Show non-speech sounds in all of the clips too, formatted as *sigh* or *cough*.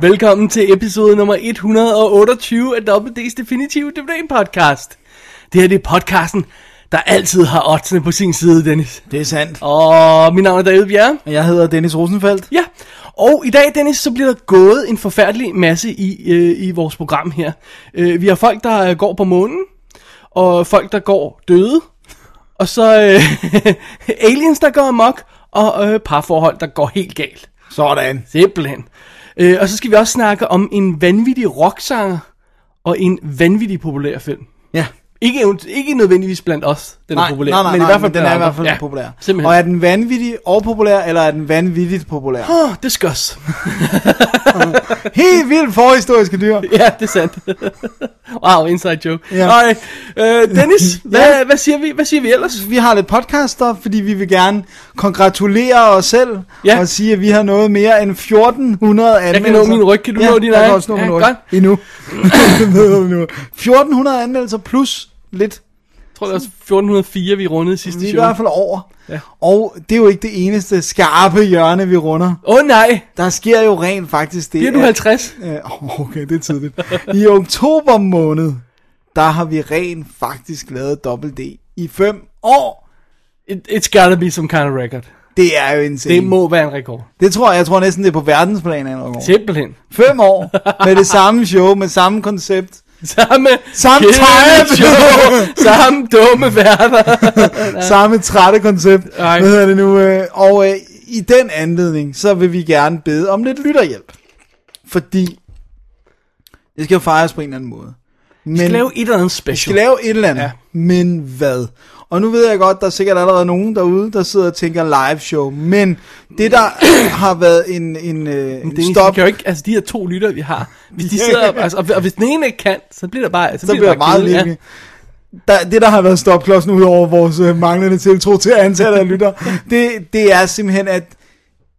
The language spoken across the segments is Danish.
Velkommen til episode nummer 128 af WD's Definitive DVD Podcast. Det her det er podcasten, der altid har oddsene på sin side, Dennis. Det er sandt. Og mit navn er David Bjerre. Jeg hedder Dennis Rosenfeldt. Ja, og i dag, Dennis, så bliver der gået en forfærdelig masse i, øh, i vores program her. Øh, vi har folk, der øh, går på månen, og folk, der går døde, og så øh, *laughs* aliens, der går amok, og øh, parforhold, der går helt galt. Sådan. Simpelthen. Øh, og så skal vi også snakke om en vanvittig rocksanger, og en vanvittig populær film. Ja. Ikke, ikke nødvendigvis blandt os, den er populær, nej, nej, men i nej, hvert fald den er i hvert fald andre. populær. Simpelthen. Og er den vanvittig og populær, eller er den vanvittigt populær? Åh, det skøs. *laughs* Helt vildt forhistoriske dyr. *laughs* ja, det er sandt. *laughs* wow, inside joke. Ja. Ja. Øh, Dennis, hvad, hvad, siger vi, hvad siger vi ellers? Vi har lidt podcaster, fordi vi vil gerne kongratulere os selv Ja. og sige, at vi har nået mere end 1400 anmeldelser. kan nå min ryg. Kan du ja, nå din jeg egen? kan også nå Ja, min ryg. godt. Endnu. Det ved du nu. 1400 anmeldelser plus lidt. Jeg tror, det var 1404, vi rundede sidste Vi er i show. hvert fald over. Ja. Og det er jo ikke det eneste skarpe hjørne, vi runder. Åh oh, nej, Der sker jo rent faktisk det. bliver du at- 50? Øh, *laughs* okay, det er tidligt. I oktober måned, der har vi rent faktisk lavet dobbelt D i 5 år. It, it's gotta be some kind of record. Det er jo insane. Det må være en rekord. det tror jeg, jeg tror næsten det er på verdensplan af noget. Simpelthen. 5 år *laughs* med det samme show, med samme koncept. Samme Samme time. show, *laughs* samme dumme værter. *laughs* Samme trætte koncept. Ej. Hvad hedder det nu? øh, Og øh, i den anledning, så vil vi gerne bede om lidt lytterhjælp. Fordi det skal jo fejres på en eller anden måde. Men Vi skal lave et eller andet Vi special. skal lave et eller andet. Ja. Men hvad? Og nu ved jeg godt, der er sikkert allerede nogen derude, der sidder og tænker live show. Men det der *coughs* har været en, en, øh, en Dennis, stop, kan jo ikke, altså de her to lytter, vi har, hvis de sidder, altså, og, og hvis den ene ikke kan, så bliver det bare, så, så bliver det bare meget kedeligt. Der, det der har været stopklodsen ud over vores øh, manglende tiltro til antallet af lytter, det, det er simpelthen at,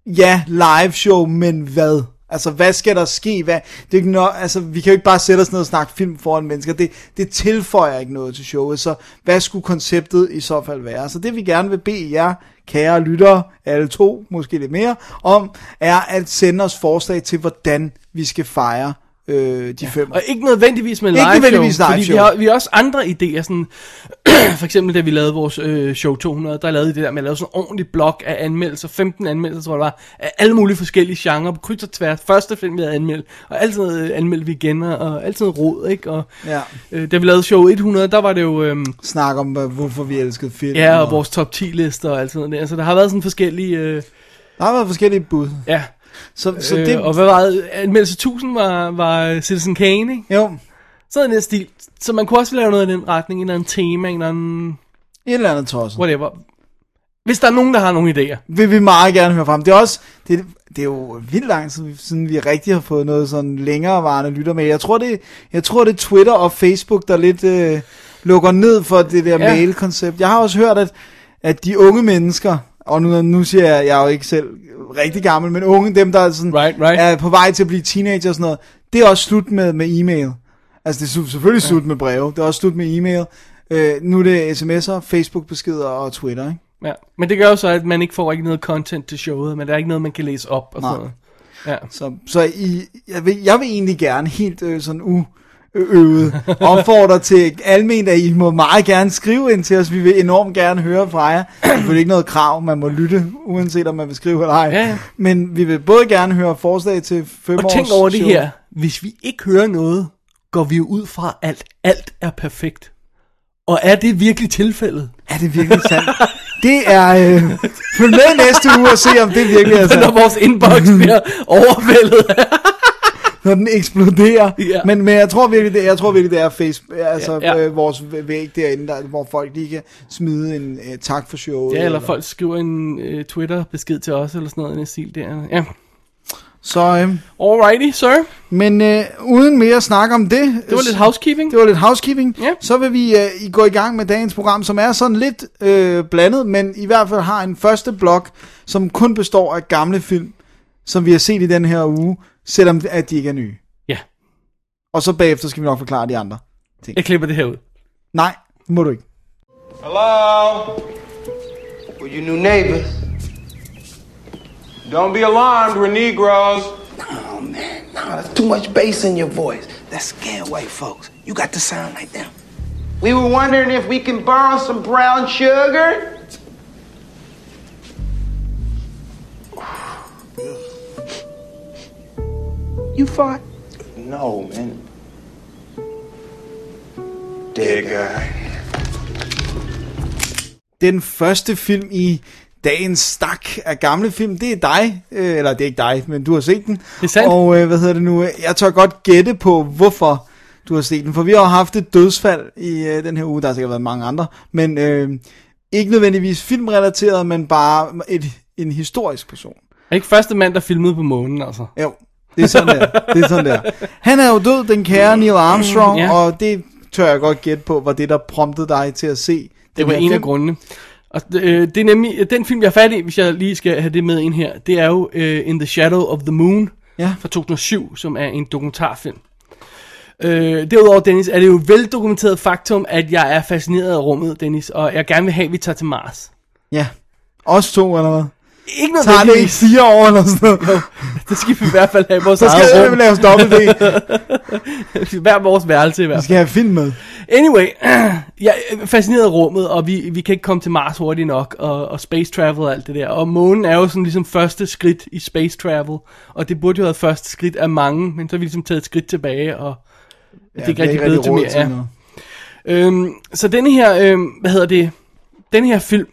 ja, live show, men hvad? Altså, hvad skal der ske? Hvad? Det er ikke nok, altså, vi kan jo ikke bare sætte os ned og snakke film foran mennesker. Det, det tilføjer ikke noget til showet, så hvad skulle konceptet i så fald være? Så det vi gerne vil bede jer, kære lyttere, alle to, måske lidt mere, om, er at sende os forslag til, hvordan vi skal fejre øh, de fem Og ikke nødvendigvis med Ikke live nødvendigvis show, live fordi show. Vi, har, vi har også andre idéer, sådan, *clears throat* for eksempel da vi lavede vores øh, show 200, der lavede vi det der med at lave sådan en ordentlig blok af anmeldelser, 15 anmeldelser, tror jeg det var, af alle mulige forskellige genrer, på kryds og tværs, første film vi havde anmeldt, og altid øh, anmeldte vi igen, og altid rod, ikke, og Ja. øh, da vi lavede show 100, der var det jo, øh, snak om, øh, hvorfor vi elskede film. ja, og vores top 10 lister og alt sådan noget der, så der har været sådan forskellige, øh, Der har været forskellige bud. ja, Så, så øh, det... og hvad var anmeldelse 1000 var, var Citizen Kane, ikke? Jo, Sådan en stil, så man kunne også lave noget i den retning, en eller anden tema, en eller anden et eller andet tosset. whatever. Hvis der er nogen, der har nogle idéer. Vil vi meget gerne høre frem. Det er også... Det, det er jo vildt lang tid, siden vi rigtig har fået noget sådan længerevarende lytter med. Jeg tror, det, jeg tror, det er Twitter og Facebook, der lidt øh, lukker ned for det der ja. mail-koncept. Jeg har også hørt, at, at de unge mennesker, og nu, nu siger jeg, jeg er jo ikke selv rigtig gammel, men unge, dem der er, sådan, Right, right. er på vej til at blive teenager og sådan noget, det er også slut med, med e-mail. Altså det er selvfølgelig slut med breve, det er også slut med e-mail. Øh, nu er det sms'er, Facebook-beskeder og Twitter, ikke? Ja. Men det gør jo så, at man ikke får ikke noget content til showet, men der er ikke noget, man kan læse op og sådan noget. Ja. Så, så I, jeg, vil, jeg vil egentlig gerne helt øh, sådan uøvet opfordre til alment, at I må meget gerne skrive ind til os. Vi vil enormt gerne høre fra jer. Det er ikke noget krav, man må lytte, uanset om man vil skrive eller ej. Ja, ja. Men vi vil både gerne høre forslag til fem Og tænk over det show. her. Hvis vi ikke hører noget, går vi ud fra, at alt er perfekt. Og er det virkelig tilfældet? Er det virkelig sandt? Det er... Øh, følg med næste uge og se, om det virkelig er Når sandt. vores inbox bliver overvældet. Når den eksploderer. *laughs* Ja. Men, men jeg tror virkelig, det, jeg tror virkelig, det er Facebook, altså Ja, ja. Øh, vores væg derinde, der, hvor folk lige kan smide en uh, tak for showet. ja, eller folk skriver en uh, Twitter-besked til os, eller sådan noget i den stil der. Ja. Så, øh, Alrighty, sir. men øh, uden mere snak om det. Det var lidt housekeeping. Det var lidt housekeeping. Ja. Så vil vi øh, i- gå i gang med dagens program, som er sådan lidt øh, blandet, men i hvert fald har en første blok, som kun består af gamle film, som vi har set i den her uge, selvom at de ikke er nye. Ja, Og så bagefter skal vi nok forklare de andre. jeg klipper det her ud. Nej, det må du ikke. Hello? Well, you new neighbors. Don't be alarmed, we're Negroes. Oh man, nah, that's too much bass in your voice. That scare white folks. You got to sound like them. We were wondering if we can borrow some brown sugar. You fought? No, man. Dead guy. Den første film i dagens stak af gamle film, det er dig. Øh, eller det er ikke dig, men du har set den. Det er sandt. Og øh, hvad hedder det nu? Jeg tør godt gætte på, hvorfor du har set den. For vi har haft et dødsfald i øh, den her uge. Der har sikkert været mange andre. Men øh, ikke nødvendigvis filmrelateret, men bare et, en historisk person. Er ikke første mand, der filmede på månen, altså? Jo, det er sådan der. Det er sådan der. Han er jo død, den kære Neil Armstrong, Ja. og det tør jeg godt gætte på, var det, der promptede dig til at se Det var en af grundene. Og øh, det er nemlig, den film, jeg er fat i, hvis jeg lige skal have det med ind her, det er jo øh, In the Shadow of the Moon Ja. fra 2007, som er en dokumentarfilm. Øh, derudover, Dennis, er det jo veldokumenteret faktum, at jeg er fascineret af rummet, Dennis, og jeg gerne vil have, at vi tager til Mars. Ja. Os to, eller hvad? Ikke Tager det ikke fire år eller sådan noget? Jo, *laughs* det skal vi i hvert fald have i vores Så skal vi lave dobbelt *laughs* D. Hver vores værelse i hvert Vi fald. skal have film med. Anyway, *clears throat* jeg er fascineret af rummet, og vi, vi kan ikke komme til Mars hurtigt nok, og, og space travel og alt det der. Og månen er jo sådan ligesom første skridt i space travel, og det burde jo have været første skridt af mange, men så har vi ligesom taget et skridt tilbage, og ja, det er ikke rigtig blevet til mere. Ja. noget. Øhm, så denne her, øhm, hvad hedder det, den her film,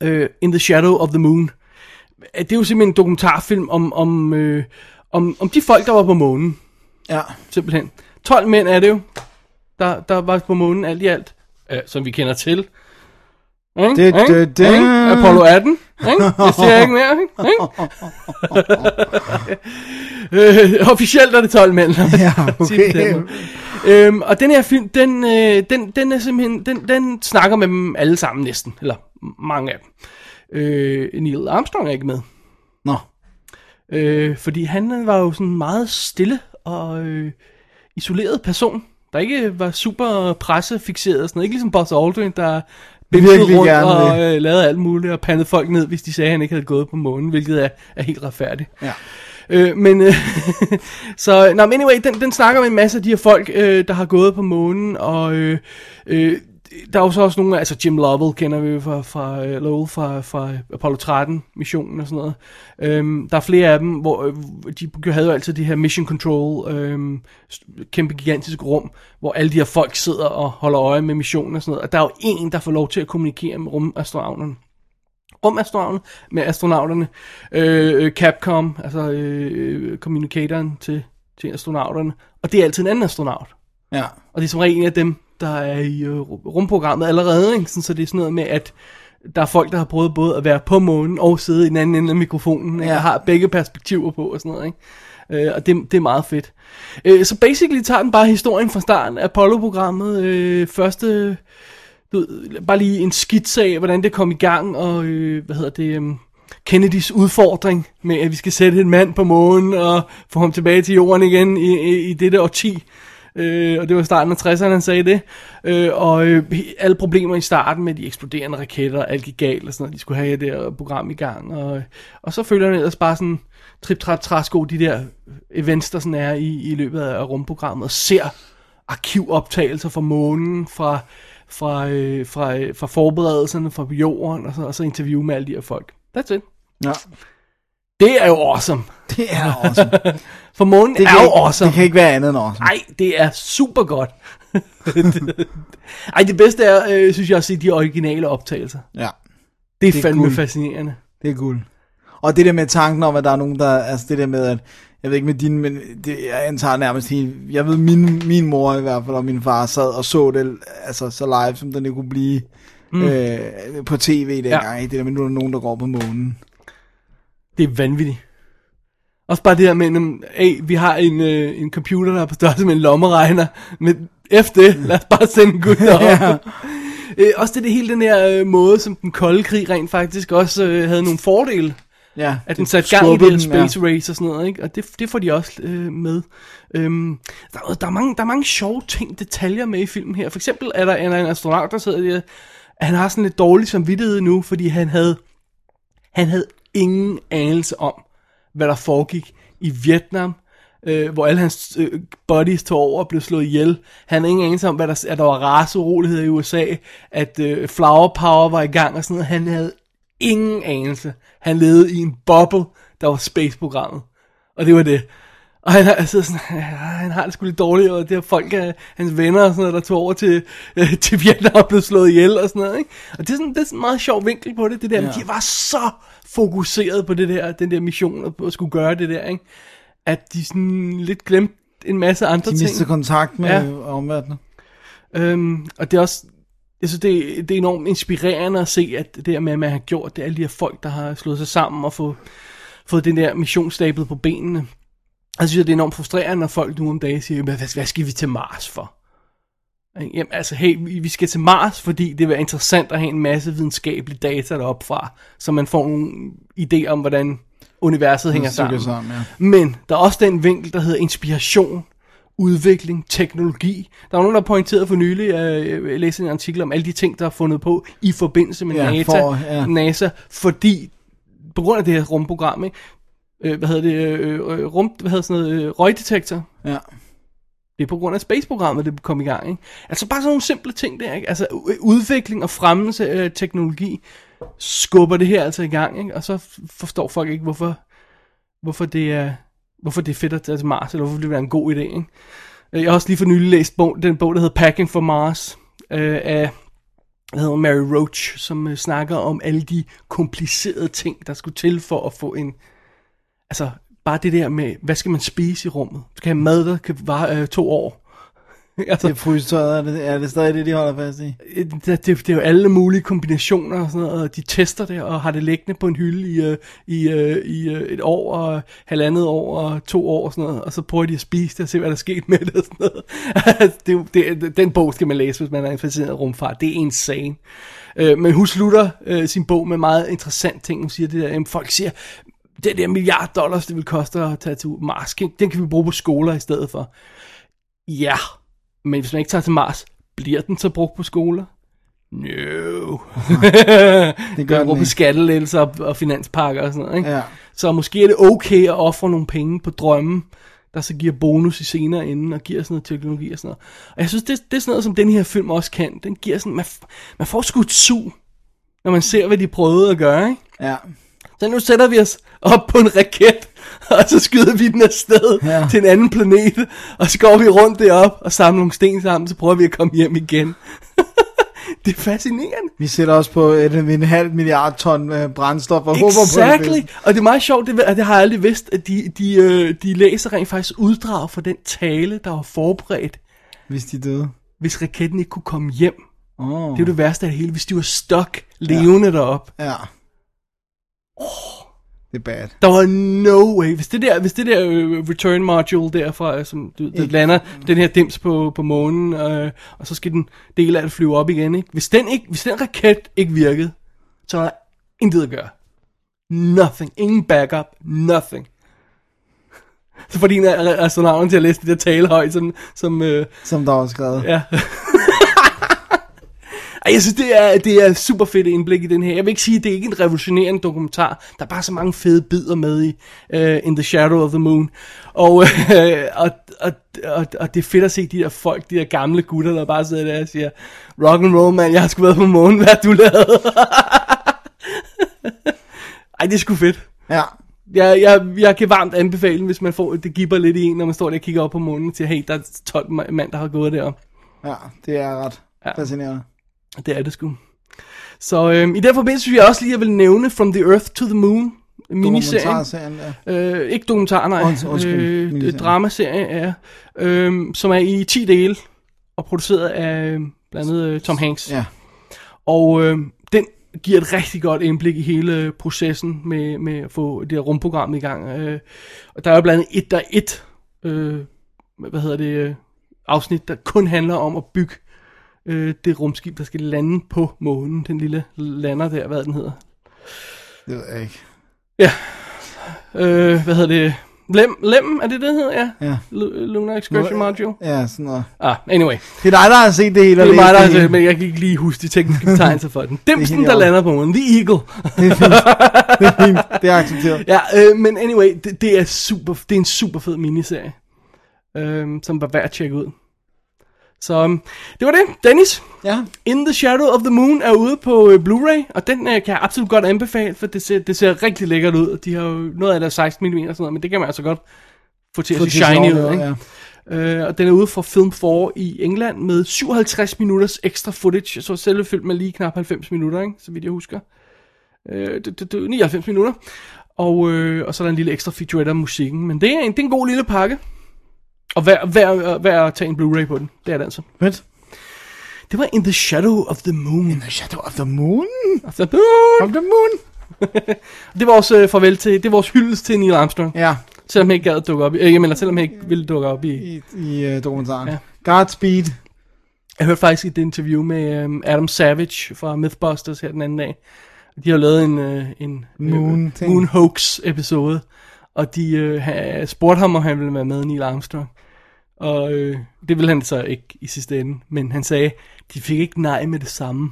øh, In the Shadow of the Moon, øh, det er jo simpelthen en dokumentarfilm om, om, øh, om, om de folk, der var på månen Ja. simpelthen. 12 mænd er det jo, der, der var på månen alt i alt, øh, som vi kender til. Ikke? Det- Ikke? det- det- Ikke? Apollo 18. Ikke? Jeg siger ikke mere. Ikke? *laughs* Øh, officielt er det 12 mænd. Ja, okay. Øhm, og den her film, den, øh, den, den er simpelthen, den, den snakker med dem alle sammen næsten, eller mange af dem. Øh, Neil Armstrong er ikke med. Nå. Øh, fordi han var jo sådan en meget stille og øh, isoleret person, der ikke var super pressefixeret og sådan noget. Ikke ligesom Buzz Aldrin, der Virkelig rundt gerne og øh, lavede alt muligt og pandede folk ned, hvis de sagde, at han ikke havde gået på månen, hvilket er, er helt retfærdigt. Ja. Øh, men, øh, *laughs* så, nå, men anyway, den, den snakker med en masse af de her folk, øh, der har gået på månen, og øh, øh, der er jo så også nogle, altså Jim Lovell kender vi jo fra, fra øh, Lowell fra, fra Apollo 13 missionen og sådan noget. Øhm, der er flere af dem, hvor øh, de havde jo altid det her mission control, øhm, kæmpe gigantisk rum, hvor alle de her folk sidder og holder øje med missionen og sådan noget. Og der er jo en, der får lov til at kommunikere med rumastronauterne rumastronauterne, med astronauterne, øh, Capcom, altså øh, kommunikatoren til, til astronauterne, og det er altid en anden astronaut. Ja. Og det er som regel en af dem, der er i øh, rumprogrammet allerede, ikke? Sådan, så det er sådan noget med, at der er folk, der har prøvet både at være på månen og sidde i den anden ende af mikrofonen, ja. Og har begge perspektiver på og sådan noget, ikke? Øh, og det, det er meget fedt. Øh, så basically tager den bare historien fra starten af Apollo-programmet, øh, første, du bare lige en skitse af, hvordan det kom i gang, og øh, hvad hedder det, um, Kennedys udfordring med, at vi skal sætte en mand på månen og få ham tilbage til jorden igen i, i, i dette årti. Øh, og det var starten af 60'erne, han sagde det. Øh, og øh, alle problemer i starten med de eksploderende raketter, alt gik galt og sådan noget. De skulle have det der program i gang. Og, og så følger den ellers bare sådan trip trap træsko de der events, der sådan er i, i løbet af rumprogrammet, og ser arkivoptagelser fra månen, fra, fra, øh, fra, øh, fra forberedelserne fra jorden, og så, og så interview med alle de her folk. That's it. ja. Det er jo awesome. Det er awesome. *laughs* For månen Det er jo ikke, awesome. det kan ikke være andet end awesome. Nej, det er super godt. *laughs* Ej, det bedste er, øh, synes jeg, se de originale optagelser. Ja, Det er, Det er fandme guld. fascinerende. det er guld. Og det der med tanken om, at der er nogen, der... Altså det der med, at... Jeg ved ikke med din, men det, jeg antager nærmest helt... Jeg ved, min, min mor i hvert fald, og min far sad og så det altså, så live, som den kunne blive mm. øh, på tv dengang. Ja. Det der med, nu er der nogen, der går på månen. Det er vanvittigt. Også bare det her med, hey, vi har en, øh, en computer, der er på størrelse med en lommeregner, men efter det, lad os bare sende en gut. *laughs* Ja. øh, også det, det hele den her øh, måde, som den kolde krig rent faktisk også øh, havde nogle fordele. Ja, At den satte gang i det her den, ja. space race og sådan noget, ikke? Og det, det får de også øh, med. Øhm, der, er- der, er mange, der er mange sjove ting, detaljer med i filmen her. For eksempel er der, er der en astronaut, der sidder der, han har sådan lidt dårlig samvittighed nu, fordi han havde, han havde ingen anelse om, hvad der foregik i Vietnam, øh, hvor alle hans øh, buddies tog over og blev slået ihjel. Han havde ingen anelse om, hvad der, at der var raceuroligheder i USA, at øh, flower power var i gang og sådan noget. Han havde ingen anelse. Han levede i en boble, der var space-programmet. Og det var det. Og han har, altså sådan, *laughs* ja, han har det sgu lidt dårligt, og det er folk, af hans venner og sådan noget, der tog over til, *laughs* øh, til Vietnam blev slået ihjel og sådan noget. Ikke? Og det er, sådan, det er sådan en meget sjov vinkel på det, det der. Ja. Ja. De var så fokuseret på det der, den der mission, og på at skulle gøre det der, ikke? at de sådan lidt glemte en masse andre De ting. mister kontakt med ja. omverdenen. Øhm, og det er også, jeg synes, det, er- det er enormt inspirerende at se, at det der med, at man har gjort det, alle de her folk, der har slået sig sammen og få, fået den der mission stablet på benene. Jeg synes, det er enormt frustrerende, når folk nu om dagen siger, hvad, hvad, skal vi til Mars for? Jamen, altså, hey, vi skal til Mars, fordi det vil interessant at have en masse videnskabelige data deroppe fra, så man får nogle idéer om, hvordan universet hænger sammen. sammen, ja. Men der er også den vinkel, der hedder inspiration, udvikling, teknologi. Der var nogen, der pointerede for nylig, øh, jeg læste en artikel om alle de ting, der er fundet på i forbindelse med Ja, NASA, for- ja. NASA, fordi på grund af det her rumprogram, ikke? Øh, hvad hedder det, øh, øh, rum, hvad hedder sådan noget, øh, røgdetektor, Ja. det er på grund af Space-programmet, det kom i gang. Ikke? Altså bare sådan nogle simple ting der. Ikke? Altså udvikling og fremmelse af teknologi skubber det her altså i gang. Ikke? Og så forstår folk ikke, hvorfor, hvorfor, det, er, hvorfor det er fedt at tage til Mars, eller hvorfor det vil være en god idé. Ikke? Jeg har også lige for nylig læst bog, den bog, der hedder Packing for Mars, øh, af der hedder Mary Roach, som øh, snakker om alle de komplicerede ting, der skulle til for at få en... Altså, bare det der med, hvad skal man spise i rummet? Du skal have mad, der kan vare øh, to år. *laughs* altså, Det er frystøjet, er det, er det stadig det, de holder fast i? Øh, det, det, det er jo alle mulige kombinationer og sådan noget, og de tester det og har det liggende på en hylde i, øh, i, øh, i øh, et år og halvandet år og to år og sådan noget, og så prøver de at spise det og se, hvad der er sket med det og sådan noget. *laughs* det, er jo- det, den bog skal man læse, hvis man er interesseret i rumfart. Det er insane. Øh, men hun slutter øh, sin bog med meget interessant ting. Hun siger det der, jamen, folk siger, det der milliard dollars, det vil koste at tage til Mars, den kan vi bruge på skoler i stedet for. Ja, men hvis man ikke tager til Mars, bliver den så brugt på skoler? No. *laughs* det gør den på ikke. skattelettelser og, og finanspakker og sådan noget. Ikke? Ja. Så måske er det okay at ofre nogle penge på drømmen, der så giver bonus i senere ende og giver sådan noget teknologi og sådan noget. Og jeg synes, det, det er sådan noget, som den her film også kan. Den giver sådan, man, man får sgu et sug, når man ser, hvad de prøvede at gøre, ikke? Ja. Så nu sætter vi os op på en raket, *laughs* og så skyder vi den afsted ja. Til en anden planet, og så går vi rundt derop og samler nogle sten sammen, så prøver vi at komme hjem igen. *laughs* det er fascinerende. Vi sætter os på et, en halv milliard ton øh, brændstof og håber på det Exactly. Og det er meget sjovt, det, at det har jeg aldrig vidst, at de, de, øh, de læser rent faktisk uddrag fra den tale, der var forberedt, Hvis de døde. hvis raketten ikke kunne komme hjem. Oh. Det er jo det værste af det hele, hvis de var stok levende ja. derop. Ja. Det er bad. Der var no way. Hvis det der, hvis det der øh, return module derfra, øh, som du, Ikke- lander den her dims på, på månen, øh, og så skal den del af det flyve op igen, ikke? Hvis den, ikke, hvis den raket ikke virkede, så var der intet at gøre. Nothing. Ingen backup. Nothing. *laughs* Så får de en af astronauten til at læse det der tale højt, som, som øh, Som der var skrevet. Ja. *laughs* Ej, jeg synes, det er, det er super fedt indblik i den her. Jeg vil ikke sige, at det er ikke en revolutionerende dokumentar. Der er bare så mange fede bidder med i uh, In the Shadow of the Moon. Og, uh, og, og, og, og det er fedt at se de der folk, de der gamle gutter, der bare sidder der og siger, rock and roll, man, jeg har sgu været på månen, hvad du lavet? *laughs* Ej, det er sgu fedt. Ja. Jeg, jeg, jeg kan varmt anbefale, hvis man får, det giver lidt i en, når man står der og kigger op på månen, til, hey, der er 12 mand, der har gået derop. Ja, det er ret ja. fascinerende. Det er det sgu. Så øhm, i den forbindelse synes jeg også lige, at jeg vil nævne From the Earth to the Moon, miniserien. Ja. Øh, ikke dokumentar, nej. Unds- undskyld, øh, dramaserie, ja. Øhm, som er i 10 dele, og produceret af øh, blandt andet øh, Tom Hanks. Ja. Og øh, den giver et rigtig godt indblik i hele processen med, med at få det her rumprogram i gang. Øh, og der er jo blandt andet et, der er et, øh, hvad hedder det, øh, afsnit, der kun handler om at bygge øh, det rumskib, der skal lande på månen. Den lille lander der, hvad den hedder. Det ved jeg ikke. Ja, øh, hvad hedder det? Lem, Lem, er det det, hedder? Ja. Ja. Lu- Lunar Excursion Module. Ja, sådan noget. Ah, anyway. Det er dig, der har set det hele. Det er mig, der, det hele. men jeg kan ikke lige huske de tekniske *laughs* betegnelser for den. Dimsen, der lander på månen. The Eagle. *laughs* Det er fint. Det er fint. Det er accepteret. Ja, øh, men anyway, det, det, er super, det er en super fed miniserie, øh, som var værd at tjekke ud. Så øhm, det var det. Dennis, Ja. In the Shadow of the Moon er ude på øh, Blu-ray, og den øh, kan jeg absolut godt anbefale, for det ser, det ser rigtig lækkert ud. De har jo noget af det er 16 mm og sådan noget, men det kan man altså godt få til at se shiny ud. Ikke? Øh, og den er ude fra Film 4 i England med 57 minutters ekstra footage, så selve film med lige knap 90 minutter, ikke? så vidt jeg husker. Øh, det, det, det, 99 minutter. Og, øh, og så er der en lille ekstra featurette om musikken, men det er en, det er en god lille pakke. Og værd, værd, værd at tage en Blu-ray på den, det er det altså. Fedt. Det var In the Shadow of the Moon. The Shadow of the Moon. Of the moon. Of the Moon. *laughs* Det er vores øh, farvel til, det er vores hyldest til Neil Armstrong. Ja, Selvom han ikke gad dukke op i, øh, jeg mener, selvom han ikke ville dukke op i. i, i uh, dokumentaren. Ja. Godspeed. Jeg hørte faktisk et interview med øh, Adam Savage fra Mythbusters her den anden dag. De har lavet en, øh, en Moon øh. Moon Hoax episode, og de øh, spurgte ham, om han ville være med Neil Armstrong. Og øh, det ville han så ikke i sidste ende, men han sagde, de fik ikke nej med det samme.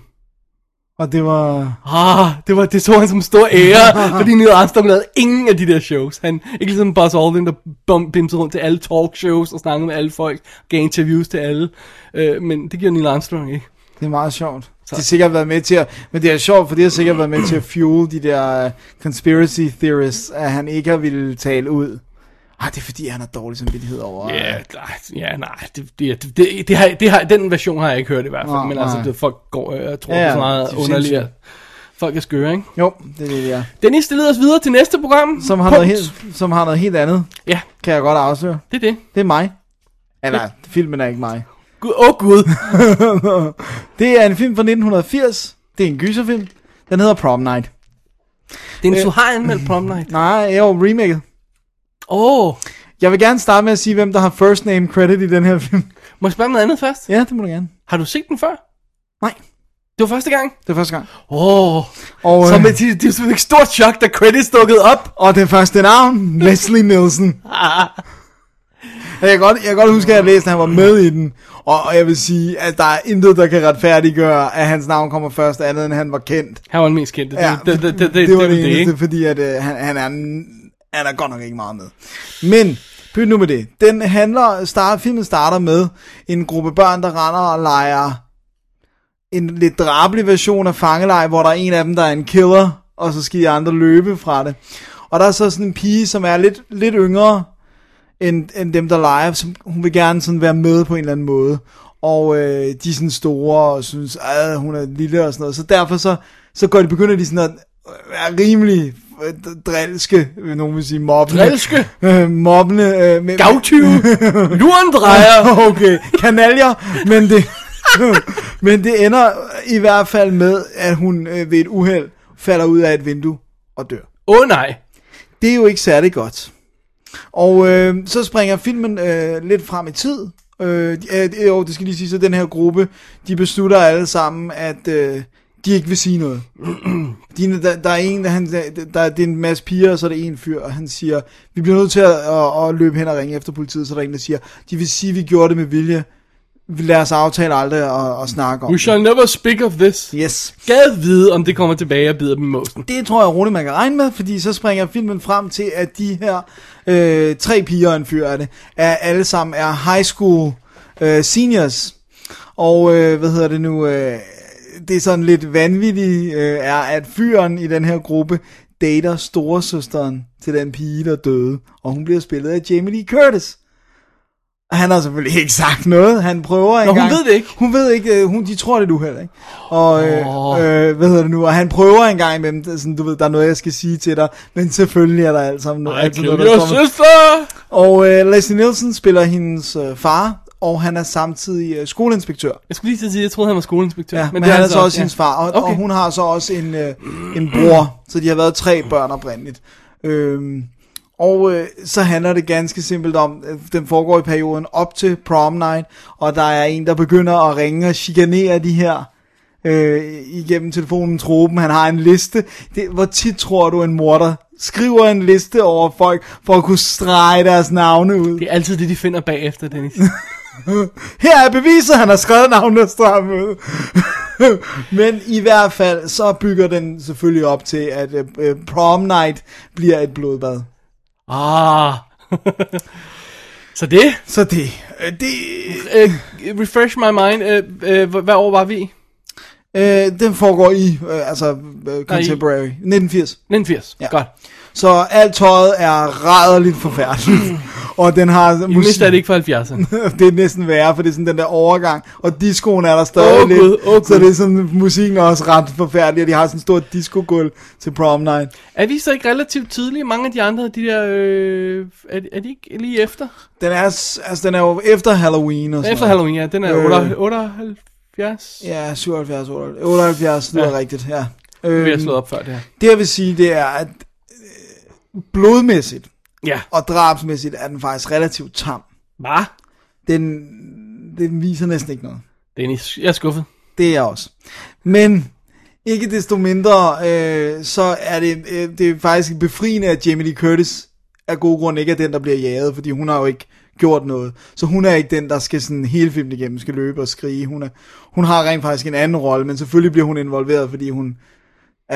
Og det var... Ah, det var det så han som stor ære, *laughs* fordi Neil Armstrong lavede ingen af de der shows. Han, ikke ligesom Buzz Aldrin, der bum- bimsede rundt til alle talkshows og snakkede med alle folk, gav interviews til alle. Øh, men det gjorde Neil Armstrong ikke. Det er meget sjovt. De har sikkert været med til at... Men det er sjovt, for det har sikkert været med til at fuel de der uh, conspiracy theorists, at han ikke har ville tale ud. Ah, det er fordi, han har dårlig samvittighed over... Ja, nej, ja, nej, det, det, det, det, det, har, det har, den version har jeg ikke hørt i hvert fald, Nej, men nej. altså, det, folk går, øh, jeg tror, Ja, ja, ja, det er så meget de er underligt. Folk er skøre, ikke? Jo, det er det, det er. Dennis, det leder os videre til næste program. Som har, Punkt. noget helt, som har noget helt andet, Ja, kan jeg godt afsløre. det er det. Det er mig. Eller, filmen er ikke mig. Gud, åh oh, gud. *laughs* det er en film fra 1980. Det er en gyserfilm. Den hedder Prom Night. Dennis, Øh. du har anmeldt Prom Night. Nej, er jo remaket. Åh, oh, Jeg vil gerne starte med at sige, hvem der har first name credit i den her film. må jeg spørge om noget andet først? Ja, det må du gerne. Har du set den før? Nej, Det var første gang? det er første gang. Åh, oh, Og, så øh, med, det, det er et stort chok, da credits dukkede op. og det første navn, Leslie Nielsen. Jeg kan, godt, jeg kan godt huske, at jeg læste, at han var med i den. Og, jeg vil sige, at der er intet, der kan retfærdiggøre, at hans navn kommer først, andet end han var kendt. Han var den mest kendte. Ja, det, det, det, det, det var det, det, det, eneste, ikke? fordi at, øh, han, han, er, n- han er godt nok ikke meget med. Men, pyt nu med det. Den handler, start, filmen starter med en gruppe børn, der render og leger en lidt drabelig version af fangelej, hvor der er en af dem, der er en killer, og så skal de andre løbe fra det. Og der er så sådan en pige, som er lidt, lidt yngre end, end dem, der leger, som hun vil gerne sådan være med på en eller anden måde. Og øh, de er sådan store og synes, at hun er lille og sådan noget. Så derfor så, så går de, begynder de sådan at være rimelig drilske, vil nogen vil sige, mobbende. Drilske? Øh, mobbende. Øh, med, Gavtyve. *laughs* Lurendrejer. *laughs* okay, kanaljer, men det, *laughs* men det ender i hvert fald med, at hun øh, ved et uheld falder ud af et vindue og dør. Åh oh, nej. Det er jo ikke særlig godt. Og øh, så springer filmen øh, lidt frem i tid. Øh, øh, jo, det skal lige sige, så den her gruppe, de beslutter alle sammen, at øh, de ikke vil sige noget. *clears throat* De, der, der er en, der, han, der, der, det er en masse piger, og så er der en fyr, og han siger, vi bliver nødt til at, at, at løbe hen og ringe efter politiet, så er der en, der siger, de vil sige, at vi gjorde det med vilje. Lad os aftale aldrig at, at snakke om We shall never speak of this. det. Yes. Gad vide, om det kommer tilbage og bider dem i måsen. Det tror jeg roligt, man kan regne med, fordi så springer filmen frem til, at de her øh, tre piger og en fyr af det, er alle sammen er high school øh, seniors. Og øh, hvad hedder det nu, øh, det er sådan lidt vanvittigt, øh, er, at fyren i den her gruppe dater storesøsteren til den pige, der døde. Og hun bliver spillet af Jamie Lee Curtis. Og Han har selvfølgelig ikke sagt noget. Han prøver hun engang. ved det ikke? Hun ved ikke. øh, Hun, de tror det er et uheld, ikke? Og, Åh. øh, hvad hedder det nu? Og han prøver en gang imellem. det er Sådan, du ved, der er noget, jeg skal sige til dig. Men selvfølgelig er der alt sammen noget. I altid noget, der kommer. sister. Og øh, Leslie Nielsen spiller hendes øh, far. Og han er samtidig øh, skoleinspektør. Jeg skulle lige til at sige, at jeg troede, han var skoleinspektør. Ja, men, men han er så også ja. hendes far, og. Okay. og hun har så også en, øh, en bror, så de har været tre børn oprindeligt. Øhm, og øh, så handler det ganske simpelt om, øh, den foregår i perioden op til prom night, og der er en, der begynder at ringe og chikanere de her øh, igennem telefonen tropen. Han har en liste. Det, hvor tit tror du, en morder skriver en liste over folk, for at kunne strege deres navne ud? Det er altid det, de finder bagefter, Dennis. *laughs* Her er beviset, han har skrevet navnet strøm ud. Men i hvert fald, så bygger den selvfølgelig op til, at uh, prom night bliver et blodbad. ah. *laughs* Så det, Så det, øh, det uh, refresh my mind, uh, uh, hvad år var vi øh, den foregår i, øh, altså, øh, contemporary, 1980. 1980, Ja. ja. godt. Så alt tøjet er rædderligt forfærdeligt. og den har I mister det ikke for 70'erne. *laughs* det er næsten værre, for det er sådan den der overgang. Og discoen er der stadig Åh, lidt. Gud. så det er sådan, musikken er også ret forfærdelig, og de har sådan en stor disco til prom night. Er vi så ikke relativt tidlige? Mange af de andre, de der, øh, er, er de ikke lige efter? Den er, altså, den er jo efter Halloween og sådan Efter noget. Halloween, ja. Den er Øh. 78, 78. Ja, 77, 78, 78 lyder Ja. rigtigt, ja. Vi har Øhm, slået op før det her. det jeg vil sige, det er, at blodmæssigt Ja. og drabsmæssigt er den faktisk relativt tam. Hvad? Den, den viser næsten ikke noget. Dennis, jeg er skuffet. Det er jeg også. Men ikke desto mindre, øh, så er det, øh, det er faktisk befriende, at Jamie Lee Curtis af gode grund ikke er den, der bliver jaget, fordi hun har jo ikke gjort noget. Så hun er ikke den, der skal sådan hele filmen igennem, skal løbe og skrige. Hun, er, hun har rent faktisk en anden rolle, men selvfølgelig bliver hun involveret, fordi hun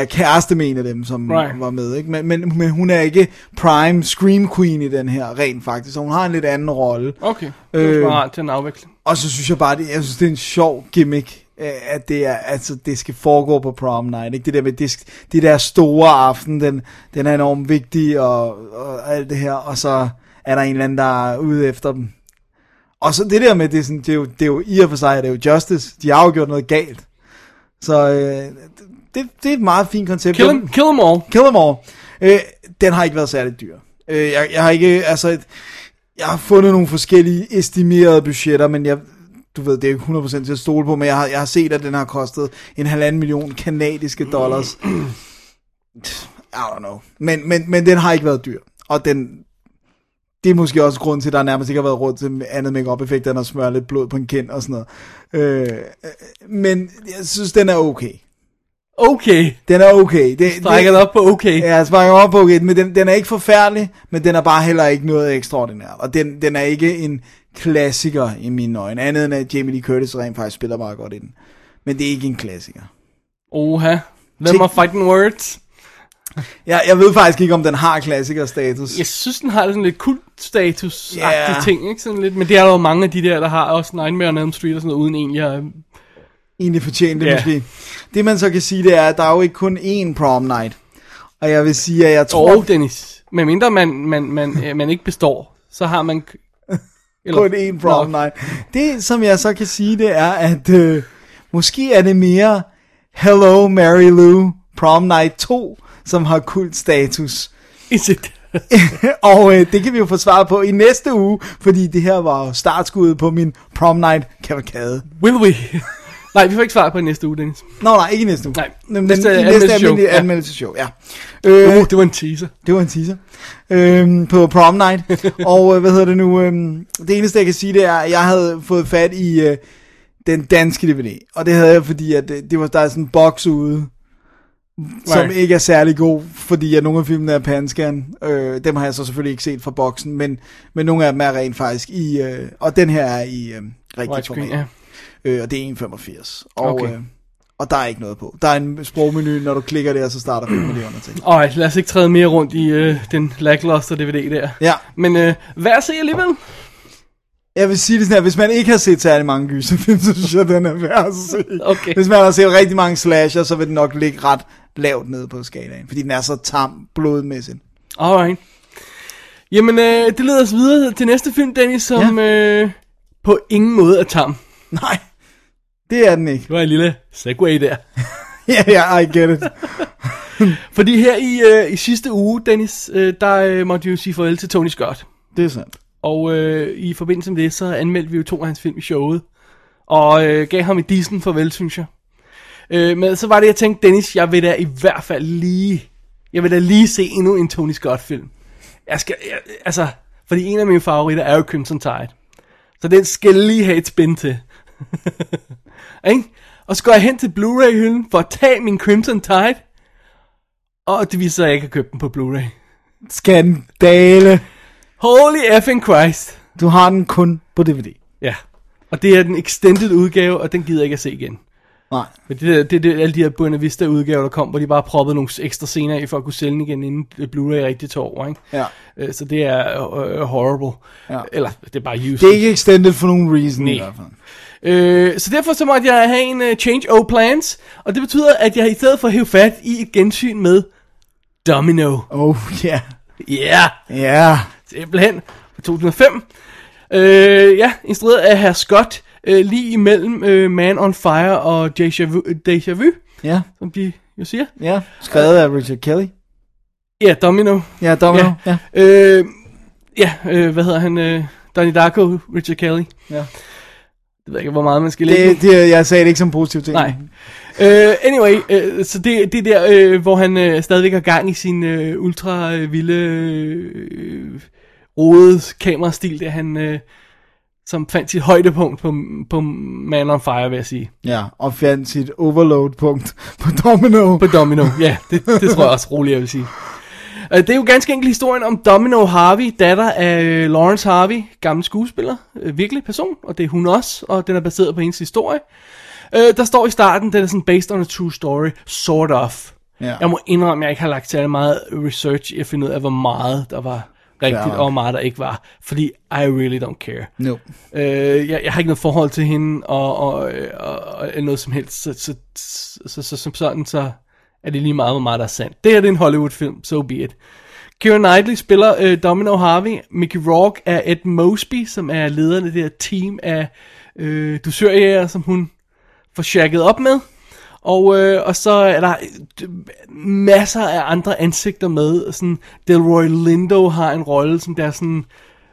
er kæreste med en af dem, som Right. var med. Ikke? Men, men, men hun er ikke prime scream queen i den her, rent faktisk. Så hun har en lidt anden rolle. Okay, det er Øh. øh. til en afveksling. Og så synes jeg bare, det, jeg synes, det er en sjov gimmick, øh, at det er, altså, det skal foregå på prom night, ikke? Det der med, det, det der store aften, den, den er enormt vigtig, og, og alt det her, og så er der en eller anden, der er ude efter dem. Og så det der med, det er, sådan, det er, jo, det er jo i og for sig, det er jo justice, de har jo gjort noget galt. Så øh, det, det er et meget fint koncept. Kill them, kill them all. Kill them all. Øh, den har ikke været særlig dyr. Øh, jeg, jeg har ikke, altså, et, jeg har fundet nogle forskellige estimerede budgetter, men jeg, du ved, det er jo ikke 100% til at stole på, men jeg har, jeg har set, at den har kostet en halvanden million kanadiske dollars. *clears throat* I don't know. Men, men, men den har ikke været dyr. Og den, det er måske også grund til, at der nærmest ikke har været råd til andet make effekt end at smøre lidt blod på en kind og sådan noget. Øh, øh, men jeg synes, den er okay. Okay. Den er okay. Det, Strækker det op på okay. Ja, jeg sparker op på okay, men den, den er ikke forfærdelig, men den er bare heller ikke noget ekstraordinært. Og den, den er ikke en klassiker i mine øjne, andet end at Jamie Lee Curtis rent faktisk spiller meget godt i den. Men det er ikke en klassiker. Oha. Them are fighting words. Jeg, jeg ved faktisk ikke, om den har klassikerstatus. Jeg synes, den har sådan lidt kult-status-agtige Ja. ting, ikke? Sådan lidt, men det er der jo mange af de der, der har også Nightmare on Elm Street og sådan noget, uden egentlig at... Egentlig fortjent det Ja. måske. Det man så kan sige, det er, at der er jo ikke kun én prom night. Og jeg vil sige, at jeg tror... Og Dennis, medmindre man, man, man, øh, man ikke består, så har man... k- *laughs* kun én prom night. Det, som jeg så kan sige, det er, at øh, måske er det mere Hello Mary Lou Prom Night 2, som har kult status. Is it? *laughs* og øh, det kan vi jo få svaret på i næste uge, fordi det her var jo startskuddet på min prom night kavalkade. Will we? Nej, vi får ikke svar på i næste uge, Dennis. Nå nej, ikke i næste uge. Nej, men næste næste anmeldelsesshow, almindelige ja. anmeldelseshow, ja. Øh, Uh, det var en teaser. Det var en teaser. Øhm, på prom night. *laughs* og øh, hvad hedder det nu? Øhm, det eneste, jeg kan sige, det er, at jeg havde fået fat i øh, den danske DVD. Og det havde jeg, fordi at, øh, det var, der er sådan en boks ude, som Right. ikke er særlig god, fordi at nogle af filmene er panscan. Øh, dem har jeg så selvfølgelig ikke set fra boksen, men, men nogle af dem er rent faktisk i, øh, og den her er i øh, rigtig format. ja. Øh, og det er 1,85. Og, Okay. øh, og der er ikke noget på. Der er en sprogmenu, når du klikker der, så starter 5 millioner til. Ej, lad os ikke træde mere rundt i øh, den lackluster DVD der. Ja. Men øh, værd at se alligevel. Jeg vil sige det sådan her, hvis man ikke har set særlig mange gyserfilm, *laughs* så synes jeg, den er værd at se. Okay. Hvis man har set rigtig mange slasher, så vil den nok ligge ret lavt nede på skalaen, fordi den er så tam blodmæssigt. Alright. Jamen, øh, det leder os videre til næste film, Dennis, som øh, på ingen måde er tam. *laughs* Nej, det er den ikke. Det var en lille segway der. *laughs* Ja, ja, I get it. *laughs* Fordi her i, øh, i sidste uge, Dennis, øh, der øh, måtte vi jo sige farvel til Tony Scott. Det er sandt. Og øh, i forbindelse med det, så anmeldte vi jo to af hans film i showet. Og øh, gav ham et decent farvel, synes jeg. Øh, men så var det, jeg tænkte, Dennis, jeg vil da i hvert fald lige, jeg vil da lige se endnu en Tony Scott film. Jeg skal, jeg, altså, fordi en af mine favoritter er jo Crimson Tide. Så den skal lige have et spin til. *laughs* Ikke? Og så går jeg hen til Blu-ray-hylden for at tage min Crimson Tide. Og det viser sig, at jeg ikke har købt den på Blu-ray. Skandale. Holy effing Christ. Du har den kun på DVD. Ja. Og det er den extended udgave, og den gider jeg ikke at se igen. Nej. Men det, der, det, det alle de her Buena Vista udgaver, der kom, hvor de bare proppede nogle ekstra scener i, for at kunne sælge den igen, inden Blu-ray rigtig tog over, ikke? Ja. Øh, Så det er uh, horrible. Ja. Eller, det er bare useless. Det er ikke extended for nogen reason i Nej. hvert fald. Øh, så derfor så måtte jeg have en uh, change of plans, og det betyder, at jeg i stedet for at hæve fat i et gensyn med Domino. Oh, ja. Ja. Ja. simpelthen. Fra 2005. Øh, ja, instrueret af herr Scott, øh, lige imellem øh, Man on Fire og Deja Vu, Deja Vu Ja. som de jo siger. Ja. Skrevet af Richard Kelly. Ja, Domino. Ja, Domino. Ja. ja. Øh, ja, øh, hvad hedder han? Øh, Donnie Darko, Richard Kelly. ja. Jeg ved ikke, hvor meget man skal lægge. Det, det, jeg sagde det ikke som positiv ting. Nej. Uh, anyway, uh, så det, det der, uh, hvor han uh, stadigvæk har gang i sin uh, ultra uh, vilde uh, rodede kamerastil, det han uh, som fandt sit højdepunkt på, på Man on Fire, vil jeg sige. Ja, og fandt sit overload-punkt på Domino. På Domino, ja, det, det *laughs* tror jeg også roligt, jeg vil sige. Uh, det er jo ganske enkelt historien om Domino Harvey, datter af øh, Lawrence Harvey, gammel skuespiller, uh, virkelig person, og det er hun også, og den er baseret på hendes historie. Uh, der står i starten, den er sådan based on a true story, sort of. Ja. Jeg må indrømme, at jeg ikke har lagt særlig meget research i at finde ud af, hvor meget der var rigtigt, Ja. og hvor meget der ikke var. Fordi I really don't care. No. Øh, jeg, jeg har ikke noget forhold til hende, og, og, og, og noget som helst, så, så, så, så, så som sådan, så er det lige meget, hvor meget der er sandt. Det her det er en Hollywood-film, so be it. Keira Knightley spiller øh, Domino Harvey. Mickey Rourke er Ed Mosby, som er lederen af det her team af øh, dusørjæger, som hun får shagget op med. Og, øh, og så er der øh, masser af andre ansigter med. Sådan, Delroy Lindo har en rolle, som der er sådan,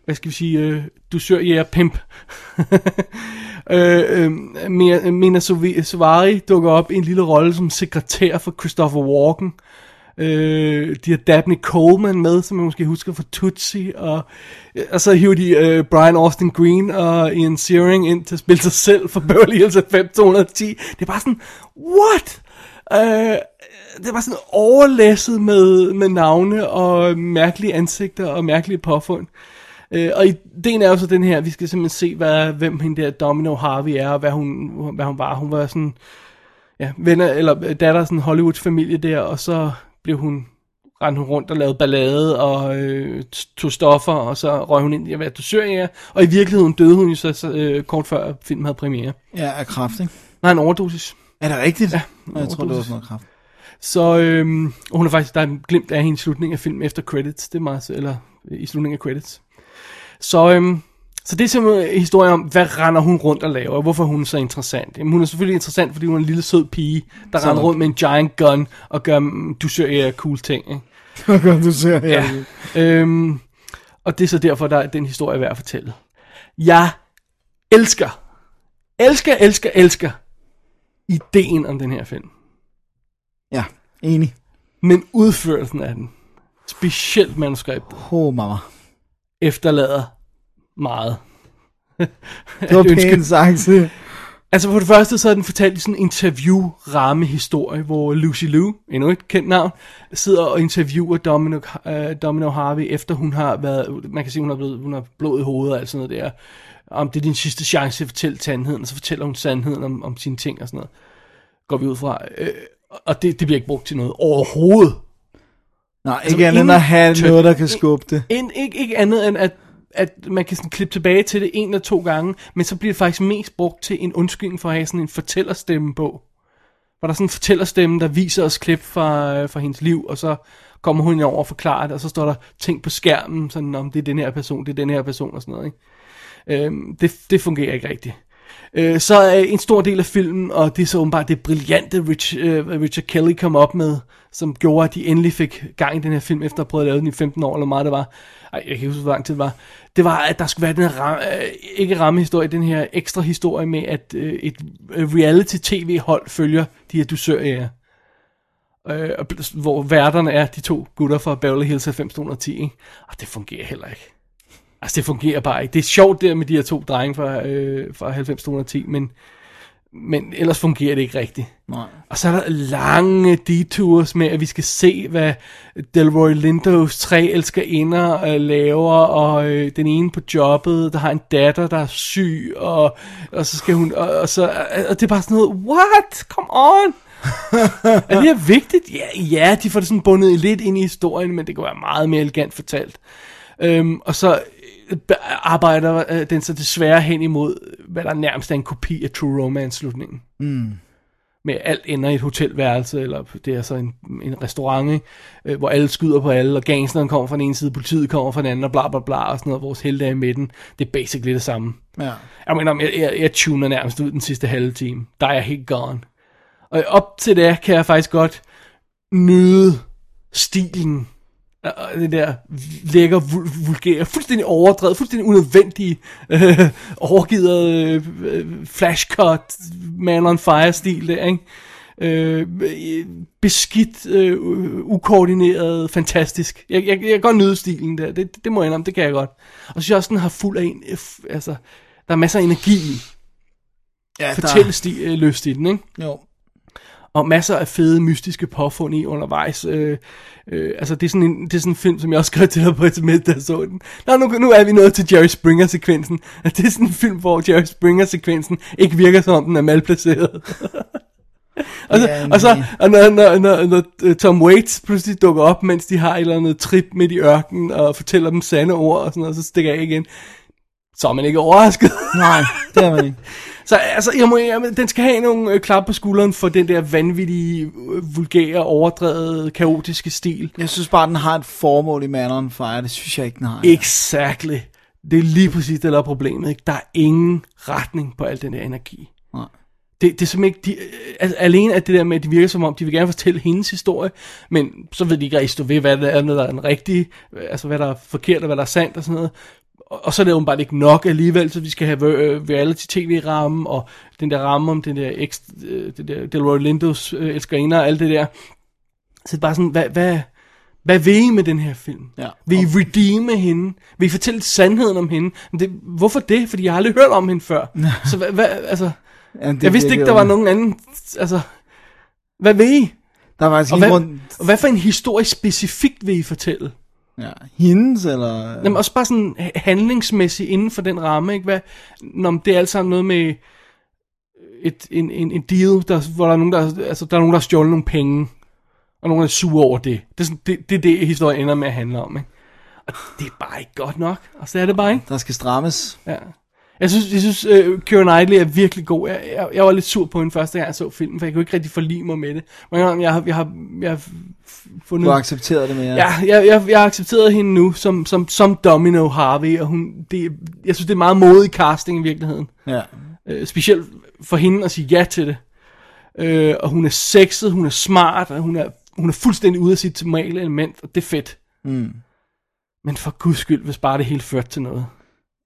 hvad skal vi sige, øh, dusørjæger pimp. *laughs* øh, øh, Mina- Mina dukker op i en lille rolle som sekretær for Christopher Walken. Øh, de har Dabney Coleman med, som man måske husker fra Tootsie, og, og så hiver de øh, Brian Austin Green og Ian Searing ind til at spille sig selv for Beverly Hills 510. Det er bare sådan, what? Øh, det var sådan overlæsset med, med navne og mærkelige ansigter og mærkelige påfund. Øh, og ideen er jo så den her, vi skal simpelthen se, hvad, hvem hende der Domino Harvey er, og hvad hun, hvad hun var. Hun var sådan, ja, venner, eller datter af sådan en Hollywoods familie der, og så blev hun, rendte hun rundt og lavede ballade, og øh, tog stoffer, og så røg hun ind i at være dusørjæger, og i virkeligheden døde hun jo så, så øh, kort før filmen havde premiere. Ja, er kraft, ikke? Nej, en overdosis. Er det rigtigt? Ja. en Jeg tror, det var sådan noget kraft. Så og hun er faktisk, der er en glimt af hende i slutningen af filmen efter credits, det er meget, eller øh, i slutningen af credits. Så, øhm, så det er simpelthen historien om, hvad render hun rundt og laver, og hvorfor hun er så interessant. Jamen, hun er selvfølgelig interessant, fordi hun er en lille sød pige, der Så- render rundt med en giant gun og gør, mm, du ser cool ting. Ikke? *laughs* Godt, du ser. Ja. Ja. Øhm, og det er så derfor, der er den historie værd at fortælle. Jeg elsker, elsker, elsker, elsker ideen om den her film. ja, enig. Men udførelsen af den, specielt manuskriptet, Åh, mamma. Efterlader meget. *laughs* Det var *laughs* pænt sagt. Altså for det første, så er den fortalt i sådan en interview-ramme historie, hvor Lucy Liu, endnu et kendt navn, sidder og interviewer Domino, uh, Domino Harvey, efter hun har været, man kan sige, hun har, blevet, hun har blod i hovedet og alt sådan noget der, om det er din sidste chance at fortælle sandheden, og så fortæller hun sandheden om, om sine ting og sådan noget. Går vi ud fra. Øh, og det, det bliver ikke brugt til noget overhovedet. Nej, Altså, ikke andet end at have tø- noget, der kan skubbe det. En, ikke, ikke andet end, at, at man kan sådan klippe tilbage til det en eller to gange, men så bliver det faktisk mest brugt til en undskyldning for at have sådan en fortællerstemme på. Hvor der er sådan en fortællerstemme, der viser os klip fra, øh, fra hendes liv, og så kommer hun ind over og forklarer det, og så står der ting på skærmen, sådan om det er den her person, det er den her person og sådan noget. Ikke? Øhm, det, det fungerer ikke rigtigt. Øh, så er en stor del af filmen, og det er så åbenbart det brillante Rich, øh, Richard Kelly kom op med, som gjorde, at de endelig fik gang i den her film, efter at have prøvet at lave den i 15 år, eller meget det var. Ej, jeg kan ikke huske, hvor lang tid det var. Det var, at der skulle være den her, ram, øh, ikke rammehistorie, den her ekstra historie med, at øh, et øh, reality-tv-hold følger de her dusørjæger. Øh, og hvor værterne er de to gutter fra Beverly Hills 90210, ikke? Og det fungerer heller ikke. Altså, det fungerer bare ikke. Det er sjovt der med de her to drenge fra, øh, fra 90210, men, men ellers fungerer det ikke rigtigt. Nej. Og så er der lange detours med, at vi skal se, hvad Delroy Lindos tre elskerinder øh, laver, og øh, den ene på jobbet, der har en datter, der er syg, og, og så skal hun, og, og så, og det er bare sådan noget, what? Come on! *laughs* er det her vigtigt? Ja, ja, de får det sådan bundet lidt ind i historien, men det kan være meget mere elegant fortalt. Øhm, og så arbejder øh, den så desværre hen imod, hvad der nærmest er en kopi af True Romance-slutningen. Mm. Med alt ender i et hotelværelse, eller det er så en, en restaurant, ikke? Øh, hvor alle skyder på alle, og gangsteren kommer fra den ene side, politiet kommer fra den anden, og bla bla bla, og sådan noget, vores helte er i midten. Det er basically det samme. Ja. Jeg mener, jeg, jeg, jeg tuner nærmest ud den sidste halve time. Der er jeg helt gone. Og op til det kan jeg faktisk godt nyde stilen. Og det der lækker, vul- vulgære, fuldstændig overdrevet, fuldstændig unødvendige, øh, overgivet øh, flashcut, man on fire stil der, ikke? Øh, beskidt, øh, ukoordineret, fantastisk. Jeg, jeg, jeg kan godt nyde stilen der, det, det må jeg indrømme, det kan jeg godt. Og så synes jeg også, den har fuld af en, øh, altså, der er masser af energi i, ja fortællelyst i den, ikke? Jo. Og masser af fede, mystiske påfund i undervejs. Øh, øh, altså, det er, sådan en, det er sådan en film, som jeg også skrev til dig på sms, da jeg så den. Nå, nu, nu er vi nået til Jerry Springer-sekvensen. *laughs* Det er sådan en film, hvor Jerry Springer-sekvensen ikke virker som om den er malplaceret. *laughs* og så, Ja, og, så og når, når, når, når øh, Tom Waits pludselig dukker op, mens de har et eller andet trip midt i ørkenen, og fortæller dem sande ord og sådan noget, så stikker jeg igen. Så er man ikke overrasket. Nej, det er man ikke. *laughs* Så altså, jeg må, jeg, den skal have nogle øh, klap på skulderen for den der vanvittige, øh, vulgære, overdrevet, kaotiske stil. Jeg synes bare, den har et formål i Man on Fire. Det synes jeg ikke, den har. Exactly. Det er lige præcis det, der er problemet. Ikke? Der er ingen retning på al den der energi. Nej. Det, det er simpelthen ikke, de, altså, alene at det der med, at de virker som om, de vil gerne fortælle hendes historie, men så ved de ikke rigtig stå ved, hvad der er, der er den rigtige, øh, altså hvad der er forkert og hvad der er sandt og sådan noget. Og, og så er det åbenbart ikke nok alligevel, så vi skal have øh, reality-tv-ramme, og den der ramme om den der, ekstra, øh, det der Delroy Lindos øh, elskerinder og alt det der. Så det er bare sådan, hvad, hvad, hvad vil I med den her film? Ja. Vil I redeeme hende? Vil I fortælle sandheden om hende? Men det, hvorfor det? Fordi jeg har aldrig hørt om hende før. *laughs* så hvad, hvad altså... Ja, det Jeg vidste ikke, der var nogen anden... Altså, hvad vil I? Der var Og hvad, grund... og hvad for en historie specifikt vil I fortælle? Ja, hendes, eller... Jamen også bare sådan ha- handlingsmæssigt inden for den ramme, ikke? Hvad, når det er alt sammen noget med et, en, en, en deal, der, hvor der er nogen, der, altså, der er nogen, der har stjålet nogle penge, og nogen, er sure over det. Det er sådan, det, det, er det historien ender med at handle om, ikke? Og det er bare ikke godt nok, og så er det bare ikke. Der skal strammes. Ja. Jeg synes, jeg synes uh, Keira Knightley er virkelig god. Jeg, jeg, jeg var lidt sur på hende første gang, jeg så filmen, for jeg kunne ikke rigtig forlige mig med det. Men jeg, jeg, har, jeg, har, jeg har fundet... Du har accepteret det mere. Ja, jeg, jeg, jeg har accepteret hende nu som, som, som Domino Harvey, og hun, det, jeg synes, det er meget modig casting i virkeligheden. ja. Øh, specielt for hende at sige ja til det. Øh, og hun er sexet, hun er smart, og hun er, hun er fuldstændig ude af sit normale element, og det er fedt. Mm. Men for guds skyld, hvis bare det hele førte til noget.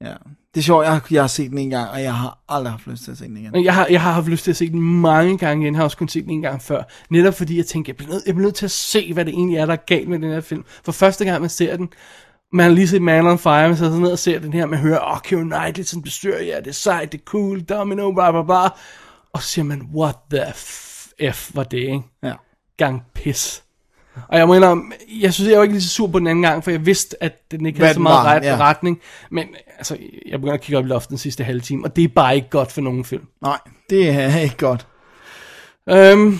ja. Det er sjovt, jeg, har- jeg har set den en gang, og jeg har aldrig haft lyst til at se den igen. Jeg har, jeg har haft lyst til at se den mange gange igen. Jeg har også kun set den en gang før. Netop fordi jeg tænkte, jeg bliver, nødt, jeg bliver nødt til at se, hvad det egentlig er, der er galt med den her film. For første gang, man ser den, man har lige set Man on Fire, man sidder ned og ser den her, man hører, åh, oh, Keira Knightley som bestyrer, ja, det er sejt, det er cool, domino, bla bla bla. Og så siger man, what the f var det, ikke? Ja. Gang pis. Og jeg må indrømme, jeg synes, jeg var ikke lige så sur på den anden gang, for jeg vidste, at den ikke Hvad havde så meget var, ret, ja. retning. Men altså, jeg begynder at kigge op i loftet den sidste halve time, og det er bare ikke godt for nogen film. Nej, det er ikke godt. Um,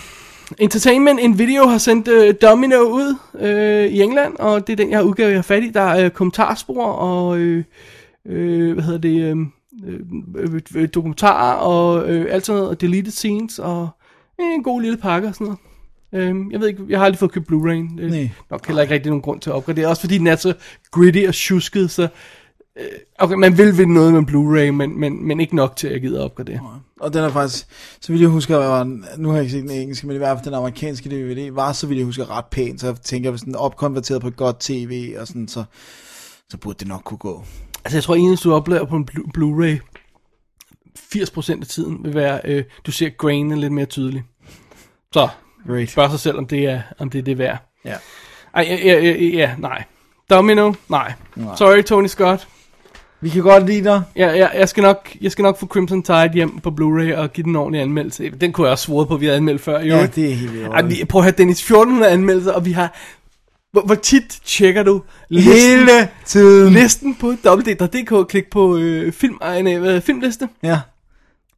Entertainment in Video har sendt uh, Domino ud uh, i England, og det er den, jeg har udgavet, jeg har fat i. Der er uh, kommentarspor og uh, uh, hvad hedder det, um, uh, uh, dokumentarer og uh, alt sådan noget, og deleted scenes og en god lille pakke og sådan noget. Um, jeg ved ikke, jeg har aldrig fået købt Blu-ray. Er Nej. nok heller ikke rigtig nogen grund til at opgradere. Også fordi den er så gritty og tjusket, så Okay, man vil vinde noget med Blu-ray, men, men, men ikke nok til, at jeg gider opgradere. Og den er faktisk, så vidt jeg husker, var, nu har jeg ikke set den engelske, men i hvert fald den amerikanske DVD, var så vidt jeg husker ret pæn, så jeg tænker, hvis den er opkonverteret på et godt tv, og sådan, så, så burde det nok kunne gå. Altså, jeg tror, eneste du oplever på en Blu- Blu-ray, 80% af tiden vil være, øh, du ser grainen lidt mere tydeligt. Så, Great. spørg sig selv, om det er, om det er det værd. Ja. Ej, ja, ja, ja, nej. Domino? Nej. Sorry, Tony Scott. Vi kan godt lide dig. Ja, ja, jeg, skal nok, jeg skal nok få Crimson Tide hjem på Blu-ray og give den en ordentlig anmeldelse. Den kunne jeg også svore på, at vi havde anmeldt før. Jo. Ja, det er helt vildt. Prøv at have Dennis, 1400 anmeldelser, og vi har... Hvor, hvor tit tjekker du listen, Hele tiden. listen på www.dk? Klik på øh, film, øh, nej, filmliste. Ja.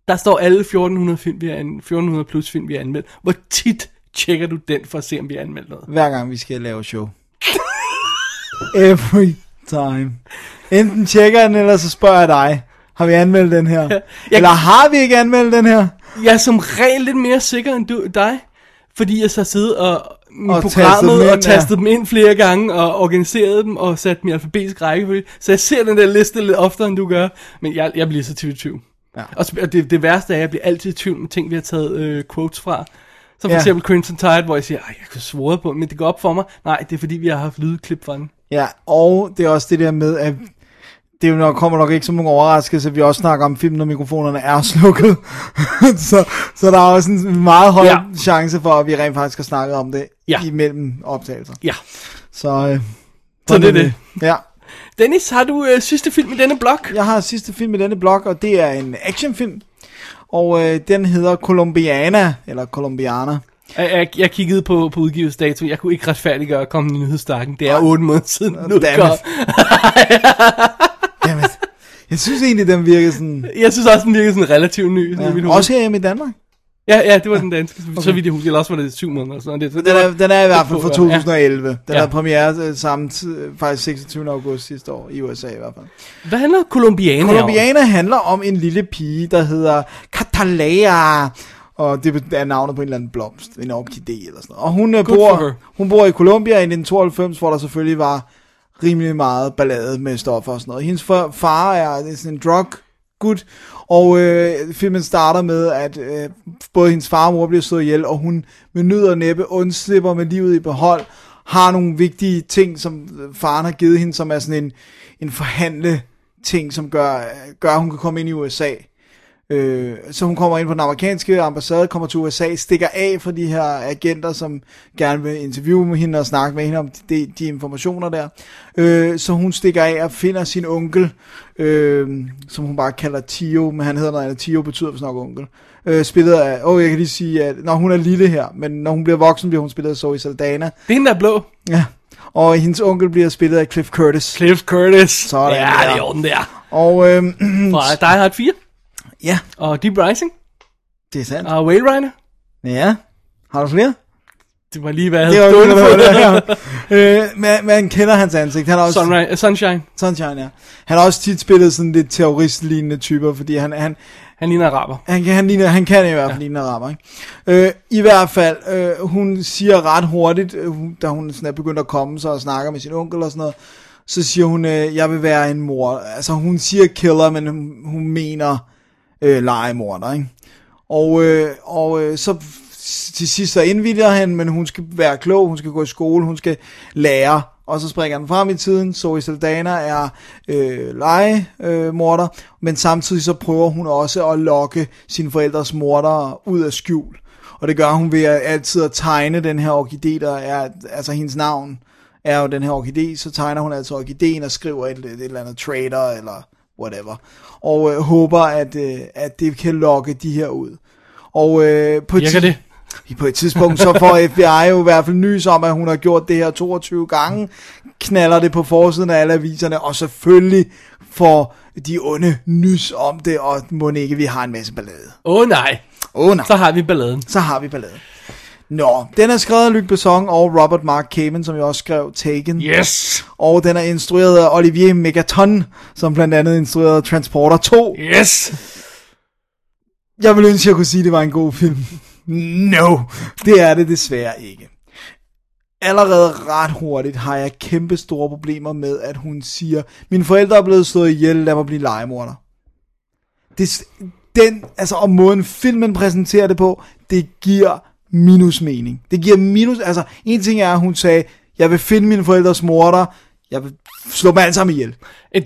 Der står alle 1400, film, vi har an, 1400 plus film, vi har anmeldt. Hvor tit tjekker du den for at se, om vi har anmeldt noget? Hver gang vi skal lave show. *laughs* Every time. Enten tjekker jeg den, eller så spørger jeg dig. Har vi anmeldt den her? *laughs* Jeg- Eller har vi ikke anmeldt den her? Jeg er som regel lidt mere sikker end du, dig, fordi jeg så sidder og med Og tastet programmet dem ind, og tastet dem ind flere gange og organiseret dem og sat dem i alfabetisk rækkefølge. Så jeg ser den der liste lidt oftere, end du gør, men jeg, jeg bliver så tvivl i tvivl. Ja. Og sp- og det, det værste er, at jeg bliver altid i tvivl med ting, vi har taget øh, quotes fra. Så for Ja. eksempel Crimson Tide, hvor jeg siger, jeg kan svore på, men det går op for mig. Nej, det er fordi, vi har haft lydklip fra den. Ja, og det er også det der med, at det er jo nok, kommer nok ikke som nogen overraskelse, at vi også snakker om film, når mikrofonerne er *laughs* slukket. så, så der er også en meget høj ja. Chance for, at vi rent faktisk har snakket om det Ja. imellem optagelser. Ja. Så, øh, Så det er det. Ja. Dennis, har du øh, sidste film i denne blok? Jeg har sidste film i denne blog, og det er en actionfilm. Og øh, den hedder Colombiana, eller Colombiana. Jeg, jeg, jeg kiggede på, på udgivelsesdato. Jeg kunne ikke retfærdiggøre at komme i nyhedsstakken. Det er 8 måneder siden. Nu Dammit. *laughs* Jamen, jeg synes egentlig, den virker sådan... Jeg synes også, den virker sådan relativt ny. Ja. Ja, også herhjemme i Danmark. Ja, ja, det var den danske. *laughs* Okay. Så vidt jeg husker, eller også var det 7 måneder. eller Sådan. Det, Den er, den er i hvert fald fra ja. 2011. Den Ja. havde premiere øh, samme faktisk 26. august sidste år, i USA i hvert fald. Hvad handler Colombiana om? Colombiana handler om en lille pige, der hedder Catalea. Og det er navnet på en eller anden blomst, en orkidé eller sådan noget. Og hun, øh, Good bor, hun bor i Colombia i 1992, hvor der selvfølgelig var rimelig meget ballade med stoffer og sådan noget. Hendes far, er det er sådan en drug gut, og øh, filmen starter med, at øh, både hendes far og mor bliver slået ihjel, og hun med nød og næppe undslipper med livet i behold, har nogle vigtige ting, som øh, faren har givet hende, som er sådan en, en forhandle ting, som gør, øh, gør, at hun kan komme ind i USA. Øh, så hun kommer ind på den amerikanske ambassade, kommer til USA, stikker af for de her agenter, som gerne vil interviewe med hende og snakke med hende om de, de informationer der. Øh, så hun stikker af og finder sin onkel, øh, som hun bare kalder Tio, men han hedder noget andet. Tio betyder vist nok onkel. Øh, spillet af, åh, oh, jeg kan lige sige, at når hun er lille her, men når hun bliver voksen, bliver hun spillet af Zoe Saldana. Det er hende, der er blå. Ja. Og hendes onkel bliver spillet af Cliff Curtis. Cliff Curtis. Sådan ja, der. det er orden der. Og øh, Fra Die Hard 4. ja, Og Deep Rising. det er sandt. Og Whale Rider. Ja. Har du flere? Det var lige, hvad jeg Det havde var stående ikke på. noget, der her. øh, man, man kender hans ansigt. Han er også, Sunrise, uh, Sunshine. Sunshine, ja. Han har også tit spillet sådan lidt terroristlignende typer, fordi han, han, Han ligner araber. han, kan, han, ligner, han kan i hvert fald ja. ligne araber, ikke? Øh, I hvert fald, øh, hun siger ret hurtigt, øh, da hun sådan er begyndt at komme sig og snakker med sin onkel og sådan noget, så siger hun, øh, jeg vil være en mor. Altså hun siger killer, men hun, hun mener øh, legemorder, ikke? Og, øh, og øh, så til sidst så indvilger han, men hun skal være klog, hun skal gå i skole, hun skal lære. Og så springer han frem i tiden, Zoe Saldana er øh, legemorder, øh, men samtidig så prøver hun også at lokke sine forældres morder ud af skjul. Og det gør hun ved at altid at tegne den her orkidé, der er, altså hendes navn er jo den her orkidé, så tegner hun altså orkideen og skriver et, et eller andet trader eller whatever. Og øh, håber, at, øh, at det kan lokke de her ud. Og øh, på, et Virker det? på et tidspunkt så får *laughs* FBI jo i hvert fald nys om, at hun har gjort det her 22 gange, knaller det på forsiden af alle aviserne, og selvfølgelig får de onde nys om det, og må ikke vi har en masse ballade. Åh oh, nej. Åh oh, nej, Så har vi balladen. så har vi ballade. Nå, den er skrevet af Luc Besson og Robert Mark Kamen, som jo også skrev Taken. Yes. Og den er instrueret af Olivier Megaton, som blandt andet instruerede Transporter 2. Yes. Jeg ville ønske, at jeg kunne sige, at det var en god film. No, det er det desværre ikke. allerede ret hurtigt har jeg kæmpe store problemer med, at hun siger, mine forældre er blevet slået ihjel, lad mig blive legemorder. Det, den, altså, og måden filmen præsenterer det på, det giver minus mening. Det giver minus, altså, en ting er, at hun sagde, jeg vil finde mine forældres morder, jeg vil slå dem alle sammen ihjel.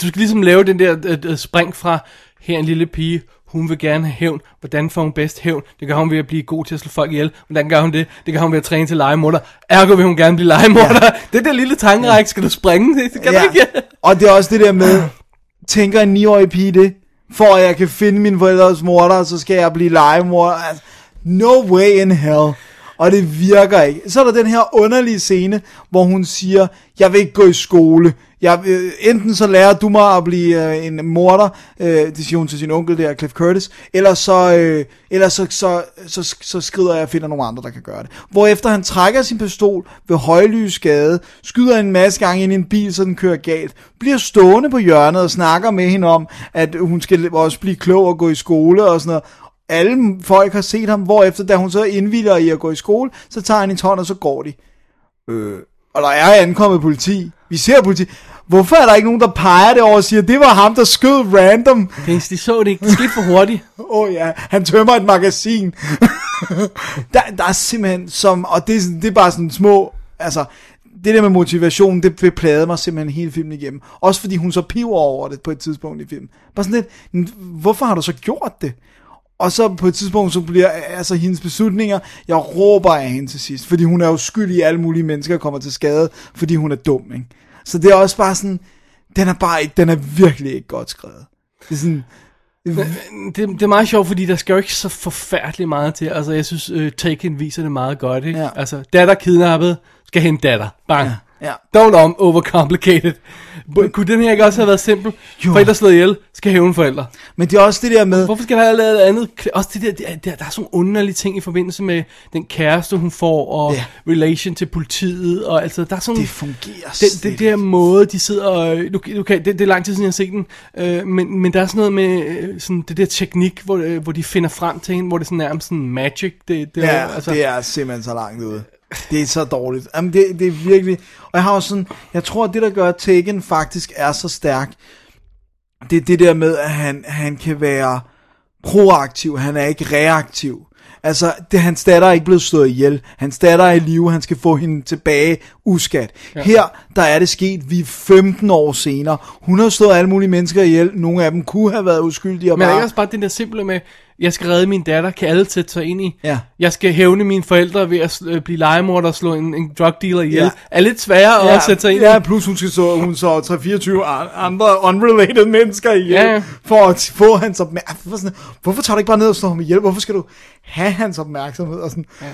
Du skal ligesom lave den der øh, øh, spring fra, her er en lille pige, hun vil gerne have hævn. Hvordan får hun bedst hævn? Det gør hun ved at blive god til at slå folk ihjel. Hvordan gør hun det? Det gør hun ved at træne til legemorder. Ergo vil hun gerne blive legemorder. Ja. *laughs* Det der lille tankeræk, skal du springe? Det kan ja. du ikke. Og det er også det der med, tænker en 9-årig pige det, for at jeg kan finde min forældres morder, så skal jeg blive legemorder. Altså, no way in hell. Og det virker ikke. Så er der den her underlige scene, hvor hun siger, jeg vil ikke gå i skole. Jeg, øh, enten så lærer du mig at blive øh, en morder, øh, det siger hun til sin onkel der, Cliff Curtis, eller så, øh, eller så, så, så, så skrider jeg og finder nogle andre, der kan gøre det. Hvorefter han trækker sin pistol ved højlysgade, skyder en masse gange ind i en bil, så den kører galt, bliver stående på hjørnet og snakker med hende om, at hun skal også blive klog og gå i skole og sådan noget, alle folk har set ham, hvorefter da hun så indvilder i at gå i skole, så tager han en hånd, og så går de. Øh, og der er ankommet politi. Vi ser politi. Hvorfor er der ikke nogen, der peger det over og siger, det var ham, der skød random? Dennis, de så det ikke. Det skete for hurtigt. *laughs* Åh oh, ja, han tømmer et magasin. *laughs* der, der er simpelthen som, og det, det er bare sådan små, altså, det der med motivation, det, det plagede mig simpelthen hele filmen igennem. Også fordi hun så piver over det på et tidspunkt i filmen. Bare sådan lidt, hvorfor har du så gjort det? Og så på et tidspunkt, så bliver altså hendes beslutninger, jeg råber af hende til sidst, fordi hun er jo skyld i, alle mulige mennesker kommer til skade, fordi hun er dum, ikke? Så det er også bare sådan, den er bare ikke, den er virkelig ikke godt skrevet. Det er sådan, det, det er meget sjovt, fordi der skal jo ikke så forfærdeligt meget til. Altså, jeg synes, uh, Taken viser det meget godt, ikke? Ja. Altså, datter kidnappet, skal hente datter. Bang. Ja. Ja. Don't um, overcomplicate it. Kunne den her ikke også have været simpel? Jo. Forældre slået ihjel, skal hævne forældre. Men det er også det der med, Hvorfor skal der have lavet andet? Også det der, der, der, der er sådan underlige ting i forbindelse med den kæreste, hun får, og Ja. relation til politiet, og altså, der er sådan... det fungerer den, slet den der måde, de sidder og... Du kan, det, det er lang tid siden, jeg har set den, øh, men, men der er sådan noget med øh, sådan, det der teknik, hvor, øh, hvor de finder frem til hende, hvor det sådan nærmest sådan magic. Det, det, Ja, er, altså, det er simpelthen så langt ude. Det er så dårligt. Jamen, det, det er virkelig... Og jeg har også sådan... Jeg tror, at det, der gør, at Taken faktisk er så stærk, det er det der med, at han, han kan være proaktiv. Han er ikke reaktiv. Altså, det, hans datter er ikke blevet slået ihjel. Hans datter er i live, han skal få hende tilbage uskat. Ja. Her, der er det sket, vi er 15 år senere. Hun har slået alle mulige mennesker ihjel. Nogle af dem kunne have været uskyldige. Og Men er bare... ikke også bare den der simple med, jeg skal redde min datter, kan alle sætte sig ind i. Ja. Jeg skal hævne mine forældre ved at øh, blive legemorder og slå en, en drug dealer ihjel. Ja. Ja. Er lidt sværere at sætte sig ind ja, i. plus hun skal så, hun så 3-24 andre unrelated mennesker ihjel, Ja, ja. ja. for at få hans opmærksomhed. Hvorfor, tager du ikke bare ned og slår ham ihjel? Hvorfor skal du have hans opmærksomhed? Og, sådan. Ja.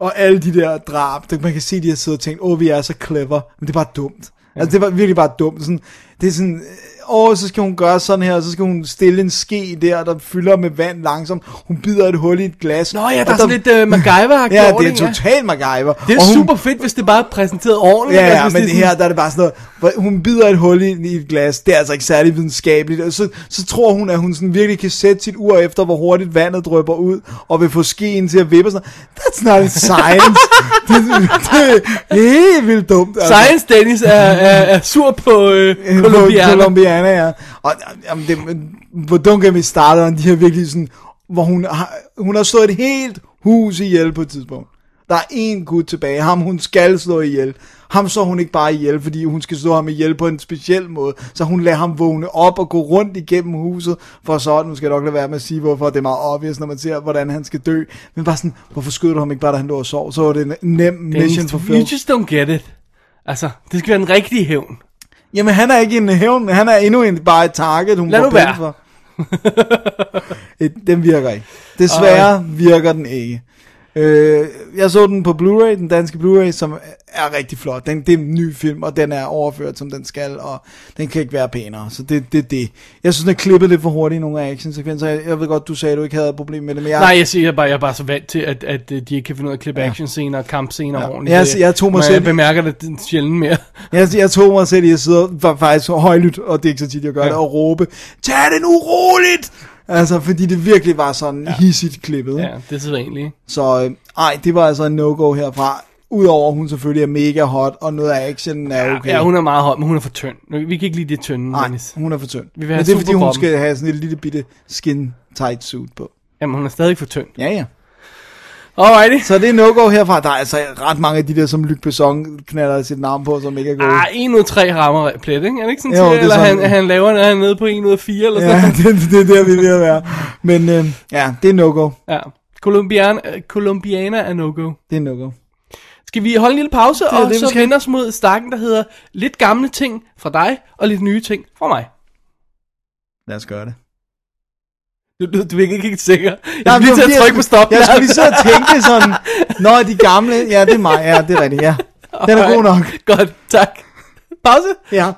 og alle de der drab, man kan se, de har siddet og tænkt, åh, vi er så clever, men det er bare dumt. Ja. Altså, det var virkelig bare dumt. Sådan, det er sådan, åh, så skal hun gøre sådan her, og så skal hun stille en ske der, der fylder med vand langsomt. Hun bider et hul i et glas. Nå ja, der er sådan lidt uh, MacGyver-agtigt Ja, over det er ja. totalt MacGyver. Det er Og hun- super fedt, hvis det bare er præsenteret ordentligt. Ja, ja, altså, men det her, der er det bare sådan noget, hun bider et hul i, i et glas, det er altså ikke særlig videnskabeligt, og så, så tror hun, at hun sådan virkelig kan sætte sit ur efter, hvor hurtigt vandet drøber ud, og vil få skeen til at vippe, sådan That's not science. det, *laughs* det, det er helt vildt dumt. altså. Science Dennis er, er, er sur på øh, Colombiana. Colombiana, ja. Og jamen, det, hvor don't get me started de her virkelig sådan, hvor hun har, hun har slået et helt hus ihjel på et tidspunkt. Der er en gut tilbage, ham hun skal slå ihjel. Ham så hun ikke bare ihjel, fordi hun skal slå ham ihjel på en speciel måde. Så hun lader ham vågne op og gå rundt igennem huset, for så, nu skal jeg nok lade være med at sige, hvorfor det er meget obvious, når man ser, hvordan han skal dø. Men bare sådan, hvorfor skød du ham ikke bare, da han lå og sov? Så var det en nem mission for you film. just don't get it. Altså, det skal være en rigtig hævn. Jamen, han er ikke en hævn, han er endnu en, bare et target, hun Lad får penge for. Den virker ikke. Desværre virker den ikke. Øh, jeg så den på Blu-ray, den danske Blu-ray, som er rigtig flot. Den, det er en ny film, og den er overført, som den skal, og den kan ikke være pænere. Så det er det, det. Jeg synes, den er klippet lidt for hurtigt i nogle af actionsekvenser. Jeg, jeg ved godt, du sagde, at du ikke havde et problem med det, men jeg... Nej, jeg siger bare, jeg er bare så vant til, at, at øh, de ikke kan finde ud af at klippe actionscener og kampscener Ja. ordentligt. Jeg- Så jeg tog mig selv- Jeg bemærker det sjældent mere. *laughs* Jeg, jeg tog mig selv i at sidde var faktisk højlydt, og det er ikke så tit, jeg gør Ja. det, og råbe, tag det nu roligt! Altså, fordi det virkelig var sådan ja. hissigt klippet. Ja, det er så egentlig. Så øh, ej, det var altså en no-go herfra. Udover at hun selvfølgelig er mega hot, og noget af action er okay. Ja, hun er meget høj, men hun er for tynd. Vi kan ikke lide det tynde, Nej, Dennis. hun er for tynd. Vi vil Men have det er fordi, hun skal have sådan et lille bitte skin tight suit på. Jamen, hun er stadig for tynd. Ja, ja. Alrighty. Så det er no-go herfra. Der er altså ret mange af de der, som Luc Besson knaller sit navn på, som ikke er gode. Ah, 1 ud af 3 rammer plet, ikke? Er det ikke sådan, Jo, det er eller sådan. han, han laver, når han er nede på 1 ud af 4, eller sådan Ja, *laughs* det, det er der, vi er ved at være. Men øh, ja, det er no-go. Ja. Colombiana, øh, Colombiana er no-go. Det er no-go. Skal vi holde en lille pause, er og det, så vende os mod stakken, der hedder lidt gamle ting fra dig, og lidt nye ting fra mig. Lad os gøre det. Du, du, du er ikke helt sikker. Jeg Nej, skal lige til at trykke på stop. Jeg skulle lige og tænke sådan, Nå, de gamle, ja, det er mig, ja, det er rigtigt, ja. Den er god nok. Godt, tak. Pause. Ja.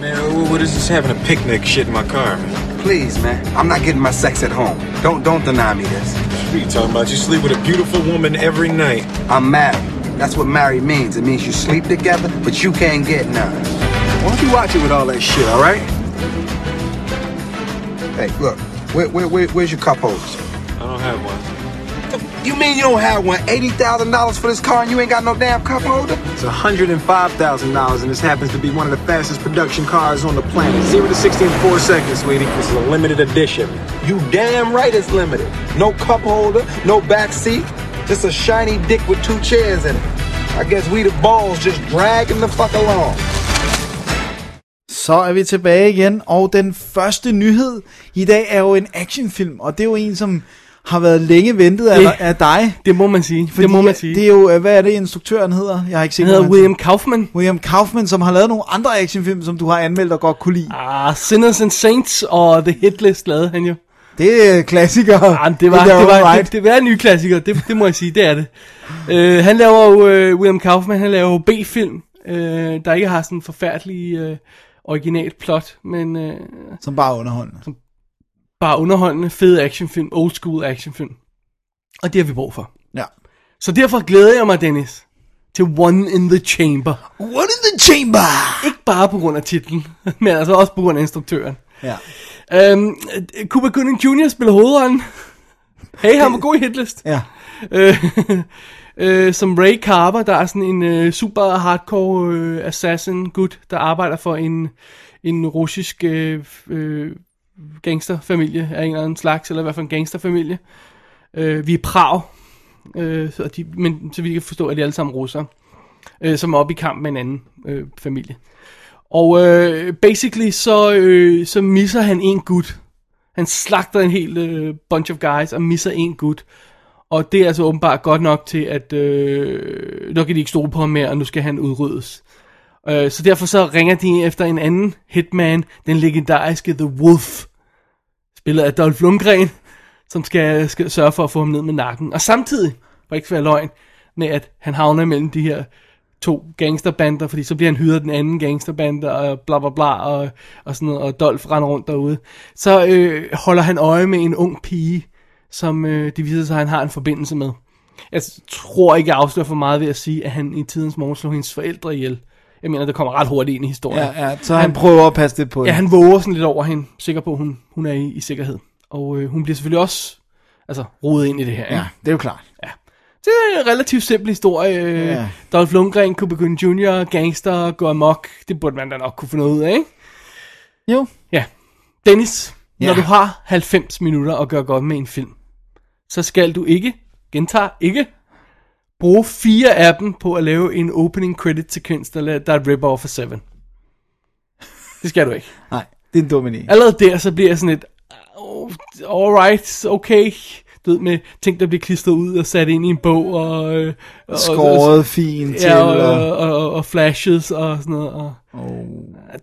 Man, what is this having a picnic shit in my car, man? Please, man. I'm not getting my sex at home. Don't don't deny me this. What are you talking about? You sleep with a beautiful woman every night. I'm married. That's what married means. It means you sleep together, but you can't get none. Why don't you watch it with all that shit, all right? Hey, look. Where, where, where, where's your cup holders? I don't have one. You mean you don't have one? Eighty thousand dollars for this car and you ain't got no damn cup holder? It's $105,000 and this happens to be one of the fastest production cars on the planet. 0 to 60 in 4 seconds, sweetie. This is a limited edition. You damn right it's limited. No cup holder, no back seat, just a shiny dick with two chairs in it. I guess we the balls just dragging the fuck along. Så er vi tilbage igen, og den første nyhed i dag er jo en actionfilm, og det er jo en, som har været længe ventet af, Det- af dig. Det må man sige. det må man sige. Det er jo, hvad er det instruktøren hedder? Jeg har ikke set Han hedder William Kaufman. William Kaufman, som har lavet nogle andre actionfilm, som du har anmeldt og godt kunne lide. Ah, Sinners and Saints og The Hit List lavede han jo. Det er klassikere. Ah, det var, det, own var, right. det, det var en ny klassiker, det, det må jeg sige, det er det. Uh, han laver jo, uh, William Kaufman, han laver jo B-film, uh, der ikke har sådan en forfærdelig uh, originalt plot, men uh, Som bare underholdende. bare underholdende, fede actionfilm, old school actionfilm. Og det har vi brug for. Ja. Så derfor glæder jeg mig, Dennis, til One in the Chamber. What in the chamber? Ikke bare på grund af titlen, *laughs* men altså også på grund af instruktøren. Ja. Um, Cuba Gooding Jr. spiller hovedrollen. Hey, han var god i hitlist. Ja. Øh, øh, som Ray Carver, der er sådan en øh, super hardcore øh, assassin gut, der arbejder for en, en russisk øh, øh, gangsterfamilie af en eller anden slags, eller i hvert fald en gangsterfamilie. Øh, vi er Prag, øh, så de, men så vi kan forstå, at de alle sammen russere, øh, som er oppe i kamp med en anden øh, familie. Og øh, basically så, øh, så misser han en gut. Han slagter en hel øh, bunch of guys og misser en gut. Og det er altså åbenbart godt nok til, at øh, nu kan de ikke stole på ham mere, og nu skal han udryddes. Øh, så derfor så ringer de efter en anden hitman, den legendariske The Wolf, spillet af Dolph Lundgren, som skal, skal sørge for at få ham ned med nakken. Og samtidig, for ikke at være løgn, med at han havner mellem de her to gangsterbander, fordi så bliver han hyret af den anden gangsterbande, og bla bla bla, og, og sådan noget, og Dolph render rundt derude. Så øh, holder han øje med en ung pige, som øh, det viser sig, at han har en forbindelse med. Jeg tror ikke, jeg afslører for meget ved at sige, at han i tidens morgen slog hendes forældre ihjel. Jeg mener, det kommer ret hurtigt ind i historien. Ja, ja, så han prøver at passe det på Ja, han våger sådan lidt over hende, sikker på, at hun, hun er i, i sikkerhed. Og øh, hun bliver selvfølgelig også altså, rodet ind i det her. Ikke? Ja, det er jo klart. Det er en relativt simpel historie. Ja. Dolph Lundgren, Cuba Gooding Jr., gangster, går amok. Det burde man da nok kunne finde ud af, ikke? Jo. Ja. Dennis, Ja. når du har 90 minutter at gøre godt med en film, så skal du ikke, gentager ikke, bruge fire af dem på at lave en opening credit sekvens, der, er et rip-off af Seven. Det skal du ikke. *laughs* Nej, det er en dum idé. Allerede der, så bliver jeg sådan et, oh, alright, okay, du ved, med ting, der bliver klistret ud og sat ind i en bog, og... øh, og Skåret fint til. Ja, og, og... og, og, og flashes og sådan noget. Og, Oh,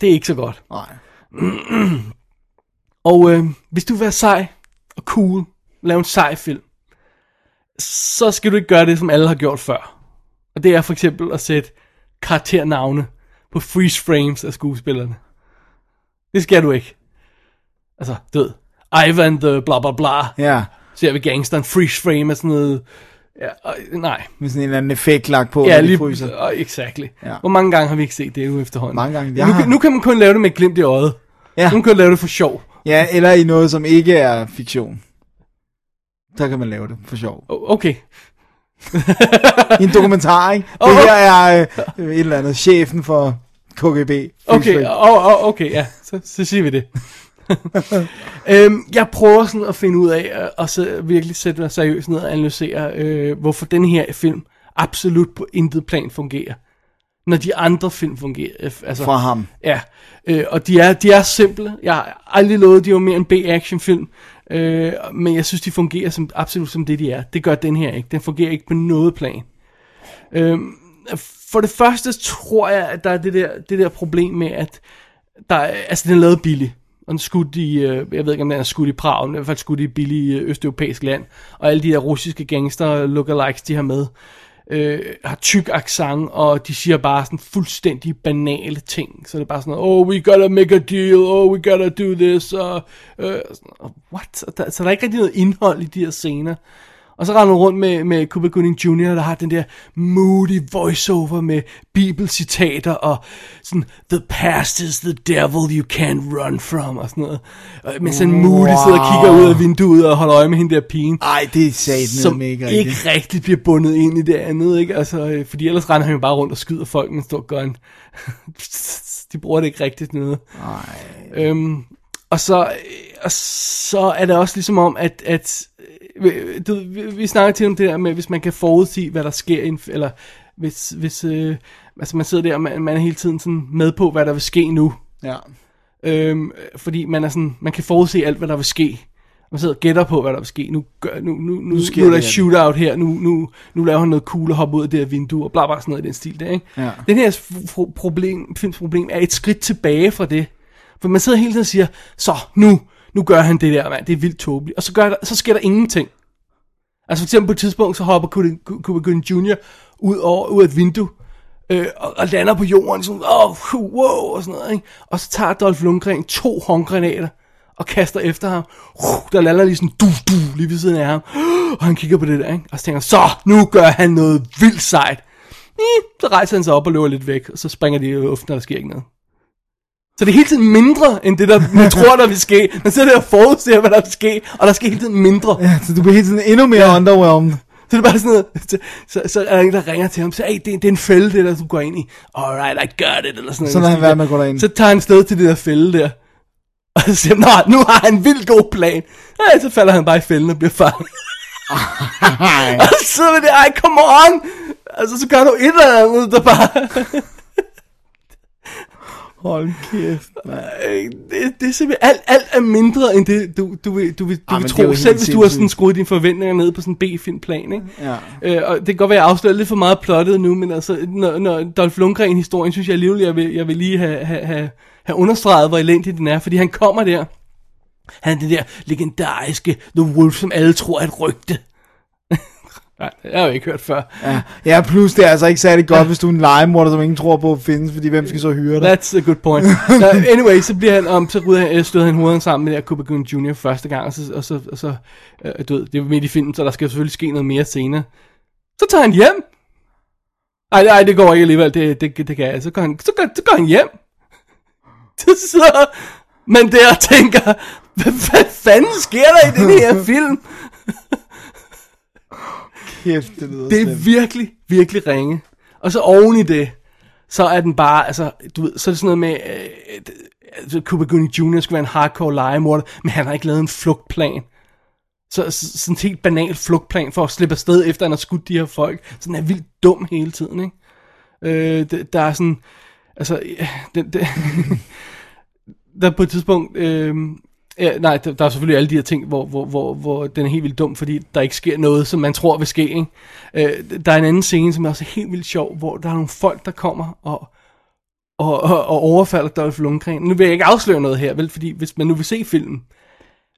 det er ikke så godt. nej. *clears throat* *clears throat* Og øh, hvis du vil være sej og cool, lave en sej film, så skal du ikke gøre det, som alle har gjort før. Og det er for eksempel at sætte karakternavne på freeze frames af skuespillerne. Det skal du ikke. Altså, du ved, Ivan the bla bla bla, Ja, ser vi gangsteren, freeze frame af sådan noget, ja, og, nej. med sådan en eller anden effekt lagt på, Ja, lige, fryser. uh, exactly. Ja. Hvor mange gange har vi ikke set det nu efterhånden? Mange gange. Jeg Nu, har- nu kan man kun lave det med et glimt i øjet. Ja. Nu kan man lave det for sjov. Ja, eller i noget, som ikke er fiktion. Så kan man lave det for sjov. Okay. *laughs* I en dokumentar, ikke? *laughs* Det Åh, her er øh, et eller andet, chefen for KGB. Okay, oh, oh, okay, ja, så, så siger vi det. *laughs* øhm, jeg prøver sådan at finde ud af, at, at så virkelig sætte mig seriøst ned og analysere, øh, hvorfor den her film absolut på intet plan fungerer. Når de andre film fungerer. øh, Altså, Fra ham. Ja, øh, og de er, de er simple. Jeg har aldrig lovet, de var mere en B-action-film. Øh, men jeg synes, de fungerer som, absolut som det, de er. Det gør den her ikke. Den fungerer ikke på noget plan. Øhm, for det første tror jeg, at der er det der, det der problem med, at der er, altså den er lavet billig. Og den skudt i, øh, jeg ved ikke om den er skudt i Prag, men i hvert fald skudt i et billigt øh, østeuropæisk land. Og alle de der russiske gangster lookalikes, de har med, øh, har tyk accent, og de siger bare sådan fuldstændig banale ting. Så det er bare sådan noget, oh, we gotta make a deal, oh, we gotta do this, og, øh, sådan, what? Så der, så der er ikke rigtig noget indhold i de her scener. Og så render hun rundt med, med Cuba Gooding Jr., der har den der moody voiceover med bibelcitater og sådan, the past is the devil you can't run from, og sådan noget. Og Mens en moody sidder og kigger ud af vinduet og holder øje med hende der pigen Ej, det er satan som mega ikke rigtigt. rigtig bliver bundet ind i det andet, ikke? Altså, øh, fordi ellers render han jo bare rundt og skyder folk med en stor gun. *laughs* De bruger det ikke rigtigt noget. Nej. Øhm, og så, øh, og så er det også ligesom om, at, at øh, du, vi, vi snakker til om det der med, hvis man kan forudsige, hvad der sker, en, eller hvis, hvis øh, altså man sidder der, og man, man er hele tiden sådan med på, hvad der vil ske nu. Ja. Øhm, fordi man er sådan, man kan forudse alt, hvad der vil ske. Man sidder og gætter på, hvad der vil ske. Nu, gør, nu, nu, nu, nu, sker nu er der et her. shootout her. Nu, nu, nu laver han noget cool og hopper ud af det her vindue, og bla bla sådan noget i den stil der, ikke? Ja. Den her problem, films problem er et skridt tilbage fra det. For man sidder hele tiden og siger, så nu, nu gør han det der, mand. Det er vildt tåbeligt. Og så, gør der, så sker der ingenting. Altså for eksempel på et tidspunkt, så hopper Cuba Gooding Jr. ud, over, ud af et vindue, øh, og, og lander på jorden, sådan, oh, wow, og sådan noget, ikke? Og så tager Dolph Lundgren to håndgranater, og kaster efter ham. Uh, der lander lige sådan, du, du, lige ved siden af ham. *gasps* Og han kigger på det der, ikke? Og så tænker så, nu gør han noget vildt sejt. Eh, Så rejser han sig op og løber lidt væk, og så springer de i luften, og der sker ikke noget. Så det er hele tiden mindre, end det, der man *laughs* tror, der vil ske. Man sidder der og forudser, hvad der vil ske, og der sker hele tiden mindre. ja, så du bliver helt sådan endnu mere ja. underwhelmed. Så det er bare sådan noget, så, så, så er der en, der ringer til ham, så hey, det, det er en fælde, det der, du går ind i. Alright, I got it, eller sådan noget. Så lader han være med at gå derind. Så tager han sted til det der fælde der. Og så siger han, nu har han en vildt god plan. Nej, så falder han bare i fælden og bliver fanget. *laughs* og så sidder vi der, ej, come on! Altså, så gør du et eller andet, der bare... Hold kæft. Øh, det, det er simpelthen, alt, alt er mindre end det, du, du vil, du vil, du Ah, vil tro, selv hvis du har sådan skruet dine forventninger ned på sådan en B-filmplan, ikke? Ja. Øh, og det kan godt være, at jeg afslører lidt for meget plottet nu, men altså, når, når Dolph Lundgren-historien, synes jeg alligevel, jeg vil, jeg vil lige have, have, have, have understreget, hvor elendig den er, fordi han kommer der, han er det der legendariske The Wolf, som alle tror er et rygte. Nej, jeg har jo ikke hørt før. Ja. ja, plus det er altså ikke særlig godt, hvis du er en legemorder, som ingen tror på findes, fordi hvem skal så hyre dig? That's a good point. *laughs* uh, anyway, så bliver han, um, så rydder han, øh, støder han hovederne sammen med der Cuba Gooding Jr. første gang, og så, og så, og så uh, du ved, det er midt i filmen, så der skal selvfølgelig ske noget mere senere. Så tager han hjem. Ej, ej, det går ikke alligevel, det, det, det kan jeg. Så går han, så går, så går han hjem. Så sidder man der og tænker, hvad, hvad fanden sker der i den her film? *laughs* Kæft, det lyder Det er slemt. virkelig, virkelig ringe. Og så oven i det, så er den bare, altså, du ved, så er det sådan noget med, øh, altså, Cuba Gooding Jr. skal være en hardcore legemorder, men han har ikke lavet en flugtplan. Så, så sådan en helt banal flugtplan for at slippe afsted, efter han har skudt de her folk. Så den er vildt dum hele tiden, ikke? Øh, det, der er sådan, altså, ja, det, det, *laughs* der er på et tidspunkt, øh, ja, nej, der, der er selvfølgelig alle de her ting, hvor, hvor, hvor, hvor den er helt vildt dum, fordi der ikke sker noget, som man tror vil ske, ikke? Øh, der er en anden scene, som er også helt vildt sjov, hvor der er nogle folk, der kommer og, og, og, og overfalder Dolph Lundgren. Nu vil jeg ikke afsløre noget her, vel, fordi hvis man nu vil se filmen,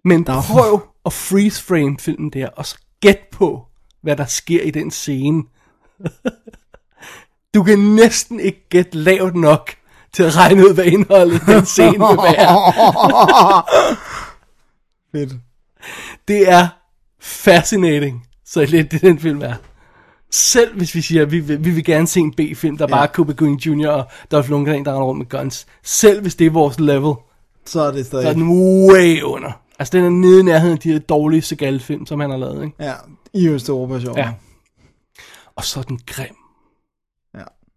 men prøv at freeze frame filmen der, og så gæt på, hvad der sker i den scene. *laughs* du kan næsten ikke gætte lavt nok til at regne ud, hvad indholdet i den scene vil være. *laughs* Fedt. Det er fascinating, så lidt det den film er. Selv hvis vi siger, at vi, vil- vi vil gerne se en B-film, der ja. bare er Cuba Gooding Jr. og Dolph Lundgren, der render rundt med guns. Selv hvis det er vores level, Så er det så er stadig. den way under. Altså, den er nede i nærheden af de her dårlige Seagal-film, som han har lavet, ikke? Ja, i Østeuropa sjov. Ja. Og så er den grim.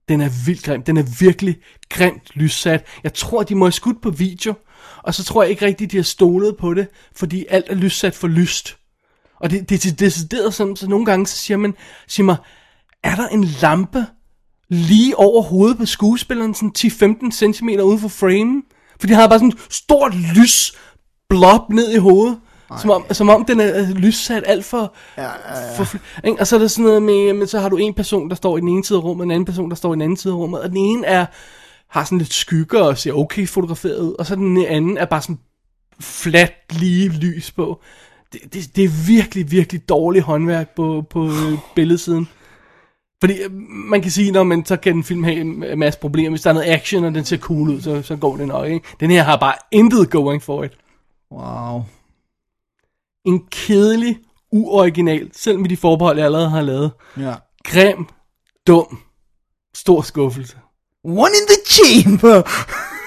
Den er vildt grim. Den er virkelig grimt lyssat. Jeg tror, de må have skudt på video, og så tror jeg ikke rigtigt, de har stolet på det, fordi alt er lyssat for lyst. Og det, det er decideret sådan, så nogle gange så siger man, siger mig, er der en lampe lige over hovedet på skuespilleren, sådan 10-15 cm uden for framen? For de har bare sådan stort lys blob ned i hovedet. Som om, som om den er lyssat alt for... Ja, ja, ja. For, ikke? og så er der sådan noget med, men så har du en person, der står i den ene side af rummet, og en anden person, der står i den anden side af rummet, og den ene er, har sådan lidt skygger og ser okay fotograferet ud, og så den anden er bare sådan flat lige lys på. Det, det, det er virkelig, virkelig dårligt håndværk på, på billedsiden. Fordi øh, man kan sige, når man så kan en film have en masse problemer. Hvis der er noget action, og den ser cool ud, så, så går det nok. Ikke? Den her har bare intet going for it. Wow. En kedelig, uoriginal, selv med de forbehold, jeg allerede har lavet. Ja. Grim, dum, stor skuffelse. One in the chamber.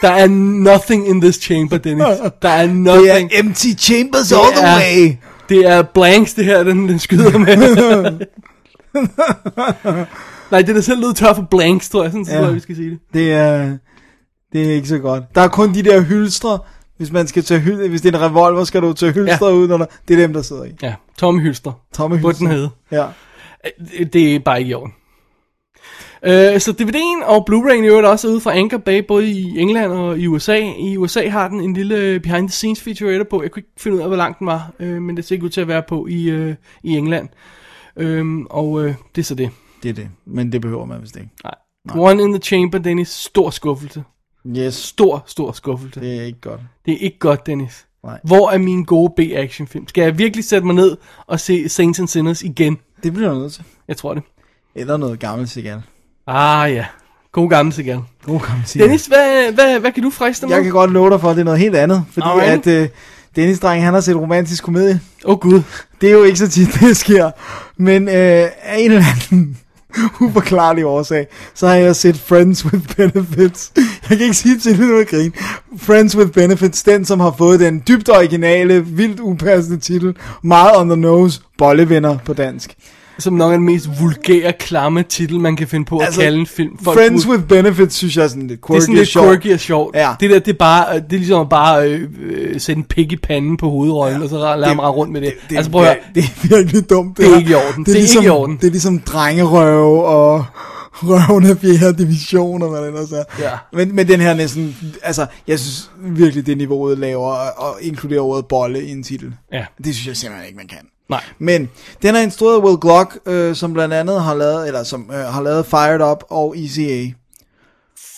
Der er nothing in this chamber, Dennis. Der er Det nothing. er empty chambers Det all the er- way. Det er blanks, det her, den, den skyder med. *laughs* Nej, det er selv lød tør for blanks, tror jeg. Sådan så Ja. tror jeg, vi skal sige det. Det er, det er ikke så godt. Der er kun de der hylstre. Hvis man skal tage hyld, hvis det er en revolver, skal du tage hylstre Ja. ud, når der, det er dem, der sidder i. Ja, Tommy Hylster. Tomme På den hede. Ja. Det- Det er bare ikke i orden. Øh, så DVD'en og Blu-ray'en i øvrigt også er ude fra Anchor Bay, både i England og i USA. I USA har den en lille behind the scenes featurette på. Jeg kunne ikke finde ud af, hvor lang den var, øh, men det ser ikke ud til at være på i, øh, i England. Øhm, og øh, det er så det. Det er det. Men det behøver man vist ikke. Nej. One in the Chamber, Dennis. Stor skuffelse. Yes. Stor, stor skuffelse. Det er ikke godt. Det er ikke godt, Dennis. Nej. Hvor er min gode B-action film? Skal jeg virkelig sætte mig ned og se Saints and Sinners igen? Det bliver du nødt til. Jeg tror det. Eller noget gammelt sikkert. Ah ja. God gammel igen. God gammelt sikkert. Dennis, hvad, hvad, hvad kan du friste med? Jeg kan godt love dig for, at det er noget helt andet. Fordi Alright. at uh, Dennis dreng, han har set romantisk komedie. Åh oh, gud. Det er jo ikke så tit, *laughs* det sker. Men uh, af en eller anden *laughs* uforklarlig årsag, så har jeg set Friends with Benefits. Jeg kan ikke sige til det noget grin. Friends with Benefits, den som har fået den dybt originale, vildt upassende titel, meget on the nose, bollevenner på dansk. Som nok er den mest vulgære, klamme titel, man kan finde på at Altså, kalde en film. Friends with Benefits, synes jeg er sådan lidt det er quirky sådan lidt quirky og sjovt. Ja. Det der, det er bare, det er ligesom at bare øh, øh, sætte en pik i panden på hovedrollen, ja. og så lade ham rundt med det. det, altså prøv at høre, det er virkelig dumt. Det er her. ikke i orden. Det er ligesom, ikke i orden. Det er ligesom drengerøve og røven af fjerde division, og hvad det ellers er. Ja. Men, men den her næsten, altså, jeg synes virkelig, det niveauet laver og inkluderer ordet bolle i en titel. Ja. Det synes jeg simpelthen ikke, man kan. Nej. Men den er instrueret af Will Glock, øh, som blandt andet har lavet, eller som øh, har lavet Fired Up og ECA.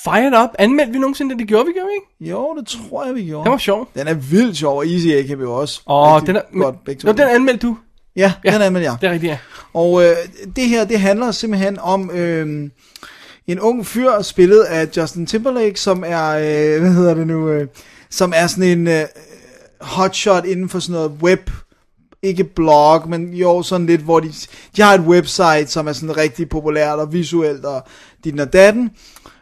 Fired Up, anmeldte vi nogensinde det? Det gjorde vi, gjorde vi ikke? Jo, det tror jeg, vi gjorde. Den var sjov. Den er vildt sjov, og ECA kan vi jo også. Åh, den er... godt begge to. Nå, den anmeldte du. Ja, Ja. den anmeldte jeg. Det er rigtigt, ja. Og øh, det her, det handler simpelthen om øh, en ung fyr, spillet af Justin Timberlake, som er, øh, hvad hedder det nu, øh, som er sådan en øh, hotshot inden for sådan noget web, ikke blog, men jo sådan lidt, hvor de, de har et website, som er sådan rigtig populært og visuelt og dit og datten.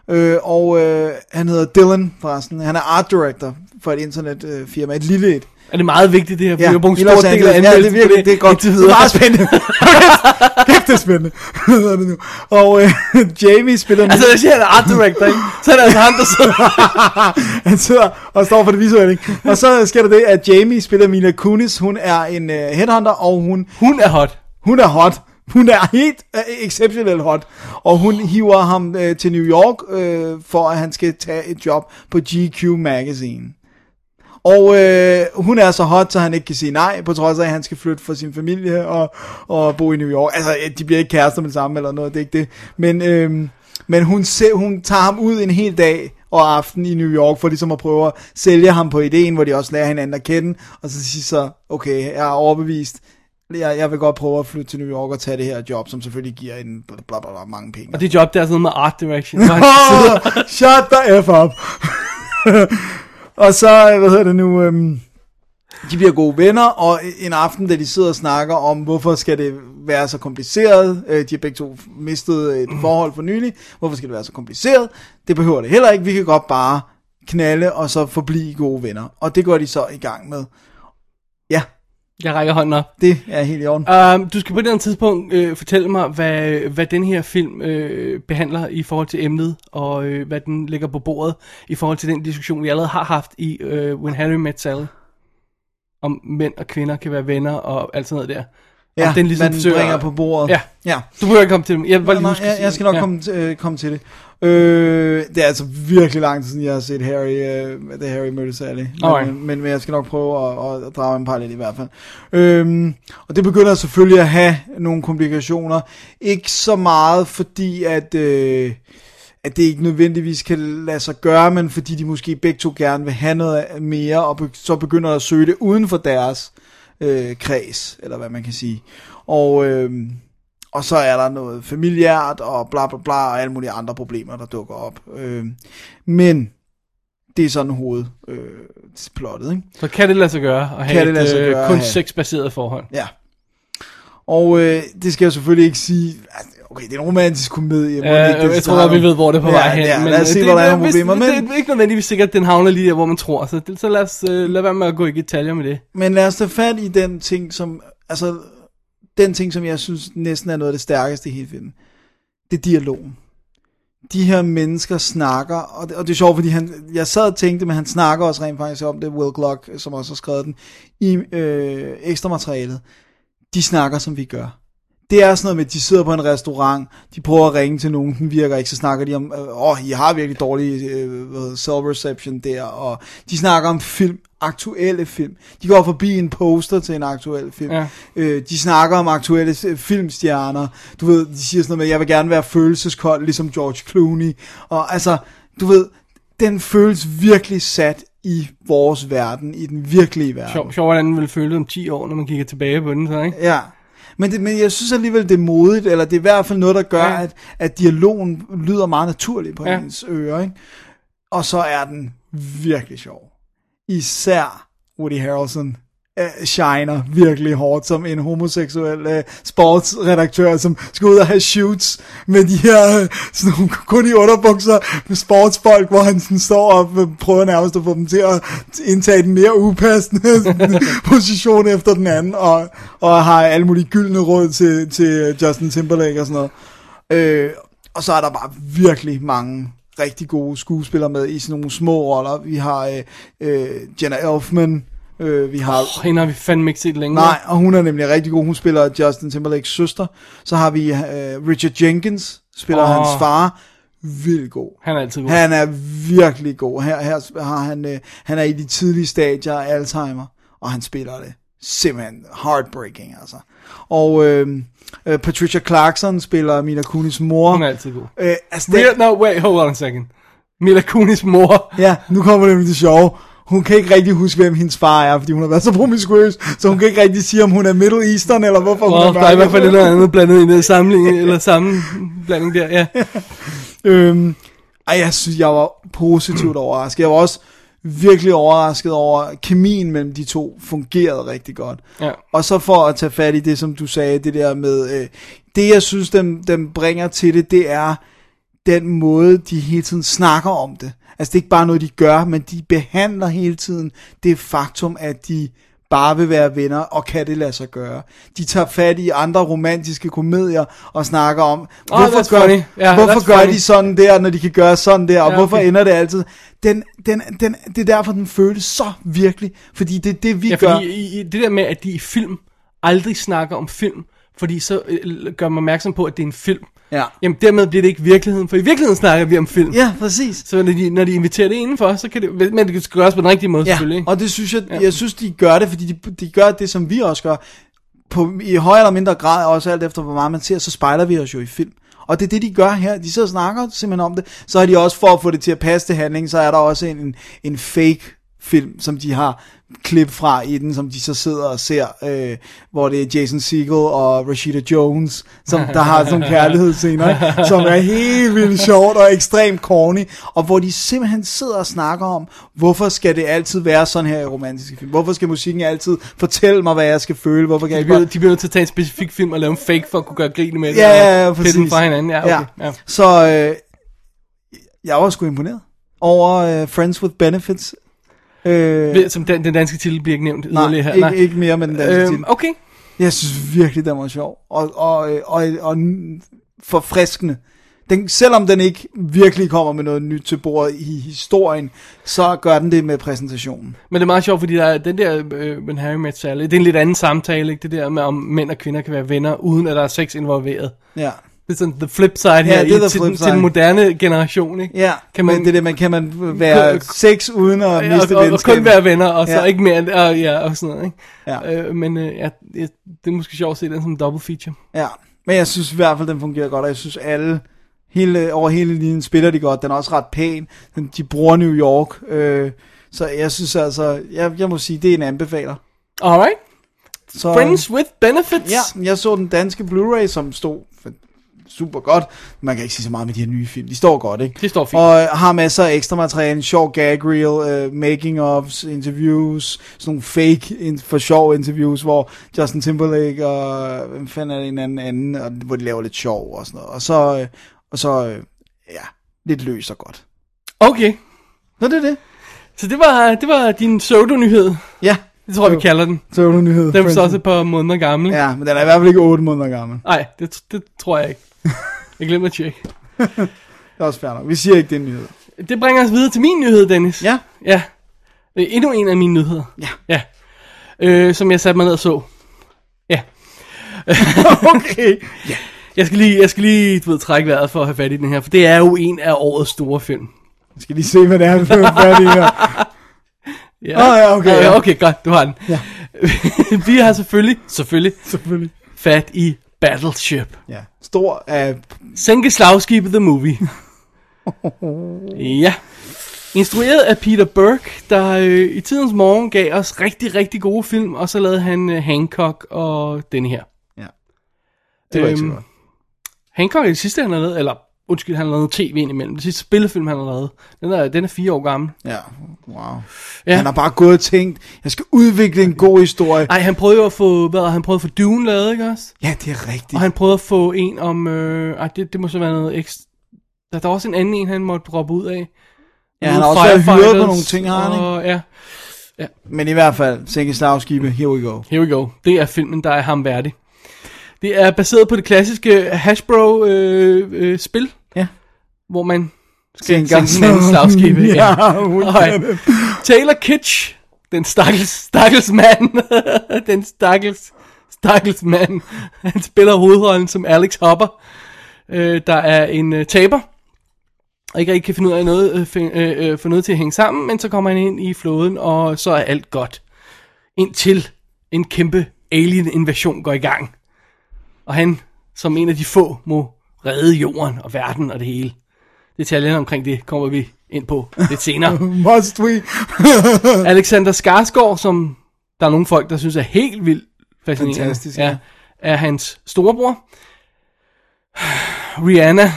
Øh, og øh, han hedder Dylan forresten. Han er art director for et internetfirma, øh, firma, et lille et. Er det meget vigtigt, det her? For Ja, vi har brugt en stor del af. Ja, det er virkelig, det er godt. Det er meget spændende. *laughs* Det er spændende. *laughs* Hvad hedder det nu? Og øh, *laughs* Jamie spiller nu. Altså, jeg siger, han er art director, ikke? Så er det altså ham, der sidder... *laughs* han sidder og står for det visuelle. ikke? Og så sker der det, at Jamie spiller Mila Kunis. Hun er en uh, headhunter, og hun, Hun er hot. hun er hot. Hun er helt uh, exceptionelt hot. Og hun hiver ham uh, til New York, uh, for at han skal tage et job på GQ Magazine. Og øh, hun er så hot, så han ikke kan sige nej, på trods af, at han skal flytte fra sin familie og, og bo i New York. Altså, øh, de bliver ikke kærester med det samme eller noget, det er ikke det. Men, øh, men hun, se, hun tager ham ud en hel dag og aften i New York, for ligesom at prøve at sælge ham på ideen, hvor de også lærer hinanden at kende. Og så siger så, okay, jeg er overbevist. Jeg, jeg vil godt prøve at flytte til New York og tage det her job, som selvfølgelig giver en bla bla bla, mange penge. Og det job, der er sådan noget med art direction. Oh, *laughs* shut the F up. *laughs* og så, hvad hedder det nu, øhm, de bliver gode venner, og en aften, da de sidder og snakker om, hvorfor skal det være så kompliceret, øh, de har begge to mistet et forhold for nylig, hvorfor skal det være så kompliceret, det behøver det heller ikke, vi kan godt bare knalde, og så forblive gode venner, og det går de så i gang med. Ja, Jeg rækker hånden op. Det er helt i orden. Um, du skal på et eller andet tidspunkt øh, fortælle mig, hvad, hvad den her film øh, behandler i forhold til emnet, og øh, hvad den lægger på bordet i forhold til den diskussion, vi allerede har haft i øh, When Harry Met Sally. Om mænd og kvinder kan være venner og alt sådan noget der. Ja, Om den ligesom man forsøger- bringer på bordet. Ja. ja. Du behøver ikke komme til dem. Jeg, bare Nej, lige nej, jeg, jeg skal nok ja. komme, øh, komme til det. Øh, det er altså virkelig lang tid siden, jeg har set Harry, øh, The Harry mødte Sally. Men, Alright. men, men, jeg skal nok prøve at, at drage en parallel i hvert fald. Øhm, og det begynder selvfølgelig at have nogle komplikationer. Ikke så meget fordi, at... Øh, at det ikke nødvendigvis kan lade sig gøre, men fordi de måske begge to gerne vil have noget mere, og så begynder at søge det uden for deres øh, kreds, eller hvad man kan sige. Og, øh, og så er der noget familiært, og bla bla bla, og alle mulige andre problemer, der dukker op. Øh, men det er sådan hoved øh, ikke? Så kan det lade sig gøre at have Kan det lade sig et øh, kun sexbaseret forhold. Ja. Og øh, det skal jeg selvfølgelig ikke sige... Okay, det er en romantisk komedie. hvor Ja, det ikke- jeg, det jeg tror godt, vi ved, hvor det på Ja, vej hen. Ja, men, lad os øh, se, det, hvor der er nogle problemer. Men, det er ikke nødvendigvis sikkert, at den havner lige der, hvor man tror. Så, det, så lad os øh, lad være med at gå i detaljer med det. men lad os tage fat i den ting, som... Altså, den ting, som jeg synes næsten er noget af det stærkeste i hele filmen. Det er dialogen. De her mennesker snakker, og det, og det er sjovt, fordi han, jeg sad og tænkte, men han snakker også rent faktisk om det, Will Glock, som også har skrevet den, i øh, ekstra materialet. De snakker, som vi gør. Det er sådan noget med, at de sidder på en restaurant, de prøver at ringe til nogen, den virker ikke, så snakker de om, åh, oh, I har virkelig dårlig øh, self-reception der, og de snakker om film, aktuelle film. De går forbi en poster til en aktuel film. Ja. Øh, de snakker om aktuelle øh, filmstjerner. Du ved, de siger sådan noget med, jeg vil gerne være følelseskold, ligesom George Clooney. Og altså, du ved, den føles virkelig sat i vores verden, i den virkelige verden. Sjov, sjov hvordan den vil føle om 10 år, når man kigger tilbage på den. Så, ikke? Ja. Men, det, men jeg synes alligevel, det er modigt, eller det er i hvert fald noget, der gør, Ja. at, at dialogen lyder meget naturligt på ja. ens ører. Ikke? Og så er den virkelig sjov. Især Woody Harrelson øh, shiner virkelig hårdt som en homoseksuel øh, sportsredaktør, som skal ud og have shoots med de her øh, sådan nogle, *laughs* kun i underbukser med sportsfolk, hvor han sådan står og øh, prøver nærmest at få dem til at indtage den mere upassende *laughs* position efter den anden, og, og har alle mulige gyldne råd til, til Justin Timberlake og sådan noget. Øh, og så er der bare virkelig mange rigtig gode skuespillere med i sådan nogle små roller. Vi har øh, øh, Jenna Elfman, øh, vi har... Oh, hende har vi fandme ikke set længe. Nej, og hun er nemlig rigtig god. Hun spiller Justin Timberlakes søster. Så har vi øh, Richard Jenkins, spiller oh. hans far. Vildt god. Han er altid god. Han er virkelig god. Her, her har han, øh, han er i de tidlige stadier af Alzheimer, og han spiller det simpelthen heartbreaking, altså. Og øh, øh, Patricia Clarkson spiller Mila Kunis mor. Hun er altid god. Øh, altså, det, Real, no, wait, hold on a second. Mila Kunis mor. Ja, nu kommer det med det sjove. Hun kan ikke rigtig huske, hvem hendes far er, fordi hun har været så promiskuøs, så hun kan ikke rigtig sige, om hun er Middle Eastern, eller hvorfor hun Oh, er der er i hvert fald et eller andet blandet i den sammenligning, eller sammenblanding der, ja. *laughs* Øhm, ej, jeg synes, jeg var positivt overrasket. Jeg var også virkelig overrasket over, at kemien mellem de to fungerede rigtig godt. Ja. Og så for at tage fat i det, som du sagde, det der med, øh, det jeg synes, dem, dem bringer til det, det er den måde, de hele tiden snakker om det. Altså det er ikke bare noget, de gør, men de behandler hele tiden det faktum, at de bare vil være venner, og kan det lade sig gøre. De tager fat i andre romantiske komedier og snakker om, hvorfor, that's gør, funny. Ja, hvorfor gør funny. de sådan der, når de kan gøre sådan der, og Ja, hvorfor okay. ender det altid? Den, den, den, det er derfor, den føles så virkelig, fordi det er det, vi Ja, gør. fordi i, i, det der med, at de i film aldrig snakker om film, fordi så øh, gør man opmærksom på, at det er en film. Ja. Jamen dermed bliver det ikke virkeligheden, for i virkeligheden snakker vi om film. Ja, præcis. Så når de, når de inviterer det indenfor, så kan det, men det skal gøres på den rigtige måde Ja, selvfølgelig. Ikke? og det synes jeg, jeg synes, de gør det, fordi de, de gør det, som vi også gør. På, I højere eller mindre grad, også alt efter hvor meget man ser, så spejler vi os jo i film. Og det er det, de gør her. De sidder og snakker simpelthen om det. Så har de også, for at få det til at passe til handling, så er der også en, en fake film, som de har klip fra i den, som de så sidder og ser, øh, hvor det er Jason Segel og Rashida Jones, som der har sådan nogle *laughs* kærlighedsscener, som er helt vildt sjovt og ekstremt corny, og hvor de simpelthen sidder og snakker om, hvorfor skal det altid være sådan her i romantiske film? Hvorfor skal musikken altid fortælle mig, hvad jeg skal føle? Hvorfor kan De bliver, bare... de bliver nødt til at tage en specifik film og lave en fake for at kunne gøre grin med det. Ja, ja, ja, og pille præcis. den fra hinanden. Ja, okay. ja. Så øh, jeg var sgu imponeret over øh, Friends with Benefits. Øh, Som den, den danske titel bliver ikke nævnt nej, yderligere her. ikke, ikke mere med den danske titel. Øhm, okay. Jeg synes virkelig, den var sjov. Og, og, og, og, forfriskende. Den, selvom den ikke virkelig kommer med noget nyt til bordet i historien, så gør den det med præsentationen. Men det er meget sjovt, fordi der er den der øh, When Harry Met Sally, det er en lidt anden samtale, ikke? Det der med, om mænd og kvinder kan være venner, uden at der er sex involveret. Ja. Det er sådan the flip side her, det er i, the til, flip side. til den moderne generation, ikke? Ja, Kan man- det der, man kan man være Kun- sex uden at Ja, miste og, og, og kun være venner, og så Ja. ikke mere, og, ja, og sådan noget, ikke? Ja. Øh, men øh, ja, det, det er måske sjovt at se den som double feature. Ja, men jeg synes i hvert fald, den fungerer godt, og jeg synes alle, hele, over hele linjen spiller de godt. Den er også ret pæn. Den, de bruger New York. Øh, så jeg synes altså, jeg, jeg må sige, det er en anbefaler. Alright. Så, Friends with benefits. Ja, jeg så den danske Blu-ray, som stod super godt. Man kan ikke sige så meget med de her nye film. De står godt, ikke? Det står fint. Og øh, har masser af ekstra materiale, en sjov gag reel, uh, making ofs, interviews, sådan nogle fake in, for sjov interviews, hvor Justin Timberlake og hvem fanden er det en anden anden, og, hvor de laver lidt sjov og sådan noget. Og så, øh, og så øh, ja, lidt løs og godt. Okay. Nå, det er det. Så det var, det var din pseudo-nyhed. Ja, Det tror jeg, vi kalder den. så er du nyhed. Den er så også et par måneder gammel. Ja, men den er i hvert fald ikke 8 måneder gammel. Nej, det, det tror jeg ikke. Jeg glemmer at tjekke. *laughs* Det er også fair nok. Vi siger ikke, det er en nyhed. Det bringer os videre til min nyhed, Dennis. Ja, Ja. Øh, Endnu en af mine nyheder. Ja. Ja. Øh, som jeg satte mig ned og så. Ja. *laughs* okay. Jeg skal lige, jeg skal lige du ved, trække vejret for at have fat i den her, for det er jo en af årets store film. Jeg skal lige se, hvad det er, vi er færdige her. *laughs* Ja, Åh, ja, okay, ja. ja. okay, godt, du har den. Ja. *laughs* Vi har selvfølgelig, selvfølgelig Selvfølgelig. fat i Battleship. Ja. Stor af... Sænke slagskibet The Movie. *laughs* ja. Instrueret af Peter Burke, der øh, i tidens morgen gav os rigtig, rigtig gode film, og så lavede han øh, Hancock og denne her. Ja. Det var ikke så Øhm, godt. Hancock er det sidste, han har lavet, eller undskyld, han har lavet tv indimellem. Det sidste spillefilm, han har lavet. Den er, den er fire år gammel. Ja, wow. Ja. Han har bare gået og tænkt, jeg skal udvikle en god historie. Nej, han prøvede jo at få, hvad, han prøvede at få Dune lavet, ikke også? Ja, det er rigtigt. Og han prøvede at få en om, øh, ej, det, det må så være noget ekstra. Der, der er også en anden en, han måtte droppe ud af. Ja, han har også været hyret på nogle ting, har han ikke? Og, ja, Men i hvert fald, sænke slagskibe, here we go. here we go. Det er filmen, der er ham værdig. Det er baseret på det klassiske Hasbro øh, øh, spil, Ja. Hvor man skal sænke en anden slagskibe. *laughs* Ja, we Og, it. Taylor Kitsch, den stakkels, stakkels mand, *laughs* den stakkels, stakkels mand, han spiller hovedrollen som Alex Hopper, øh, der er en øh, taber, og ikke rigtig kan finde ud af noget, øh, fin- øh, øh, få noget til at hænge sammen, men så kommer han ind i floden, og så er alt godt. Indtil en kæmpe alien-invasion går i gang. Og han, som en af de få, må redde jorden og verden og det hele. Detaljerne omkring det kommer vi ind på lidt senere. *laughs* Must we? *laughs* Alexander Skarsgård, som der er nogle folk, der synes er helt vildt fascinerende, Fantastisk, er, ja. er hans storebror. *sighs* Rihanna,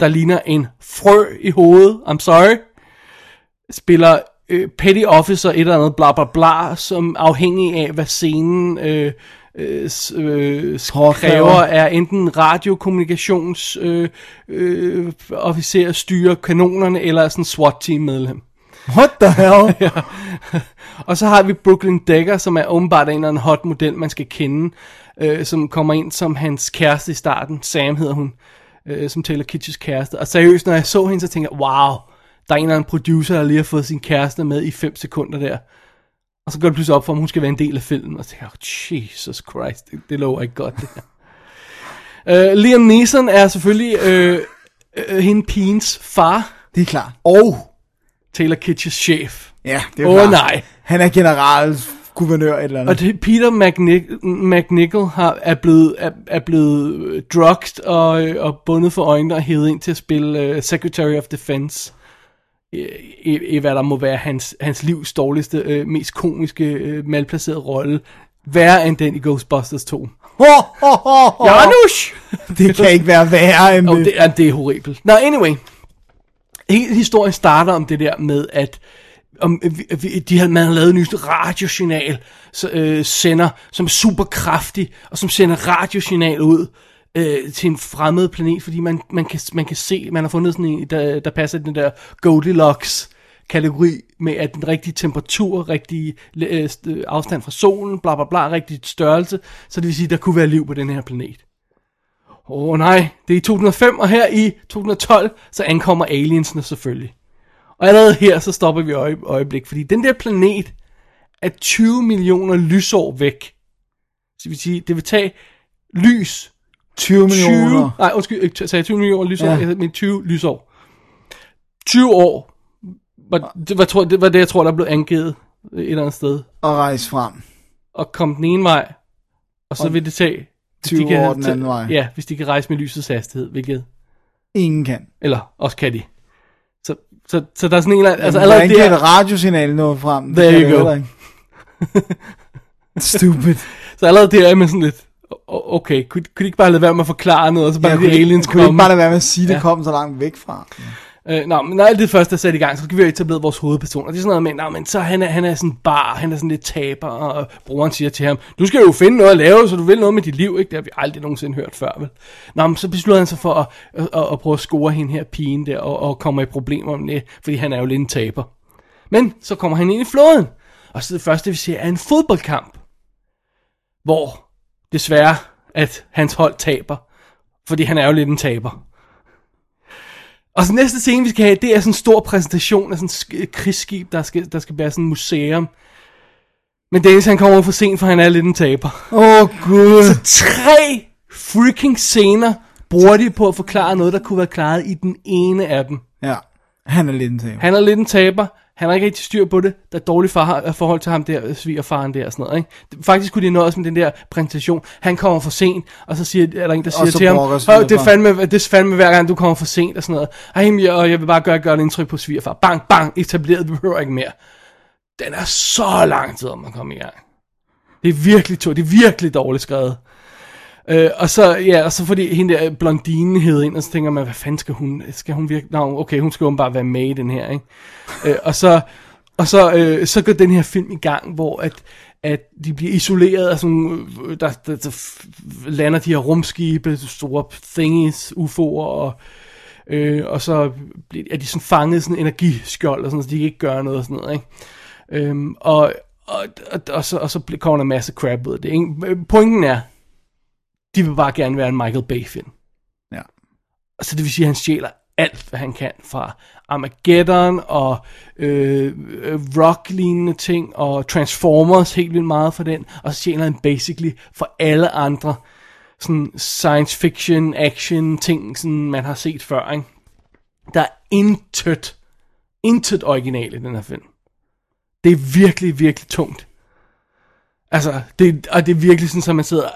der ligner en frø i hovedet, I'm sorry, spiller øh, petty officer et eller andet bla bla bla, som afhængig af, hvad scenen øh, øh, øh, kræver, er enten radiokommunikations øh, øh, officer styrer kanonerne, eller er sådan SWAT-team medlem. What the hell? *laughs* Og så har vi Brooklyn Decker, som er åbenbart en eller anden hot model, man skal kende, øh, som kommer ind som hans kæreste i starten. Sam hedder hun, øh, som Taylor Kitsch's kæreste. Og seriøst, når jeg så hende, så tænker jeg, wow, der er en eller anden producer, der lige har fået sin kæreste med i 5 sekunder der. Og så går det pludselig op for, at hun skal være en del af filmen. Og så tænker jeg, oh, Jesus Christ, det, det lover ikke godt, det her. Uh, *laughs* Liam Neeson er selvfølgelig øh, øh, hende pigens far, Det er klart. Og, Taylor Kitsch's chef. ja, det er Åh, klart. nej. Han er general guvernør et eller andet. Og det, Peter McNic- McNichol har, er blevet, er, er blevet drugged og, og bundet for øjnene og hævet ind til at spille uh, Secretary of Defense. I, i, hvad der må være hans, hans livs dårligste, øh, mest komiske, øh, malplacerede rolle. Værre end den i Ghostbusters 2. Ho, ho, ho, ho. Janusz! *laughs* Det kan ikke være værre end Og det. det er, det er horribelt. Nå, anyway. Hele historien starter om det der med, at om, vi- vi- de har, man har lavet en ny radiosignal, så, øh, sender, som er super kraftig, og som sender radiosignal ud øh, til en fremmed planet, fordi man, man, kan, man kan se, man har fundet sådan en, der, der passer i den der Goldilocks kategori med, at den rigtige temperatur, rigtig øh, øh, afstand fra solen, bla bla bla, rigtig størrelse, så det vil sige, at der kunne være liv på den her planet. Åh oh, nej, det er i 2005, og her i 2012, så ankommer aliensene selvfølgelig. Og allerede her, så stopper vi øje, øjeblik, fordi den der planet er 20 millioner lysår væk. Så det vil sige, det vil tage lys 20 20, millioner. nej undskyld, ikke, sagde jeg 20 millioner lysår, Ja. jeg men 20 lysår. 20 år, var, det, var, tror, det var det, jeg tror, der blev angivet et eller andet sted. Og rejse frem. Og komme den ene vej, og så Og vil det tage... hvis 20 de kan- år den anden vej. Ja, hvis de kan rejse med lysets hastighed, hvilket... Ingen kan. Eller også kan de. Så, så, så der er sådan en eller anden... Altså allerede der... et radiosignal nå frem? There you go. *laughs* Stupid. Så allerede der er man sådan lidt... Okay, kunne, kunne de ikke bare lade være med at forklare noget, og så bare Ja, de kunne, aliens kunne ikke komme? bare lade være med at sige, at det Ja. kom så langt væk fra. Øh, nå, men når alt det første er sat i gang, så skal vi have etableret vores hovedperson. Og det er sådan noget med, nå, men så han er, han er sådan bar, han er sådan lidt taber, og broren siger til ham, du skal jo finde noget at lave, så du vil noget med dit liv, ikke? Det har vi aldrig nogensinde hørt før, vel? Nå, men så beslutter han sig for at, at, at, at prøve at score hende her pigen der, og, og kommer i problemer med det, fordi han er jo lidt en taber. Men så kommer han ind i floden, og så det første, vi ser, er en fodboldkamp, hvor desværre, at hans hold taber, fordi han er jo lidt en taber. Og så næste scene, vi skal have, det er sådan en stor præsentation af sådan et sk- krigsskib, der skal, der skal være sådan et museum. Men Dennis, han kommer for sent, for han er lidt en taber. Åh, oh, gud. Tre freaking scener bruger de på at forklare noget, der kunne være klaret i den ene af dem. Ja, han er lidt en taber. Han er lidt en taber. Han har ikke rigtig styr på det. Der er dårligt far, forhold til ham der, svigerfaren der og sådan noget. Ikke? Faktisk kunne de nå også med den der præsentation. Han kommer for sent, og så siger, er der en, der siger til ham, brokker "Åh, det er, svigerfar." fandme, det er fandme hver gang, du kommer for sent og sådan noget. Men jeg, og jeg vil bare gøre, gøre et indtryk på svigerfar. Bang, bang, etableret, vi behøver ikke mere. Den er så lang tid, om man kommer i gang. Det er virkelig to, det er virkelig dårligt skrevet. Øh, og så, ja, og så fordi hende der blondine hed ind, og så tænker man, hvad fanden skal hun, skal hun virke, nå, okay, hun skal jo bare være med i den her, ikke? Øh, og så, og så, øh, så går den her film i gang, hvor at, at de bliver isoleret af sådan, øh, der, der, der lander de her rumskibe, store thingies, UFO'er, og, øh, og så bliver, er de sådan fanget i sådan en energiskjold, og sådan, så de kan ikke gøre noget og sådan noget, ikke? Øhm, og, og, og, og, så, og så bliver- kommer der en masse crap ud af det. Ikke? Øh, pointen er, de vil bare gerne være en Michael Bay-film. Ja. Og så det vil sige, at han stjæler alt, hvad han kan fra Armageddon og øh, øh, rock-lignende ting og Transformers helt vildt meget for den. Og så stjæler han basically for alle andre sådan science fiction, action ting, sådan man har set før. Ikke? Der er intet, intet original i den her film. Det er virkelig, virkelig tungt. Altså, det, og det er virkelig sådan, at man sidder...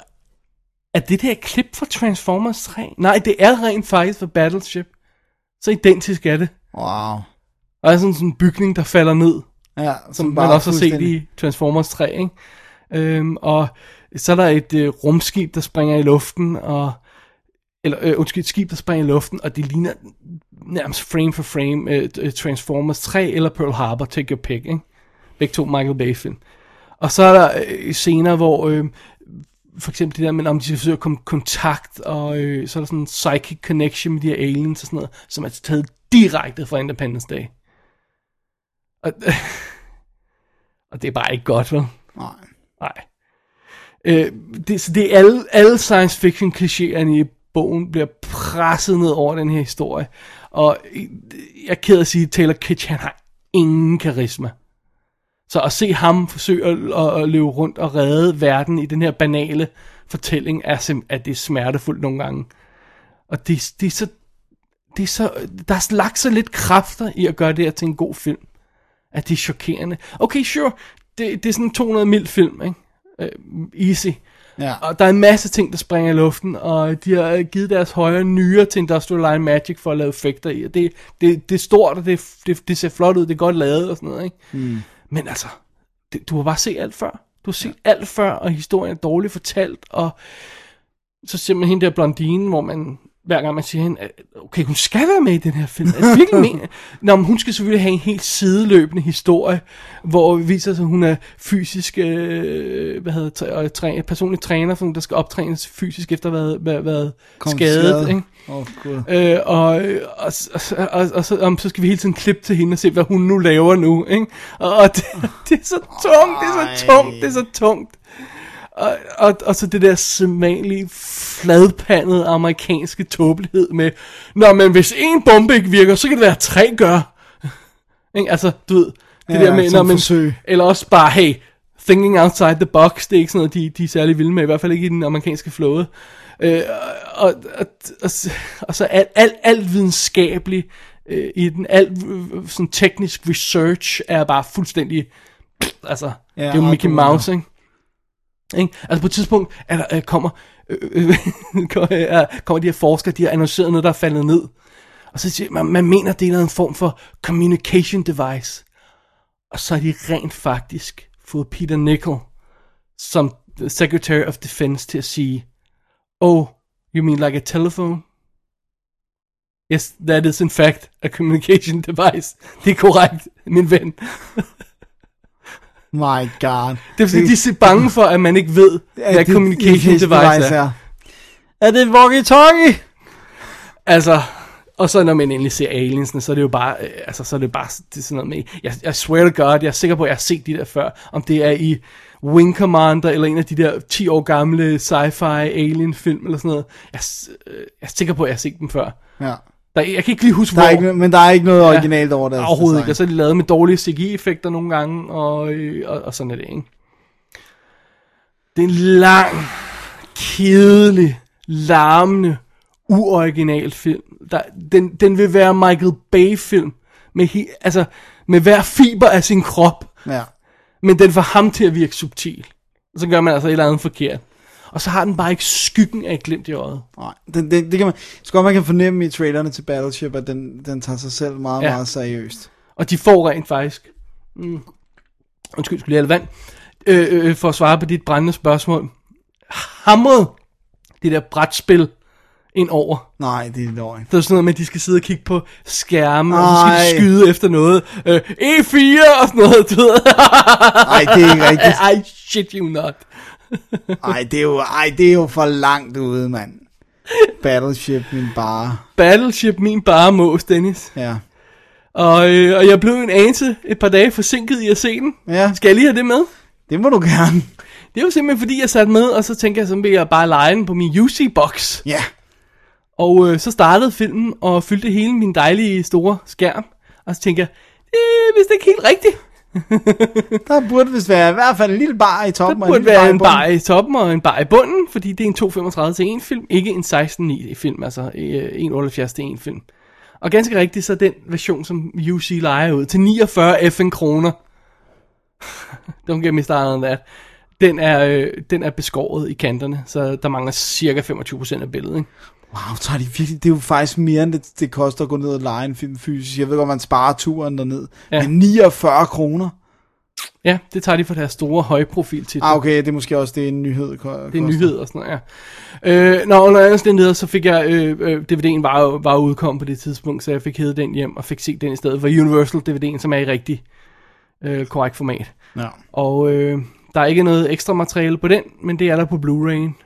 Er det der klip fra Transformers 3? Nej, det er rent faktisk fra Battleship. Så identisk er det. Wow. Og er sådan, sådan en bygning, der falder ned, Ja, som man også har set i Transformers 3, ikke? Øhm, og så er der et øh, rumskib, der springer i luften, og eller øh, undskyld, et skib, der springer i luften, og det ligner nærmest frame for frame øh, øh, Transformers 3 eller Pearl Harbor, take your pick, ikke? Begge to Michael Bay film. Og så er der øh, scener, hvor øh, for eksempel det der med, om de skal forsøge at komme i kontakt, og øh, så er der sådan en psychic connection med de her aliens og sådan noget, som er taget direkte fra Independence Day. Og, *laughs* og det er bare ikke godt, vel? Nej. Nej. Øh, det, så det er alle, alle science fiction klichéerne i bogen bliver presset ned over den her historie. Og øh, jeg er ked at sige, at Taylor Kitsch, han har ingen karisma. Så at se ham forsøge at, at, at løbe rundt og redde verden i den her banale fortælling, er, sim- at det er smertefuldt nogle gange. Og det, det er så... Det er så, der er lagt så lidt kræfter i at gøre det her til en god film. At det er chokerende. Okay, sure. Det, det er sådan en 200 mild film, ikke? Uh, easy. Ja. Og der er en masse ting, der springer i luften, og de har givet deres højre nyere til Industrial Light Magic for at lave effekter i. Og det, det, det er stort, og det, det, det ser flot ud, det er godt lavet og sådan noget, ikke? Mm. Men altså, det, du har bare set alt før. Du har set ja. alt før, og historien er dårligt fortalt, og så ser man hende der blondine, hvor man hver gang man siger hende, okay, hun skal være med i den her film. Altså, virkelig men... *laughs* Nå, men hun skal selvfølgelig have en helt sideløbende historie, hvor det viser sig, at hun er fysisk, øh, hvad hedder og træ, personlig træner, for hun, der skal optrænes fysisk efter at have været, været, skadet. skadet. Ikke? Åh, Gud. Øh, og, og, og, og, og, så, om, så skal vi hele tiden klippe til hende og se, hvad hun nu laver nu. Ikke? Og, og det, *laughs* det er så tungt, det er så tungt, det er så tungt. Og, og, og så det der sædvanlige fladpandede amerikanske tåbelighed med, Nå, men hvis en bombe ikke virker, så kan det være, at tre gør. *laughs* Ikke? Altså, du ved, det Ja, der med, når man, forsøg. eller også bare, hey, thinking outside the box, det er ikke sådan noget, de, de er særlig vilde med, i hvert fald ikke i den amerikanske flåde. Øh, og, og, og, og så alt, alt, alt videnskabeligt øh, i den, alt øh, sådan teknisk research er bare fuldstændig, altså, Ja, det er jo Mickey. Mouse, ikke? Ikke? Altså på et tidspunkt er der, øh, kommer, øh, øh, *laughs* kommer, de her forskere, de har annonceret noget, der er faldet ned. Og så siger man, man mener, det er en form for communication device. Og så har de rent faktisk fået Peter Nickel som Secretary of Defense til at sige, Oh, you mean like a telephone? Yes, that is in fact a communication *laughs* device. Det er korrekt, min ven. *laughs* My God. Det er fordi, de er bange for, at man ikke ved, hvad communication device er. Er det walkie-talkie? Altså, og så når man endelig ser aliensene, så er det jo bare, øh, altså så er det bare det er sådan noget med, jeg, jeg swear to god, jeg er sikker på, at jeg har set de der før, om det er i Wing Commander, eller en af de der 10 år gamle sci-fi alien film, eller sådan noget. Jeg, er øh, jeg er sikker på, at jeg har set dem før. Ja. Der, jeg kan ikke lige huske, Der er hvor. ikke, men der er ikke noget originalt over det. Overhovedet ikke, og så er de lavet med dårlige CGI-effekter nogle gange, og, øh, og, og sådan er det, ikke? Det er en lang, kedelig, larmende, uoriginal film. Der, den, den vil være Michael Bay-film, med, he, altså, med hver fiber af sin krop, Ja. men den får ham til at virke subtil. Så gør man altså et eller andet forkert. Og så har den bare ikke skyggen af et glimt i øjet. Nej, det, det, det kan man, så godt man kan fornemme i trailerne til Battleship, at den, den tager sig selv meget, Ja. meget seriøst. Og de får rent faktisk... Mm, undskyld, skulle lige have vand. Øh, øh, for at svare på dit brændende spørgsmål. Hamret det der brætspil ind over. Nej, det er løgn. Det er sådan noget med, at de skal sidde og kigge på skærme, og så skal de Ej. skyde efter noget. Øh, E4 og sådan noget, du ved. Nej, det er ikke *laughs* rigtigt. I shit you not. *laughs* Ej, det er jo, ej, det er jo for langt ude, mand. Battleship, min bare. Battleship, min bare mås, Dennis. Ja. Og, øh, og jeg blev en anelse et par dage forsinket i at se den. Ja, Skal jeg lige have det med? det må du gerne. Det er jo simpelthen fordi, jeg satte med, og så tænkte jeg, så vil jeg bare lege den på min UC-box. Ja. Og øh, så startede filmen og fyldte hele min dejlige store skærm. Og så tænkte jeg, det er vist ikke helt rigtigt. *laughs* Der burde vist være i hvert fald en lille bar i Der toppen. og burde lille være i en bar i toppen og en bar i bunden, fordi det er en 2,35 til en film, ikke en 16,9 film, altså øh, 1,78 til en film. Og ganske rigtigt, så den version, som UC leger ud til 49 FN kroner. *laughs* Don't get me started on that. Den er, øh, den er beskåret i kanterne, så der mangler cirka 25% af billedet. Ikke? Wow, tager de virkelig, det er jo faktisk mere end det, det koster at gå ned og lege en film fysisk. Jeg ved godt, man sparer turen derned. Ja. Men 49 kroner. Ja, det tager de for deres store højprofil til. Ah, okay, det er måske også det, en nyhed Det er en nyhed og sådan noget, ja. Øh, når under andre omstændigheder, så fik jeg, øh, øh, DVD'en var, jo- var udkommet på det tidspunkt, så jeg fik hævet den hjem og fik set den i stedet for Universal DVD'en, som er i rigtig øh, korrekt format. Ja. Og øh, der er ikke noget ekstra materiale på den, men det er der på Blu-ray'en.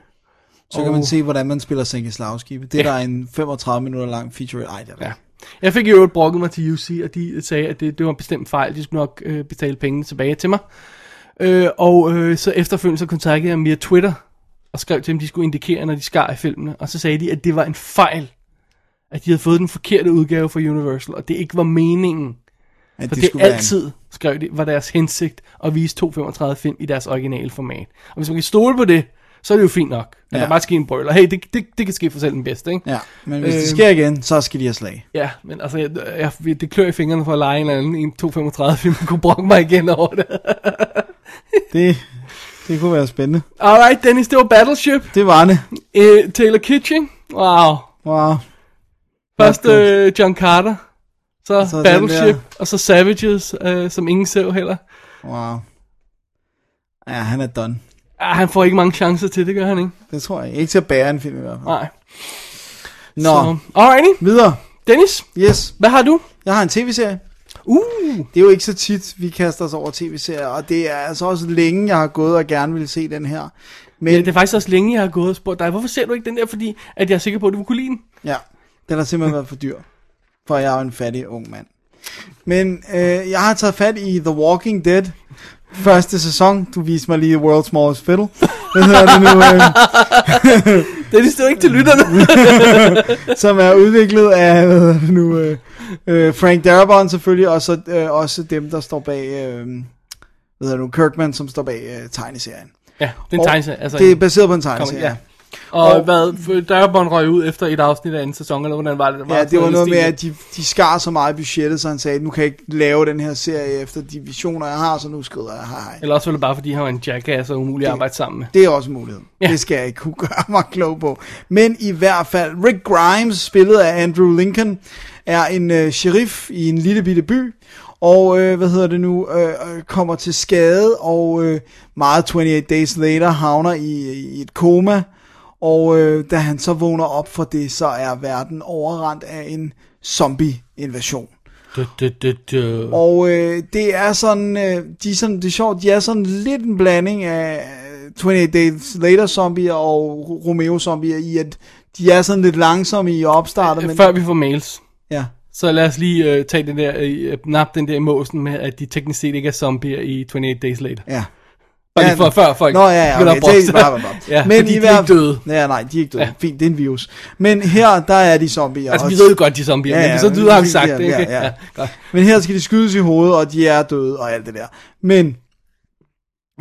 Så kan Og- man se, hvordan man spiller sænke slagskibe. Det er Ja. der en 35 minutter lang feature. Ej, det er Ja. ja. Jeg fik jo brokket mig til UC, og de sagde, at det, det var en bestemt fejl. De skulle nok øh, betale pengene tilbage til mig. Øh, og øh, så efterfølgende så kontaktede jeg dem via Twitter, og skrev til dem, de skulle indikere, når de skar i filmene. Og så sagde de, at det var en fejl, at de havde fået den forkerte udgave fra Universal, og det ikke var meningen. At For det det, være en- altid, skrev de, var deres hensigt at vise 235 film i deres originale format. Og hvis man kan stole på det, så er det jo fint nok. Ja. der bare sker en brøl. Og hey, det, det, det kan ske for selv den bedste, ikke? Ja, men hvis det Øh, sker igen, så skal de have slag. Ja, men altså, jeg, jeg, det klør i fingrene for at lege en eller anden en 235 film, kunne brokke mig igen over det. *laughs* Det, det kunne være spændende. Alright, Dennis, det var Battleship. Det var det. Uh, Taylor Kitchen. Wow. Wow. Først uh, John Carter. Så, Så så Battleship. Og så Savages, uh, som ingen så heller. Wow. Ja, han er done. Ah, han får ikke mange chancer til, det gør han ikke. Det tror jeg. Ikke til at bære en film i hvert fald. Nej. Nå, Så, alrighty. videre. Dennis, Yes, hvad har du? jeg har en tv-serie. Uh, Det er jo ikke så tit, vi kaster os over tv-serier, og det er altså også længe, jeg har gået og gerne vil se den her. Men ja, det er faktisk også længe, jeg har gået og spurgt dig, hvorfor ser du ikke den der, fordi at jeg er sikker på, at du kunne lide den? Ja, den har simpelthen været for dyr. For jeg er jo en fattig ung mand. Men øh, jeg har taget fat i The Walking Dead. Første sæson. Du viste mig lige World's Smallest Fiddle. Hvad hedder det nu? Øh, *laughs* det er jo ikke til lytterne. *laughs* som er udviklet af hvad hedder det nu, øh, øh, Frank Darabont selvfølgelig, og så øh, også dem, der står bag, øh, hvad hedder det nu, Kirkman, som står bag øh, tegneserien. ja, det er en tegneserie. Altså, det er baseret på en tegneserie. Ja. Og, og hvad, Dørbånd røg ud efter et afsnit af anden sæson, eller hvordan var det? Ja, det var noget med, at de, de skar så meget i budgettet, så han sagde, nu kan jeg ikke lave den her serie efter de visioner, jeg har, så nu skrider jeg hej hej. Eller også var det bare, fordi han var en jackass og umulig at arbejde sammen med. Det er også en mulighed. Ja. Ja. Det skal jeg ikke kunne gøre *laughs* mig klog på. Men i hvert fald, Rick Grimes, spillet af Andrew Lincoln, er en øh, sheriff i en lille bitte by, og øh, hvad hedder det nu, øh, øh, kommer til skade, og øh, meget 28 Days Later havner i, i et koma, og øh, da han så vågner op for det, så er verden overrendt af en zombie-invasion. Og øh, det er sådan, øh, de er sådan, det er sjovt, de er sådan lidt en blanding af 28 Days Later zombier og Romeo zombier i, at de er sådan lidt langsomme i opstartet, men Før vi får mails, ja, så lad os lige uh, tage den der, uh, nap den der i måsen med, at de teknisk set ikke er zombier i 28 Days Later. ja. Bare lige Ja, for, før folk Nå ja, ja, okay, det bare, bare, bare. Ja, Men fordi i de er ikke døde. Ja, nej, de er ikke døde. Ja. Ja. Fint, det er en virus. Men her, der er de zombier. Altså, vi ved godt, de er zombier, Ja, men ja, så lyder han ja, sagt ja, det, ikke? ja, ja. godt. Men her skal de skydes i hovedet, og de er døde og alt det der. Men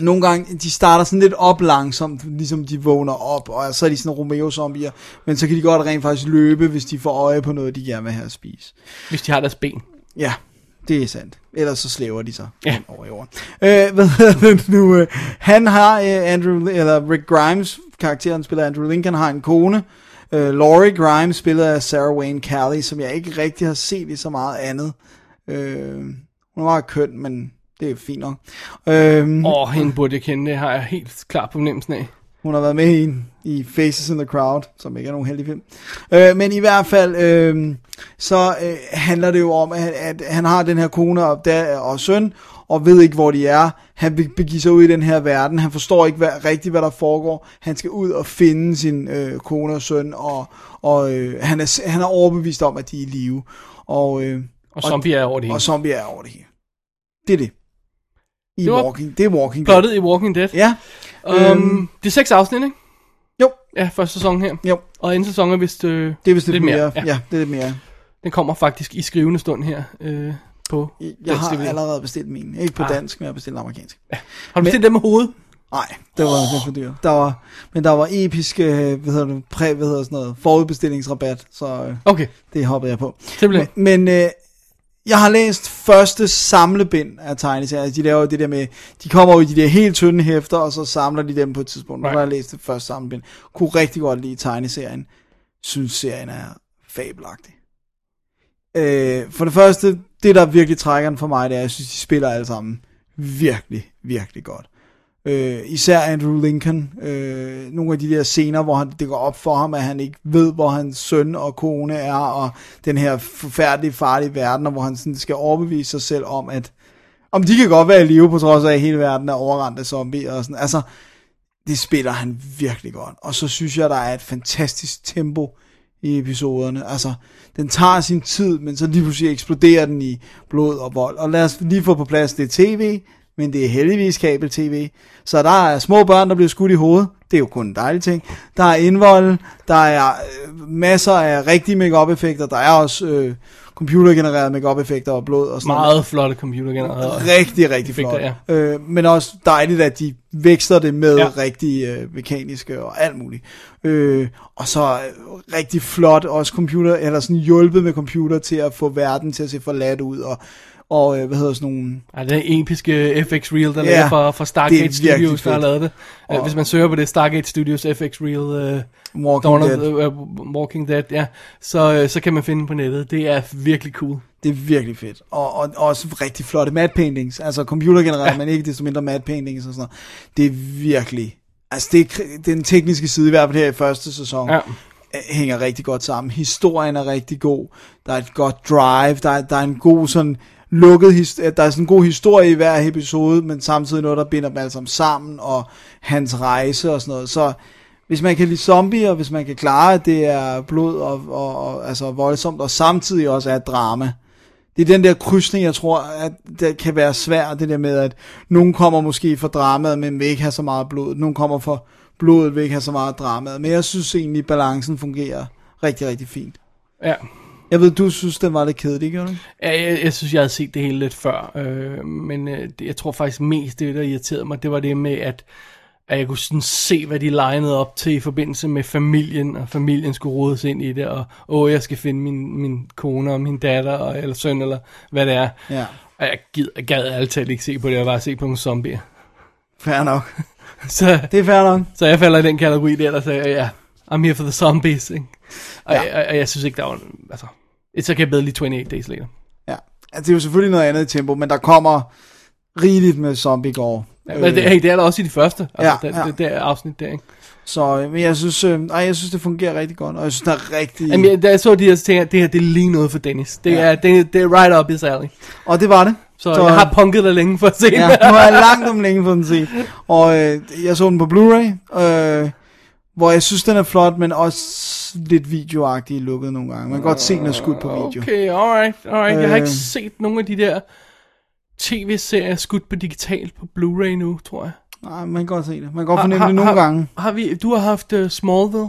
nogle gange, de starter sådan lidt op langsomt, ligesom de vågner op, og så er de sådan Romeo-zombier. Men så kan de godt rent faktisk løbe, hvis de får øje på noget, de gerne vil have at spise. Hvis de har deres ben. Ja, det er sandt. Ellers så slæver de sig Ja. over i jorden. Øh, hvad hedder *laughs* det nu? øh, Han har, øh, Andrew, eller Rick Grimes, karakteren spiller Andrew Lincoln, har en kone. Øh, Laurie Grimes, spillet af Sarah Wayne Callie, som jeg ikke rigtig har set i så meget andet. Øh, hun er meget køn, men det er fint nok. Øh, Åh, oh, hende burde jeg kende, det har jeg helt klart på fornemmelsen af. Hun har været med i, i Faces in the Crowd, som ikke er nogen heldig film. Øh, men i hvert fald, øh, så øh, handler det jo om, at, at han har den her kone og, der, og søn, og ved ikke, hvor de er. Han be- begiver sig ud i den her verden. Han forstår ikke hvad, rigtigt, hvad der foregår. Han skal ud og finde sin øh, kone og søn, og, og øh, han, er, han er overbevist om, at de er i live. Og, øh, Og zombier er over det hele. og zombier er over det hele. Det er det. I Det var walking, det er Walking Dead. Plottet i Walking Dead. Ja, Um, Øhm. det er seks afsnit, ikke? jo, Ja, første sæson her. jo. Og anden sæson er vist... Øh, Det er vist lidt, Lidt mere. mere, Ja. ja. ja, det er lidt mere. den kommer faktisk i skrivende stund her øh, på Jeg dansk har TV. allerede bestilt min. Ikke på Ah. dansk, men jeg har bestilt amerikansk. Har du bestilt dem med hovedet? Nej, det var oh. for dyrt. Der var, men der var episk, øh, hvad hedder det, præ, hvad hedder sådan noget, forudbestillingsrabat, så øh, Okay, det hoppede jeg på. simpelthen. Men, men øh, jeg har læst første samlebind af tegneserier. Altså, De laver det der med, de kommer jo i de der helt tynde hæfter, og så samler de dem på et tidspunkt. Right. Right. Og der har jeg læst det første samlebind. Kunne rigtig godt lide tegneserien. Synes serien er fabelagtig. Øh, for det første, det der virkelig trækker den for mig, det er, at jeg synes, de spiller alle sammen virkelig, virkelig godt. Øh, især Andrew Lincoln. Øh, nogle af de der scener, hvor han, det går op for ham, at han ikke ved, hvor hans søn og kone er, og den her forfærdelige, farlige verden, og hvor han sådan skal overbevise sig selv om, at om de kan godt være i live, på trods af, at hele verden er overrendt af zombier og sådan. Altså, det spiller han virkelig godt. Og så synes jeg, der er et fantastisk tempo i episoderne. Altså, den tager sin tid, men så lige pludselig eksploderer den i blod og vold. Og lad os lige få på plads, det er tv, men det er heldigvis kabel-tv. Så der er små børn, der bliver skudt i hovedet. Det er jo kun en dejlig ting. Der er indvold, der er øh, masser af rigtige make effekter Der er også øh, computergenererede make effekter og blod og sådan noget Meget flotte computergenererede. rigtig, rigtig flot. Effekter, Ja. Øh, men også dejligt, at de vækster det med Ja. ja. rigtig øh, mekaniske og alt muligt. Øh, og så øh, rigtig flot også computer, eller sådan hjulpet med computer til at få verden til at se forladt ud, og, og øh, hvad hedder sådan nogle... Ja, er episke FX Reel, der Ja, yeah, fra, fra Stargate Studios, der har lavet det. Og, Og- Hvis man søger på det, Stargate Studios FX Reel, uh, Walking Dawn of Dead. the, uh, Walking Dead, ja, så, uh, så kan man finde den på nettet. Det er virkelig cool. Det er virkelig fedt. Og, og, og også rigtig flotte matte paintings. Altså computergenereret, Ja. men ikke desto mindre matte paintings og sådan noget. Det er virkelig... Altså det er, den tekniske side, i hvert fald her i første sæson, Ja. øh, hænger rigtig godt sammen. Historien er rigtig god. Der er et godt drive. Der er, der er en god sådan lukket at der er sådan en god historie i hver episode, men samtidig noget, der binder dem alle sammen sammen, og hans rejse og sådan noget. Så hvis man kan lide zombier, hvis man kan klare, at det er blod og, og, og altså voldsomt, og samtidig også er drama, det er den der krydsning, jeg tror, at det kan være svært, det der med, at nogen kommer måske for dramaet, men vil ikke have så meget blod. Nogen kommer for blodet, vil ikke have så meget dramaet. Men jeg synes egentlig, at balancen fungerer rigtig, rigtig fint. Ja. Jeg ved, du synes, den var lidt kedelig, gør du? Ja, jeg, jeg synes, jeg havde set det hele lidt før, øh, men øh, jeg tror faktisk mest, det der irriterede mig, det var det med, at, at jeg kunne sådan se, hvad de legnede op til i forbindelse med familien, og familien skulle rodes ind i det, og åh, jeg skal finde min, min kone og min datter, og, eller søn, eller hvad det er. Ja. Og jeg gid, jeg gad altid ikke se på det, jeg bare se på nogle zombier. Fair nok. *laughs* Så, Det er fair nok. så jeg falder i den kategori der, der siger, ja, I'm here for the zombies, ikke? Og, Ja. jeg, og jeg synes ikke, der var, altså, it's okay bedre lige 28 days later. Ja. Altså, det er jo selvfølgelig noget andet i tempo, men der kommer rigeligt med zombie gore. Ja, men det, hey, det er der også i de første, altså, Ja, ja, ja. det, det, det afsnit der, ikke? Så øh, men jeg synes, øh, ej, jeg synes, det fungerer rigtig godt, og jeg synes, der er rigtig... Jamen, jeg, da jeg så de her, så tænkte jeg, det her, det er lige noget for Dennis. Det, Ja. er, det, det er right up his alley. Og det var det. Så, så jeg har punket dig længe for at se ja, den. nu har jeg langt om længe fået den set. Og øh, jeg så den på Blu-ray, øh, hvor jeg synes, den er flot, men også lidt videoagtig lukket nogle gange. Man kan godt se, den er skudt på video. Okay, alright, alright. Jeg har ikke Øh. set nogen af de der tv-serier skudt på digitalt på Blu-ray nu, tror jeg. Nej, man kan godt se det. Man kan godt fornemme det nogle har, gange. Har vi, du har haft uh, Smallville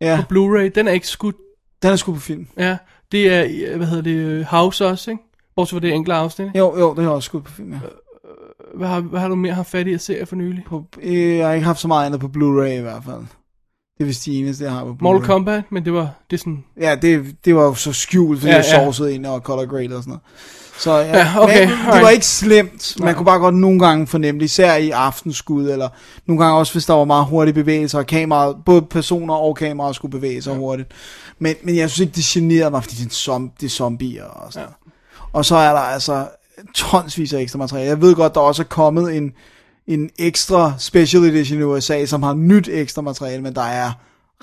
Ja, på Blu-ray. Den er ikke skudt. den er skudt på film. Ja, det er, øh, hvad hedder det, øh, House også, ikke? Bortset fra det enkle afsnit. ikke? Jo, jo, det er også skudt på film, ja. Hvad har, hvad har du mere haft fat i at se for nylig? På, øh, jeg har ikke haft så meget andet på Blu-ray i hvert fald. Det er vist de eneste, jeg har på Blu-ray. Mortal Kombat, men det var, det sådan, Ja, det, det var jo så skjult, fordi Ja, jeg ja. sovsede ind og color grade og sådan noget. Så ja, Ja, okay, men, det var ikke slemt. Man Nej. kunne bare godt nogle gange fornemme det, især i aftenskud, eller nogle gange også, hvis der var meget hurtige bevægelser, og kameraet, både personer og kameraer skulle bevæge sig ja. hurtigt. Men, men jeg synes ikke, det generede mig, fordi det er, som, det er zombier og sådan ja. Og så er der altså tonsvis af ekstra materiale. Jeg ved godt, der også er kommet en, en ekstra special edition i USA, som har nyt ekstra materiale, men der er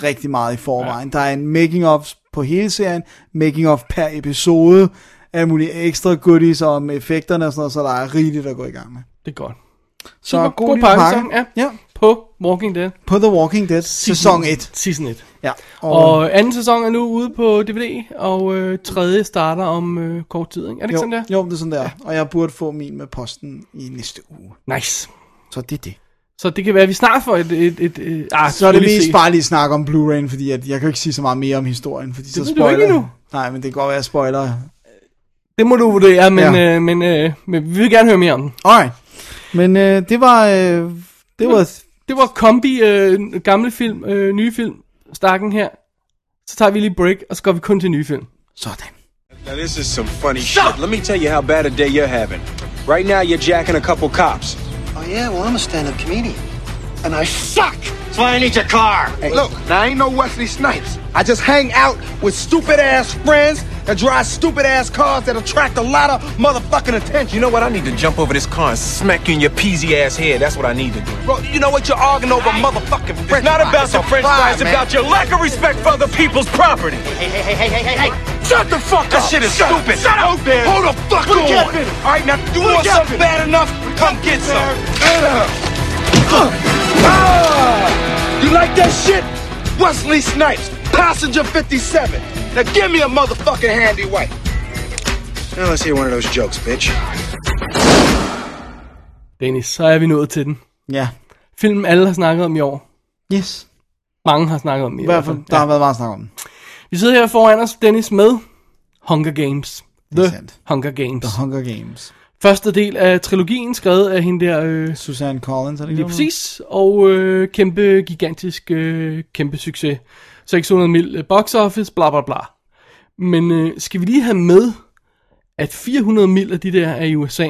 rigtig meget i forvejen. Ja. Der er en making of på hele serien, making of per episode, af mulige ekstra goodies om effekterne og sådan noget, så der er rigeligt at gå i gang med. det er godt. Så Super, god, god pakke, pakke. ja. ja. På Walking Dead. På The Walking Dead, sæson 1. Season 1. Ja. Og anden sæson er nu ude på DVD, og øh, tredje starter om øh, kort tid, ikke? Er det ikke jo, sådan der? Jo, det er sådan der. Og jeg burde få min med posten i næste uge. Nice. Så det er det. Så det kan være, at vi snart får et... et, et, et ah, Så er det mest se. bare lige snak om Blu-ray, fordi at jeg kan ikke sige så meget mere om historien, fordi så ved du spoiler ikke endnu. Nej, men det kan godt være, at jeg spoiler. Det må du vurdere, men, Ja. øh, men, øh, men vi vil gerne høre mere om den. Alright. Men øh, det var... Øh, det var... Det var kombi, øh, gamle film, øh, nye film, stakken her. Så tager vi lige break, og så går vi kun til nye film. Sådan. Now this is some funny shit. Let me tell you how bad a day you're having. Right now you're jacking a couple cops. Oh, yeah? Well, I'm a stand up comedian. And I suck! That's why I need your car. Hey, look, now I ain't no Wesley Snipes. I just hang out with stupid ass friends that drive stupid ass cars that attract a lot of motherfucking attention. You know what? I need to jump over this car and smack you in your peasy ass head. That's what I need to do. Bro, you know what? You're arguing over motherfucking It's French not about the french fries, it's man. about your lack of respect for other people's property. Hey, hey, hey, hey, hey, hey, hey! Shut the fuck That up. That shit is Shut up. stupid. Shut up. Hold there. Hold the fuck a on. cap in it. All right, now do you a want something it. bad enough? Come get some. Ah, you like that shit? Wesley Snipes, passenger 57. Now give me a motherfucking handy wipe. Now let's hear one of those jokes, bitch. Dennis, så er vi nået til den. Ja. Filmen alle har snakket om i år. Yes. Mange har snakket om i, I hvert fald, der har været meget snak om den. Vi sidder her foran os, Dennis, med Hunger Games. Det er The sandt. Hunger Games. The Hunger Games. Første del af trilogien, skrevet af hende der... Øh, Suzanne Collins, er det Lige præcis, og øh, kæmpe, gigantisk, øh, kæmpe succes. 600 mil øh, box office, bla bla bla. Men øh, skal vi lige have med, at 400 mil af de der er i USA,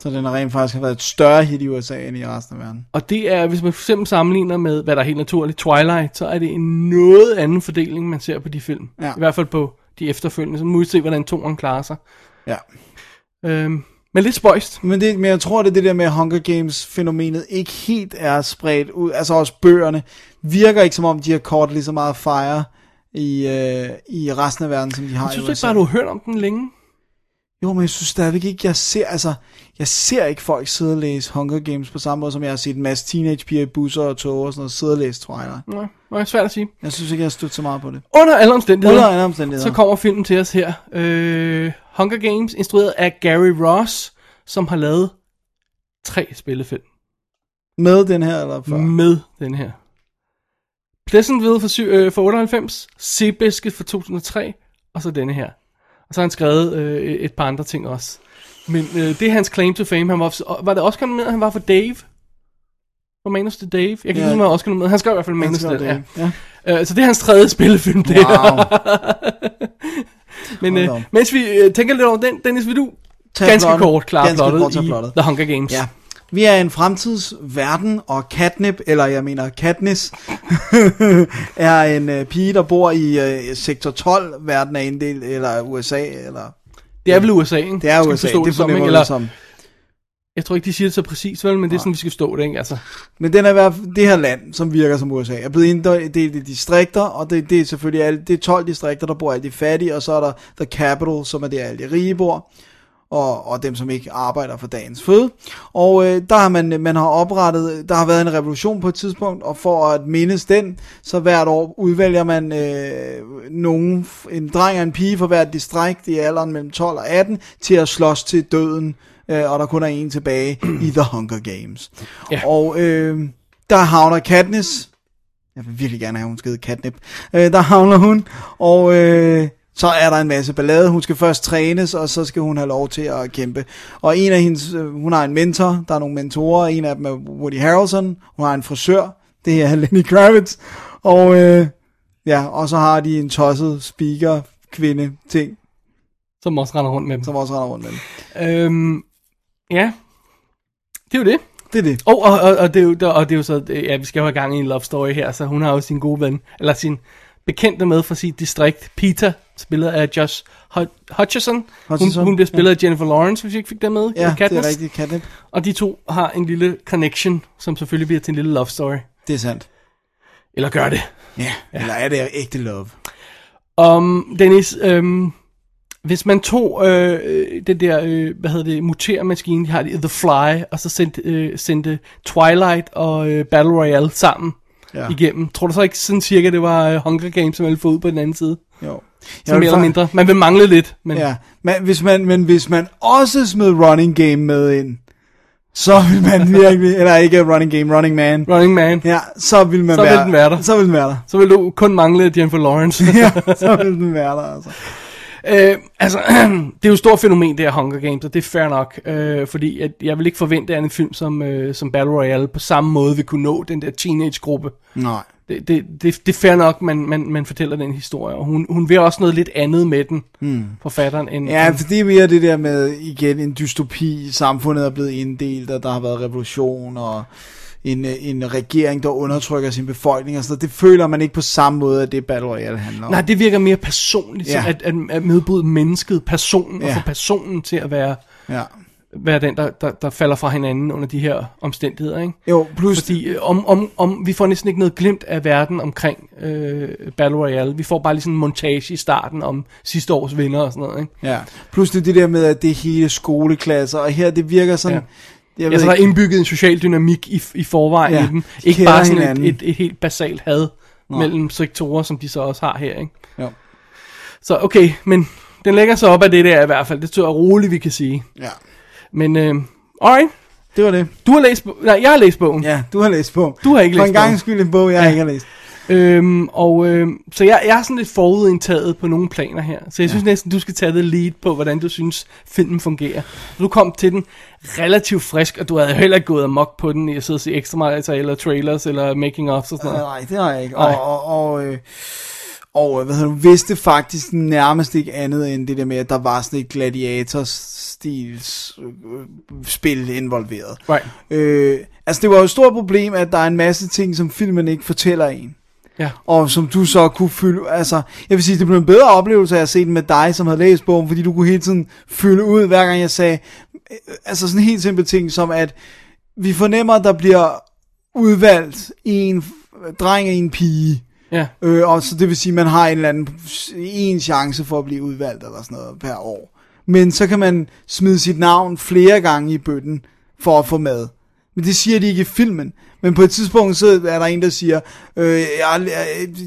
Så den har rent faktisk har været et større hit i USA end i resten af verden. og det er, hvis man for eksempel sammenligner med, hvad der er helt naturligt, Twilight, så er det en noget anden fordeling, man ser på de film. Ja. I hvert fald på de efterfølgende, så må vi se, hvordan toren klarer sig. Ja. Øhm, men lidt spøjst. Men, det, men jeg tror, det er det der med Hunger Games-fænomenet ikke helt er spredt ud. Altså også bøgerne virker ikke som om, de har kort lige så meget fire i, øh, i resten af verden, som de har Jeg synes i du ikke USA. bare, du har hørt om den længe? Jo, men jeg synes stadigvæk ikke, jeg ser, altså, jeg ser ikke folk sidde og læse Hunger Games på samme måde, som jeg har set en masse teenagepiger i busser og tog og sådan noget, sidde og læse Twilight. Nej, det er svært at sige. Jeg synes ikke, jeg har stødt så meget på det. Under alle omstændigheder, Under alle omstændigheder. så kommer filmen til os her. Øh, Hunger Games, instrueret af Gary Ross, som har lavet tre spillefilm Med den her, eller før? med den her. Pleasantville for, syv, øh, for 98, Seabiscuit for 2003, og så denne her. Og så har han skrevet øh, et par andre ting også. Men øh, det er hans claim to fame. Han var, var det Oscar nomineret, han var for Dave? For Manus to Dave? Jeg kan ikke Ja. huske, om han var Oscar nomineret. Han skrev i hvert fald Manus skrev Dave. det, Ja. Øh, så det er hans tredje spillefilm, det. Wow. *laughs* Men øh, mens vi øh, tænker lidt over den, Dennis, vil du Tag ganske plottet. kort klare plottet i. The Hunger Games? Ja. Vi er en fremtidsverden, og Katnip, eller jeg mener Katniss, *laughs* er en øh, pige, der bor i øh, sektor 12, verden er inddelt, eller USA, eller... Det er vel USA, ikke? Det er USA, det fornemmer Eller, som. Jeg tror ikke, de siger det så præcis, vel, men det er sådan, vi skal forstå det, ikke? Altså, Men den er i hvert fald, det her land, som virker som USA, er blevet inddelt i distrikter, og det, det er selvfølgelig alle, det er 12 distrikter, der bor alle de fattige, og så er der The Capital, som er der alle de rige bor, og, og dem, som ikke arbejder for dagens føde. Og øh, der har man, man har oprettet, der har været en revolution på et tidspunkt, og for at mindes den, så hvert år udvælger man øh, nogen, en dreng og en pige fra hvert distrikt i alderen mellem 12 og 18, til at slås til døden, øh, og der kun er en tilbage i The Hunger Games. Ja. Og øh, der havner Katniss, jeg vil virkelig gerne have, hun skal hedde Katnip, øh, der havner hun, og øh, så er der en masse ballade. Hun skal først trænes, og så skal hun have lov til at kæmpe. Og en af hendes, øh, hun har en mentor, der er nogle mentorer, en af dem er Woody Harrelson, hun har en frisør, det er Lenny Kravitz, og øh, ja, og så har de en tosset speaker kvinde ting, som også render rundt med dem. som også render rundt med dem. Øhm, ja, det er jo det. Det er det. Oh, og, og, og, det er jo, der- og det er jo så, ja, vi skal jo have gang i en love story her, så hun har jo sin gode ven, eller sin bekendte med fra sit distrikt, Peter, spillet af Josh Hut- Hutcherson. Hutcherson, Hun, hun bliver spillet af Jennifer Lawrence, hvis vi ikke fik det med. Ja, det Katniss. er rigtigt, Katnip. Og de to har en lille connection, som selvfølgelig bliver til en lille love story. Det er sandt. Eller gør det. Ja, eller er det ægte love? Om, Dennis, øhm, hvis man tog øh, øh, det der, øh, hvad hedder det, mutermaskine, de har det, The Fly, og så sendte, øh, sendte Twilight og øh, Battle Royale sammen Ja. igennem. Tror du så ikke sådan cirka, det var øh, Hunger Games, som ville få ud på den anden side? Jo. Så vil mere eller mindre. Man vil mangle lidt, men Ja, men hvis man, men hvis man også smed running game med ind, så vil man *laughs* virkelig, eller ikke running game, running man, Running Man, ja, så vil man Så vil være, den være der. Så vil den være der. så vil du kun mangle Jennifer Lawrence. *laughs* ja, så vil den være der, altså. Øh, altså, *clears throat* det er jo et stort fænomen, det her Hunger Games, og det er fair nok, øh, fordi at jeg vil ikke forvente, at en film som, øh, som Battle Royale på samme måde vil kunne nå den der teenage-gruppe. Nej. Det, det, det, det er fair nok, man, man, man fortæller den historie, og hun, hun vil også noget lidt andet med den, hmm. forfatteren, end... Ja, for det er mere det der med, igen, en dystopi, samfundet er blevet inddelt, og der har været revolution, og en, øh, en regering, der undertrykker sin befolkning, og sådan noget. Det føler man ikke på samme måde, at det Battle Royale handler om. Nej, det virker mere personligt, Ja. at, at, at medbryde mennesket, personen, ja. Og få personen til at være, Ja. være den, der, der, der falder fra hinanden under de her omstændigheder, ikke? Jo, plus, Fordi øh, om, om, om, vi får næsten ikke noget glimt af verden omkring øh, Battle Royale. Vi får bare lige sådan en montage i starten om sidste års vinder og sådan noget. Ikke? ja. plus det, det der med, at det er hele skoleklasser, og her det virker sådan... Ja. Jeg ved Altså, der er indbygget en social dynamik i, i forvejen Ja, i dem. de Ikke bare sådan hinanden. et, et, et helt basalt had Nej. mellem sektorer, som de så også har her. Ikke? Jo. Så okay, men den lægger sig op af det der i hvert fald. Det tror jeg roligt, vi kan sige. Ja, Men øh, alright, det var det. du har læst, nej, jeg har læst bogen. Ja, du har læst på. Du har ikke For læst en gang bogen. skyld en bog, jeg Ja. ikke har læst. Øhm, og øh, så jeg, jeg er sådan lidt forudindtaget på nogle planer her. Så jeg synes næsten, du skal tage det lead på, hvordan du synes, filmen fungerer. Du kom til den relativt frisk, og du havde heller ikke gået amok på den i at sidde og se ekstra meget, eller trailers, eller making ofs og sådan noget. Nej, det har jeg ikke. Nej. Og, og, og, øh, og øh, hvad hedder du, vidste faktisk nærmest ikke andet end det der med, at der var sådan et gladiator-stils spil involveret. Right. Øh, altså det var jo et stort problem, at der er en masse ting, som filmen ikke fortæller en. Ja. Og som du så kunne fylde, altså, jeg vil sige, det blev en bedre oplevelse af at se den med dig, som havde læst bogen, fordi du kunne hele tiden fylde ud, hver gang jeg sagde, øh, altså sådan helt simple ting, som at vi fornemmer, at der bliver udvalgt en dreng og en pige, Ja. Øh, og så det vil sige, at man har en eller anden en chance for at blive udvalgt eller sådan noget per år. Men så kan man smide sit navn flere gange i bøtten for at få med. Men det siger de ikke i filmen. Men på et tidspunkt, så er der en, der siger, øh, jeg,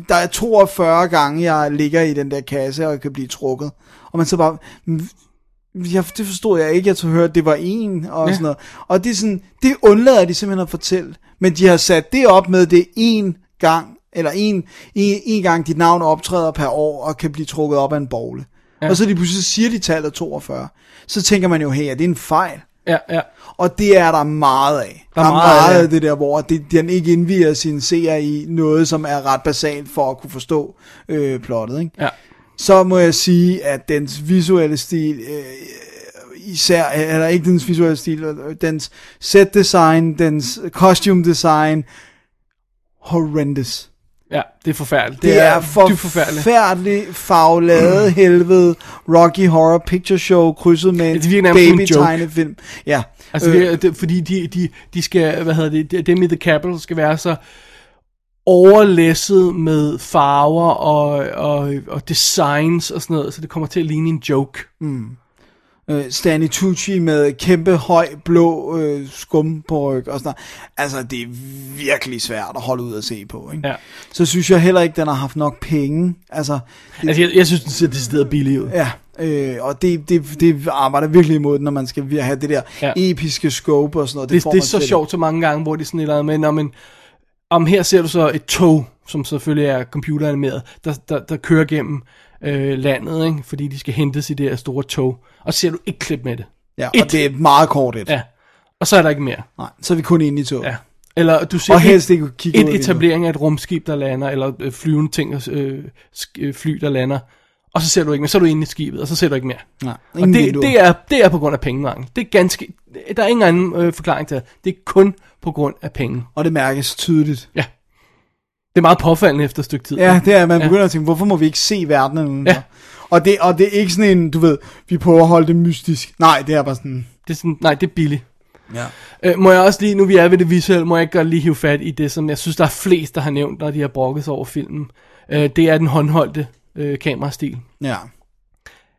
der er 42 gange, jeg ligger i den der kasse og kan blive trukket. Og man så bare, "Men jeg, det forstod jeg ikke, jeg tog høre, at det var en og Ja. sådan noget. Og det er sådan, det undlader de simpelthen at fortælle. Men de har sat det op med, det er en gang, eller en, en, en gang dit navn optræder per år, og kan blive trukket op af en bogle. Ja. Og så de pludselig siger de tallet 42. Så tænker man jo, hey, er det en fejl? Ja, ja. Og det er der meget af. Der er meget, meget af det der, hvor det, den ikke indviger sine seere i noget, som er ret basalt for at kunne forstå øh, plottet. Ikke? Ja. Så må jeg sige, at dens visuelle stil, øh, især, eller ikke dens visuelle stil, øh, dens set design, dens costume design, horrendous. Ja, det er forfærdeligt. Det, det er, er forfærdeligt. forfærdeligt farvelade helvede Rocky Horror Picture Show krydset med en en baby tegnefilm. Ja. Altså, øh, det, det, fordi de, de, de skal, hvad hedder det, de- dem i The Capital skal være så overlæsset med farver og, og, og designs og sådan noget, så det kommer til at ligne en joke. Øh, Stanley Tucci med kæmpe høj blå øh, skum på ryg og sådan noget. Altså, det er virkelig svært at holde ud at se på. Ikke? Ja. Så synes jeg heller ikke, den har haft nok penge. Altså, det, Altså, jeg, jeg synes, den ser decideret billig ud. ja, øh, og det, det, det arbejder virkelig imod, når man skal have det der Ja. episke scope og sådan noget. Det, får det er så sjovt så mange gange, hvor det sådan et eller andet med, når man, om her ser du så et tog, som selvfølgelig er computeranimeret, der, der, der kører gennem øh, landet, ikke? fordi de skal hentes i det her store tog, og så ser du et klip med det. ikke. Ja, Et. og det er meget kort et. Ja, og så er der ikke mere. Nej, så er vi kun inde i toget. Ja. Eller du ser Og et- helst ikke kigge et vinduet. etablering af et rumskib, der lander, eller øh, flyvende ting, øh, øh, fly, der lander, og så ser du ikke mere, så er du inde i skibet, og så ser du ikke mere. Nej, Og det, vinduer. det, er, det er på grund af pengemangel. Det er ganske, der er ingen anden øh, forklaring til det. Det er kun på grund af penge. Og det mærkes tydeligt. Ja. Det er meget påfaldende efter et stykke tid. Ja, det er, man Ja. begynder at tænke, hvorfor må vi ikke se verdenen? Ja. Og, det, og det er ikke sådan en, du ved, vi prøver at holde det mystisk. Nej, det er bare sådan, Det er sådan, nej, det er billigt. ja. Øh, må jeg også lige, nu vi er ved det visuelle, må jeg ikke godt lige hive fat i det, som jeg synes, der er flest, der har nævnt, når de har brokket sig over filmen. Øh, det er den håndholdte øh, kamerastil. ja.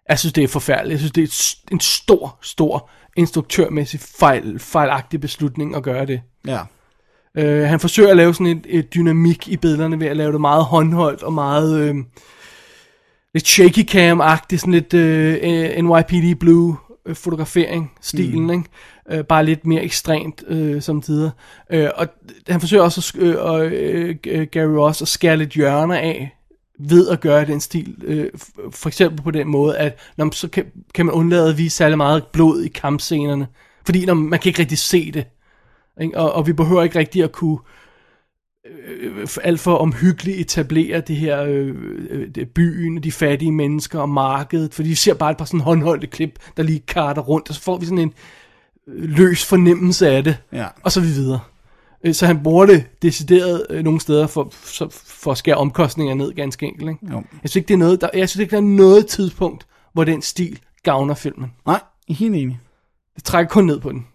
Jeg synes, det er forfærdeligt. Jeg synes, det er en stor, stor instruktørmæssig fejl, fejlagtig beslutning at gøre det. Ja. Øh, han forsøger at lave sådan et, et dynamik i billederne ved at lave det meget håndholdt og meget øh, lidt shaky cam-agtigt, sådan lidt øh, NYPD Blue øh, fotografering stilen, mm. ikke? Øh, bare lidt mere ekstremt øh, som tider. Øh, og han forsøger også at, øh, og, øh, Gary Ross at skære lidt hjørner af ved at gøre den stil, øh, for eksempel på den måde, at når man, så kan, kan man undlade at vise særlig meget blod i kampscenerne, fordi når, man kan ikke rigtig se det. Ikke? Og, og vi behøver ikke rigtig at kunne øh, alt for omhyggeligt etablere det her øh, øh, det, byen, de fattige mennesker og markedet, fordi vi ser bare et par sådan håndholdte klip, der lige karter rundt, og så får vi sådan en øh, løs fornemmelse af det, Ja. og så er vi videre. Øh, Så han bruger det decideret øh, nogle steder for, så, for at skære omkostninger ned ganske enkelt. Ikke? Jo. Jeg synes ikke, det er noget, der, jeg synes ikke, der er noget tidspunkt, hvor den stil gavner filmen. Nej, helt enig. Det trækker kun ned på den.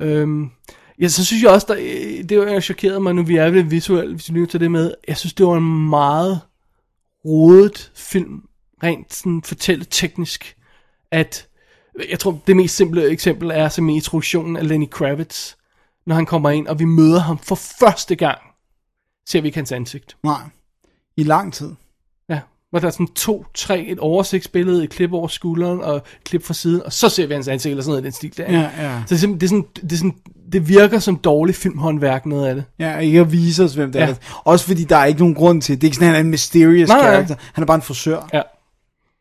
Øhm, ja, så synes jeg også, der, øh, det var chokeret mig, nu vi er ved det visuelle, hvis vi nu tager det med. Jeg synes, det var en meget rodet film, rent sådan fortælle teknisk, at jeg tror, det mest simple eksempel er som i introduktionen af Lenny Kravitz, når han kommer ind, og vi møder ham for første gang, ser vi ikke hans ansigt. Nej. I lang tid. Hvor der er sådan to, tre, et oversigtsbillede, et klip over skulderen, og et klip fra siden, og så ser vi hans ansigt, eller sådan noget i den stil der. ikke? Ja, ja. Så det, er det, er sådan, det, er sådan, det virker som dårlig filmhåndværk, noget af det. Ja, ikke at vise os, hvem det Ja. er. Også fordi der er ikke nogen grund til det. Det er ikke sådan, at han er en mysterious Nej, nej. character. Han er bare en frisør Ja.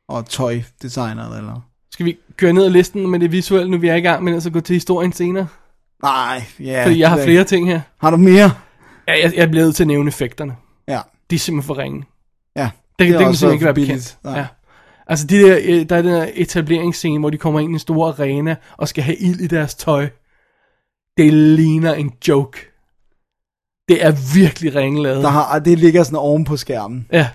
og tøjdesigner eller... Skal vi køre ned ad listen med det visuelle, nu vi er i gang, men altså gå til historien senere? Nej, ja. Fordi jeg har flere ting her. Har du mere? Ja, jeg, jeg bliver nødt til at nævne effekterne. Ja. De er simpelthen for ringe. Det, det, det kan også simpelthen ikke være bekendt. Nej. Ja. Altså, de der, øh, der er den der etableringsscene, hvor de kommer ind i en stor arena og skal have ild i deres tøj. Det ligner en joke. Det er virkelig ringlavet. Der har, det ligger sådan oven på skærmen. Ja.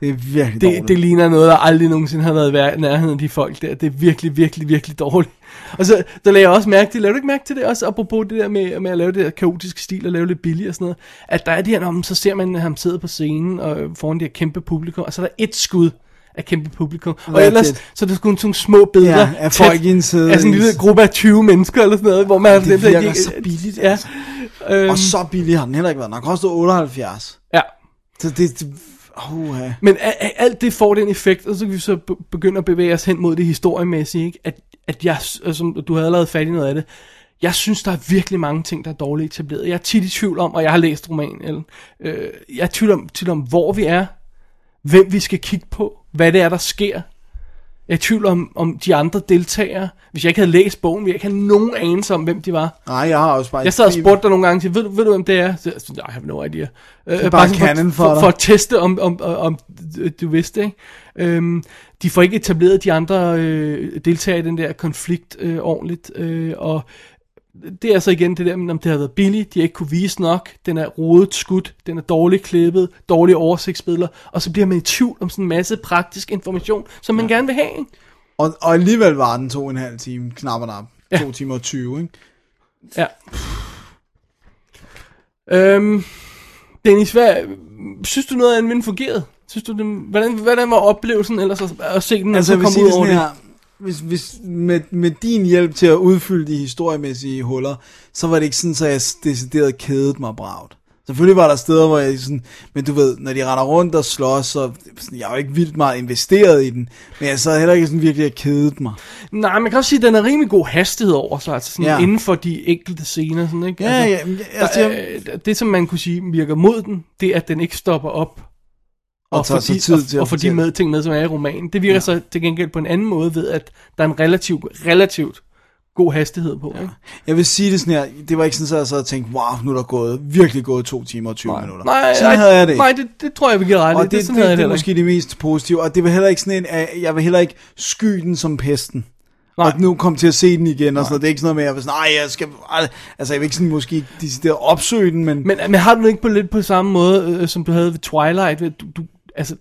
Det er virkelig Det, dårligt. det ligner noget, der aldrig nogensinde har været i nærheden af de folk der. Det er virkelig, virkelig, virkelig dårligt. Og så, så lagde jeg også mærke til, lavede du ikke mærke til det også, apropos det der med, med at lave det der kaotiske stil og lave lidt billigt og sådan noget, at der er de her, når man så ser man ham sidde på scenen og foran de her kæmpe publikum, og så er der et skud af kæmpe publikum. Og That's ellers, så er der kun sådan nogle små billeder Ja, af folk i en sæde- af sådan en lille gruppe af 20 mennesker eller sådan noget, hvor man har Det virker de- så billigt, Ja. altså. Øhm, Og så billig har den heller ikke været. Den har kostet 78. ja. Så det... det uh, Men a- a- alt det får den effekt, og så kan vi så be- begynde at bevæge os hen mod det historiemæssige, ikke? At, at jeg, og som du havde allerede fat i noget af det, jeg synes, der er virkelig mange ting, der er dårligt etableret. Jeg er tit i tvivl om, og jeg har læst romanen, eller, øh, jeg er i tvivl om, tvivl om, hvor vi er, hvem vi skal kigge på, hvad det er, der sker. Jeg er i tvivl om, om de andre deltagere. Hvis jeg ikke havde læst bogen, ville jeg ikke have nogen anelse om, hvem de var. nej, jeg har også bare... Jeg sad og spurgte dig nogle gange til, ved, du- ved du, hvem det er? Så, I have no idea. Øh, er bare canon for for, dig. for, at teste, om, om, om, om du vidste, ikke? Øhm, de får ikke etableret de andre øh, deltagere i den der konflikt øh, ordentligt, øh, og det er så igen det der, med, om det har været billigt, de har ikke kunne vise nok, den er rodet skudt, den er dårligt klippet, dårlige oversigtsbilleder, og så bliver man i tvivl om sådan en masse praktisk information, som man gerne vil have. Ikke? Og, og alligevel var den to og en halv time, knap og nap. Ja. To timer og 20, ikke? Ja. Øhm, Dennis, hvad, synes du noget af den fungerede? Synes du, den, hvordan, hvordan var oplevelsen ellers at, at se den, Altså, og så komme ud over det? her. Hvis, hvis med, med din hjælp til at udfylde de historiemæssige huller, så var det ikke sådan, så jeg decideret kædede mig bragt. Selvfølgelig var der steder, hvor jeg sådan, men du ved, når de render rundt og slås, så sådan, jeg er jo ikke vildt meget investeret i den, men jeg sad heller ikke sådan virkelig og kedet mig. Nej, man kan også sige, at den er rimelig god hastighed over sig, altså sådan Ja. inden for de enkelte scener. Sådan, ikke? Ja, altså, ja, altså, der, jeg- er- det, som man kunne sige virker mod den, det er, at den ikke stopper op. Og tager sig de, tid og, til at og for de med, ting med, som er i romanen. Det virker ja. så til gengæld på en anden måde ved, at der er en relativt, relativt god hastighed på. Ja. Ikke? Jeg vil sige det sådan her, det var ikke sådan, så jeg sad og tænkte, wow, nu er der gået, virkelig gået to timer og 20 Nej, minutter. nej, sådan nej, havde jeg det ikke. nej det, det tror jeg, vi giver ret. Og det, det, sådan det, jeg det er måske det mest positive, og det var heller ikke sådan en, at jeg vil heller ikke sky den som pesten. Nej. Og nu kom til at se den igen, og sådan noget. Det er ikke sådan noget med, at jeg var sådan, nej, jeg skal, ej." altså jeg vil ikke sådan måske decideret opsøge den, men, Men, men har du ikke på lidt på samme måde, øh, som du havde ved Twilight? Ved, du, du, altså,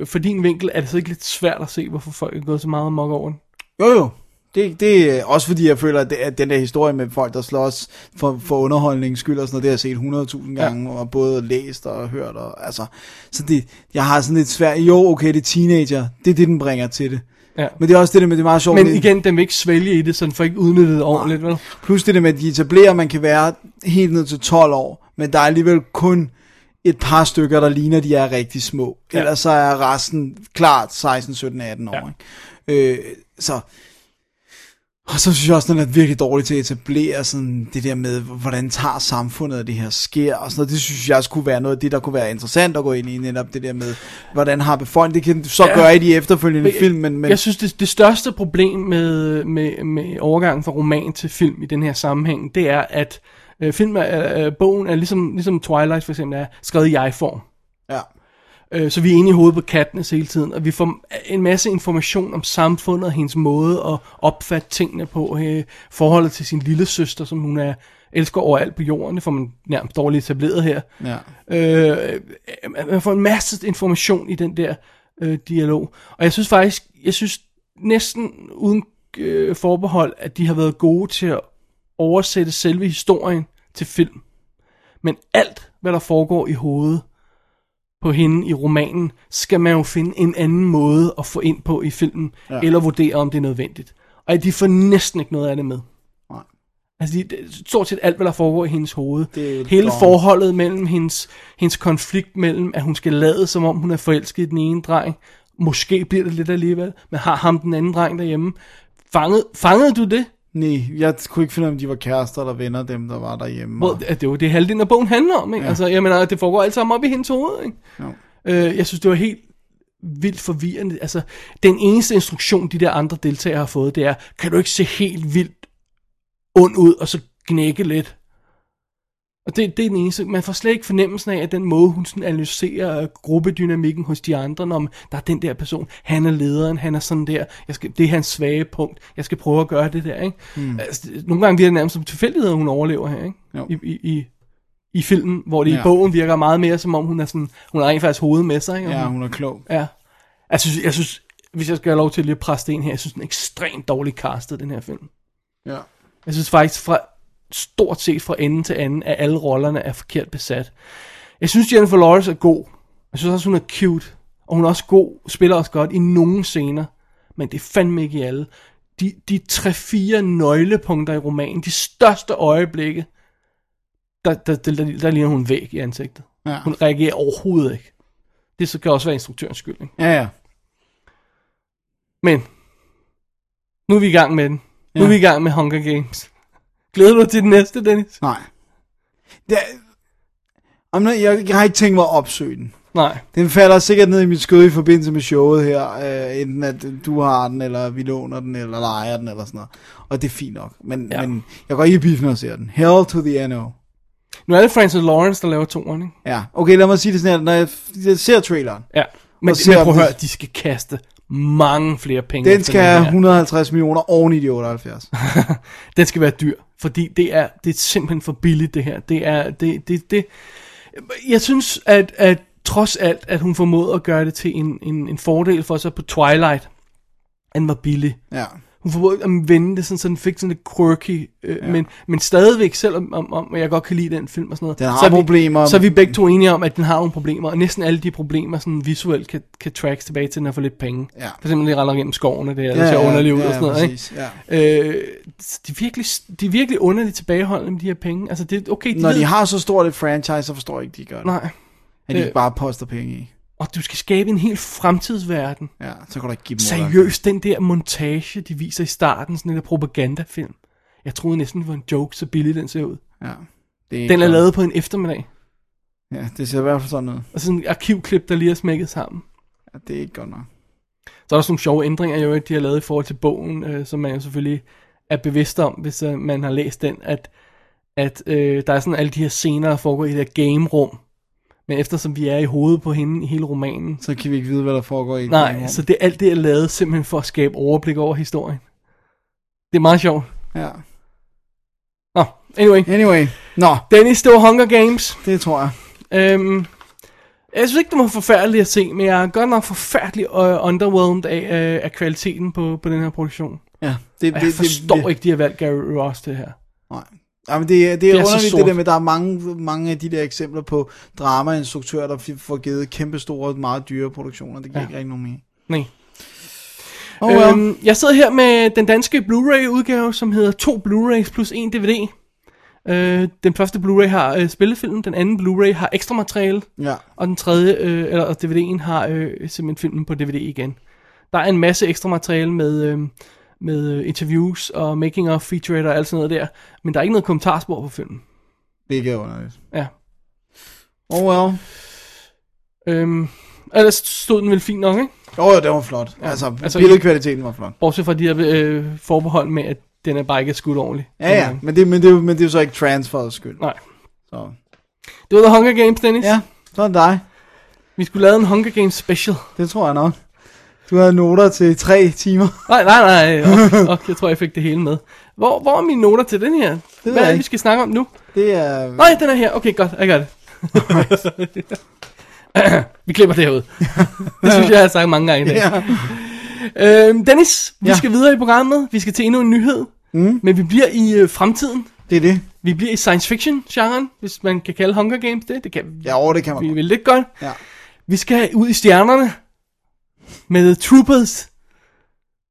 øh, for din vinkel er det så ikke lidt svært at se, hvorfor folk er gået så meget amok over den? jo jo, det, det er også fordi, jeg føler, at, det, at den der historie med folk, der slås for, for underholdningens skyld og sådan noget, det har jeg set 100.000 gange, ja. og både læst og hørt, og, altså, så det, jeg har sådan lidt svært, jo, okay, det er teenager, det er det, den bringer til det. Ja. Men det er også det der med, det er meget sjovt. Men det- igen, den vil ikke svælge i det, så den får ikke udnyttet det ordentligt, vel? Plus det der med, at de etablerer, at man kan være helt ned til 12 år, men der er alligevel kun et par stykker, der ligner, de er rigtig små. Ja. Ellers så er resten klart 16, 17, 18 år. Ja. Ikke? Øh, så, og så synes jeg også, at den er virkelig dårlig til at etablere sådan det der med, hvordan tager samfundet, at det her sker, og sådan noget. Det synes jeg skulle være noget af det, der kunne være interessant at gå ind i, netop det der med, hvordan har befolkningen, det kan så ja. gøre i de efterfølgende Men- film, men, men Jeg synes, det, det største problem med, med, med overgangen fra roman til film i den her sammenhæng, det er, at øh, film er, øh, bogen er ligesom, ligesom Twilight for eksempel er skrevet i jeg-form. ja. Øh, så vi er inde i hovedet på Katniss hele tiden, og vi får en masse information om samfundet og hendes måde at opfatte tingene på, øh, forholdet til sin lille søster, som hun er elsker overalt på jorden, det får man nærmest dårligt etableret her. ja. Øh, man får en masse information i den der øh, dialog, og jeg synes faktisk, jeg synes næsten uden øh, forbehold, at de har været gode til at oversætte selve historien til film. Men alt, hvad der foregår i hovedet på hende i romanen, skal man jo finde en anden måde at få ind på i filmen, ja. eller vurdere, om det er nødvendigt. Og de får næsten ikke noget af det med. Nej. Altså, de, stort set alt, hvad der foregår i hendes hoved. Det Hele dårligt. forholdet mellem hendes, hendes konflikt mellem, at hun skal lade, som om hun er forelsket i den ene dreng. Måske bliver det lidt alligevel, men har ham den anden dreng derhjemme. Fangede, fangede du det? Nej, jeg kunne ikke finde ud af, om de var kærester eller venner, dem der var derhjemme. At det er jo det halvdelen af bogen handler om, ikke? Ja. Altså, jeg mener, det foregår alt sammen op i hendes hoved, ikke? Jo. Øh, jeg synes, det var helt vildt forvirrende. Altså, den eneste instruktion, de der andre deltagere har fået, det er, kan du ikke se helt vildt ond ud, og så knække lidt? Og det, det er den eneste. Man får slet ikke fornemmelsen af, at den måde, hun sådan analyserer gruppedynamikken hos de andre, når der er den der person, han er lederen, han er sådan der, jeg skal, det er hans svage punkt, jeg skal prøve at gøre det der, ikke? Mm. Altså, nogle gange bliver det nærmest som tilfældighed, at hun overlever her, ikke? Jo. I, i, i, i filmen, hvor det ja. i bogen virker meget mere, som om hun er sådan, hun har rent faktisk hovedet med sig. Ikke? Og Ja, hun, er klog. ja. Jeg synes, jeg synes, hvis jeg skal have lov til lige at presse det ind her, jeg synes, den er ekstremt dårligt castet, den her film. Ja. Jeg synes faktisk, fra stort set fra ende til anden, at alle rollerne er forkert besat. Jeg synes, Jennifer Lawrence er god. Jeg synes også, hun er cute. Og hun er også god, spiller også godt i nogle scener. Men det er fandme ikke i alle. De, de tre-fire nøglepunkter i romanen, de største øjeblikke, der, der, der, der, der ligner hun væk i ansigtet. Ja. Hun reagerer overhovedet ikke. Det så kan også være instruktørens skyld. Ikke? Ja, ja. Men, nu er vi i gang med den. Nu er Ja. vi i gang med Hunger Games. Glæder du dig til den næste, Dennis? Nej. Det er, Jamen, jeg, jeg har ikke tænkt mig at opsøge den. Nej. Den falder sikkert ned i mit skød i forbindelse med showet her. Øh, enten at du har den, eller vi låner den, eller leger den, eller sådan noget. Og det er fint nok. Men, Ja. men jeg går ikke i biffen og ser den. Hell to the NO. Nu er det Francis Lawrence, der laver toeren, ikke? Ja, okay, lad mig sige det sådan her. Når jeg, jeg ser traileren, Ja. Men, ser men prøv at høre, de skal kaste mange flere penge. den skal have her. 150 millioner oven i de 78. *laughs* Den skal være dyr, fordi det er, det er simpelthen for billigt, det her. Det er, det, det, det. Jeg synes, at, at trods alt, at hun formåede at gøre det til en, en, en fordel for sig på Twilight, den var billig. Ja. Hun formåede at vende det sådan, så den fik sådan lidt quirky, øh, ja. men, men stadigvæk, selvom om, om, jeg godt kan lide den film og sådan noget, Den har så er vi, problemer. så er vi begge to enige om, at den har nogle problemer, og næsten alle de problemer sådan visuelt kan, kan tracks tilbage til, den har for lidt penge. Ja. For eksempel, det render gennem skoven, og det er, ja, ser underligt ud ja, og sådan noget, ikke? Ja. Øh, de, er virkelig, de er virkelig underligt tilbageholdende med de her penge. Altså, det okay, de Når ved, de har så stort et franchise, så forstår jeg ikke, de gør det. Nej, At de Øh. ikke bare poster penge i. og du skal skabe en helt fremtidsverden. Ja, så kan du ikke give dem Seriøst, den der montage, de viser i starten, sådan en der propagandafilm. Jeg troede næsten, det var en joke, så billig den ser ud. Ja. Det er Den er godt. lavet på en eftermiddag. Ja, det ser i hvert fald sådan ud. Og sådan en arkivklip, der lige er smækket sammen. Ja, det er ikke godt nok. Så er der sådan nogle sjove ændringer, jo, de har lavet i forhold til bogen, øh, som man jo selvfølgelig er bevidst om, hvis øh, man har læst den, at, at øh, der er sådan alle de her scener, der foregår i det her game-rum. Men eftersom vi er i hovedet på hende i hele romanen, Så kan vi ikke vide, hvad der foregår i nej, det så det, alt det er lavet simpelthen for at skabe overblik over historien. Det er meget sjovt. Ja. Nå, anyway. Anyway. Nå, Dennis, det var Hunger Games. det tror jeg. Øhm, jeg synes ikke, det var forfærdeligt at se, men jeg er godt nok forfærdelig uh, underwhelmed af, uh, af kvaliteten på, på den her produktion. Ja, det, Og jeg forstår ikke, de har valgt Gary Ross til her. Nej. Ja, men det, er- det er, Det er underligt det der med, at der er mange, mange af de der eksempler på dramainstruktører, der får givet kæmpe store, meget dyre produktioner. Det giver Ja. ja. ikke rigtig nogen mening. Nej. Oh, well. Øhm, jeg sidder her med den danske Blu-ray udgave, som hedder to Blu-rays plus en DVD. Øh, den første Blu-ray har øh, spillefilmen, den anden Blu-ray har ekstra materiale, ja. og den tredje, øh, eller og DVD'en har øh, simpelthen filmen på DVD igen. Der er en masse ekstra materiale med, øh, med øh, interviews og making of featurette og alt sådan noget der, men der er ikke noget kommentarspor på filmen. Det er underligt. Ja. Oh well. Øhm, ellers stod den vel fint nok, ikke? Åh, oh, det var flot. Ja, altså, altså, billedkvaliteten var flot. Bortset fra de her øh, forbehold med, at den er bare ikke er skudt ordentligt. Ja, ja, men det, men det, er jo- men det er jo så ikke transferets skyld. Nej. Så. Det var The Hunger Games, Dennis. Ja, så det dig. Vi skulle lave en Hunger Games special. Det tror jeg nok. Du havde noter til tre timer. *laughs* Nej, nej, nej. *laughs* Og, og jeg tror, jeg fik det hele med. Hvor, hvor er mine noter til den her? ved Hvad er det, vi skal snakke om nu? Det er... Nej, den er her. Okay, godt. Jeg gør det. vi klipper det her ud. *laughs* det synes jeg, jeg har sagt mange gange i dag. Ja. Øhm, Dennis, vi Ja. skal videre i programmet. Vi skal til endnu en nyhed. Mm. Men vi bliver i øh, fremtiden. Det er det. Vi bliver i science fiction genren, hvis man kan kalde Hunger Games det. Det kan Ja, over det kan man vi godt. vil lidt godt. Ja. Vi skal ud i stjernerne med troopers.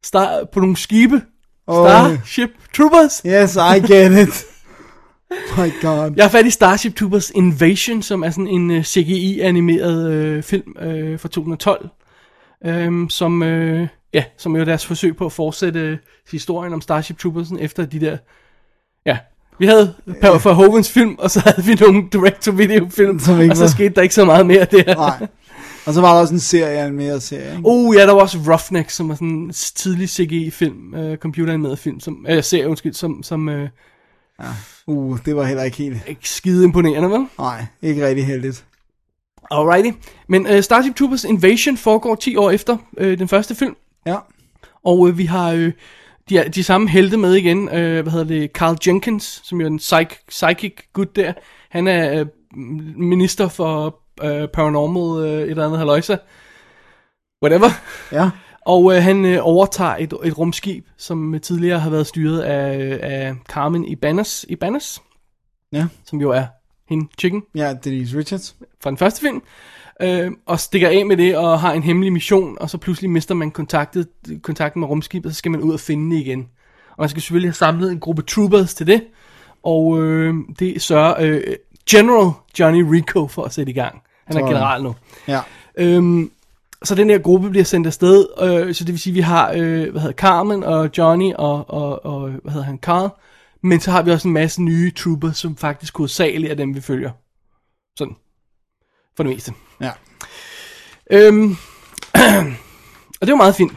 Star, på nogle skibe. Åh. Starship Troopers. Yes, I get it. My god. Jeg har fat i Starship Troopers Invasion, som er sådan en uh, CGI-animeret uh, film uh, fra 2012. Um, som, uh, ja, som jo er deres forsøg på at fortsætte uh, historien om Starship Troopers efter de der... Ja, vi havde Per for Hovens film, og så havde vi nogle direct-to-video film, Som ikke og så skete der ikke så meget mere der. Nej. Og så var der også en serie, en mere serie, ikke? Oh ja, der var også Roughneck, som var sådan en tidlig CGI-film, uh, computeranimeret film, som, uh, serie, undskyld, som, som uh, Uh, det var heller ikke helt... ikke skide imponerende, vel? Nej, ikke rigtig heldigt. Alrighty. Men uh, Starship Troopers Invasion foregår 10 år efter uh, den første film, Ja. og uh, vi har uh, de, de samme helte med igen. Øh, hvad hedder det? Carl Jenkins, som jo er en psych, psychic gut der. Han er øh, minister for øh, paranormal øh, et eller andet haløjse. Whatever. Ja. *laughs* Og øh, han øh, overtager et, et rumskib, som tidligere har været styret af, af Carmen Ibanez, Ibanez, Ja. som jo er hende chicken Ja, Denise Richards. fra den første film, øh, og stikker af med det og har en hemmelig mission, og så pludselig mister man kontaktet, kontakten med rumskibet, og så skal man ud og finde det igen. Og man skal selvfølgelig have samlet en gruppe troopers til det, og øh, det sørger øh, General Johnny Rico for at sætte i gang. Han er general nu. Ja. Øhm, så den her gruppe bliver sendt afsted, øh, så det vil sige, at vi har, øh, hvad hedder Carmen og Johnny og, og, og, hvad hedder han, Carl, men så har vi også en masse nye troopers, som faktisk hovedsageligt er dem, vi følger. Sådan. For det meste. Ja. Øhm, *clears throat* og det var meget fint.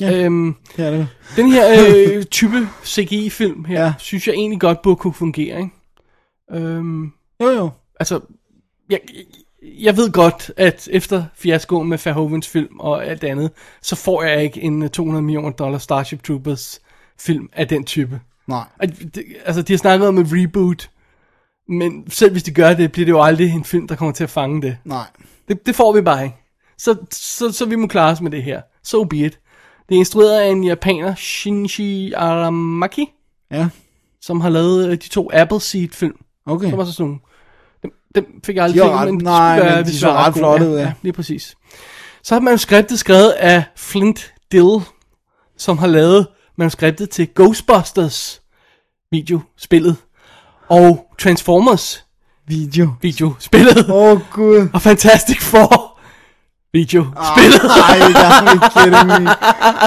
Ja. Øhm, Ja, det den her øh, *laughs* type CGI-film her, ja. synes jeg egentlig godt burde kunne fungere, ikke? Øhm, Jo, jo. altså, jeg, jeg ved godt, at efter fiaskoen med Verhovens film og alt det andet, så får jeg ikke en 200 millioner dollar Starship Troopers film af den type. Nej. Altså, de har snakket om et reboot, men selv hvis de gør det, bliver det jo aldrig en film, der kommer til at fange det. Nej. Det, det får vi bare ikke. Så, så, så vi må klare os med det her. So be it. Det er instrueret af en japaner, Shinji Aramaki, Ja. som har lavet øh, de to Appleseed film. Okay. Som var sådan nogle... Dem, fik jeg aldrig De ret- men de nej, være- men de de så var ret gode. flotte ud, ja. ja. lige præcis. Så har manuskriptet skrevet af Flint Dill, som har lavet manuskriptet til Ghostbusters videospillet og Transformers Video. videospillet Åh, oh, gud. og Fantastic Four videospillet. Ej, der er kidding me.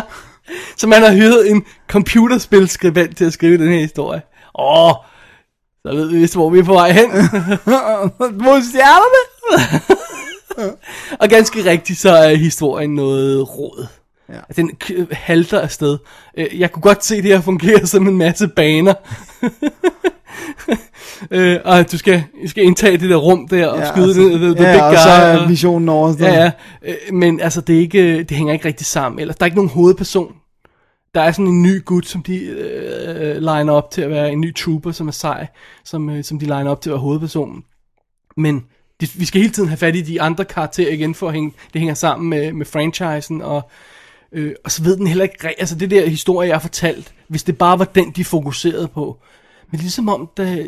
*laughs* Så man har hyret en computerspilskribent til at skrive den her historie. Åh, så ved vi vist, hvor vi er på vej hen. *laughs* Mod stjernerne? *laughs* Og ganske rigtigt, så er historien noget råd. Ja. Ja. Den halter afsted. Øh, Jeg kunne godt se det her fungere som en masse baner. *laughs* øh, og du skal, du skal indtage det der rum der og ja, skyde altså, det, the, the ja, big og guy. så er og- missionen overstået. Ja, ja. Øh, Men altså, det, er ikke, det hænger ikke rigtig sammen. Eller, der er ikke nogen hovedperson. Der er sådan en ny gut, som de øh, liner op til at være en ny trooper, som er sej, som, øh, som de liner op til at være hovedpersonen. Men de, vi skal hele tiden have fat i de andre karakterer igen, for at hænge, det hænger sammen med, med franchisen, og, øh, og så ved den heller ikke, altså det der historie, jeg har fortalt, hvis det bare var den, de fokuserede på. Men ligesom om, det,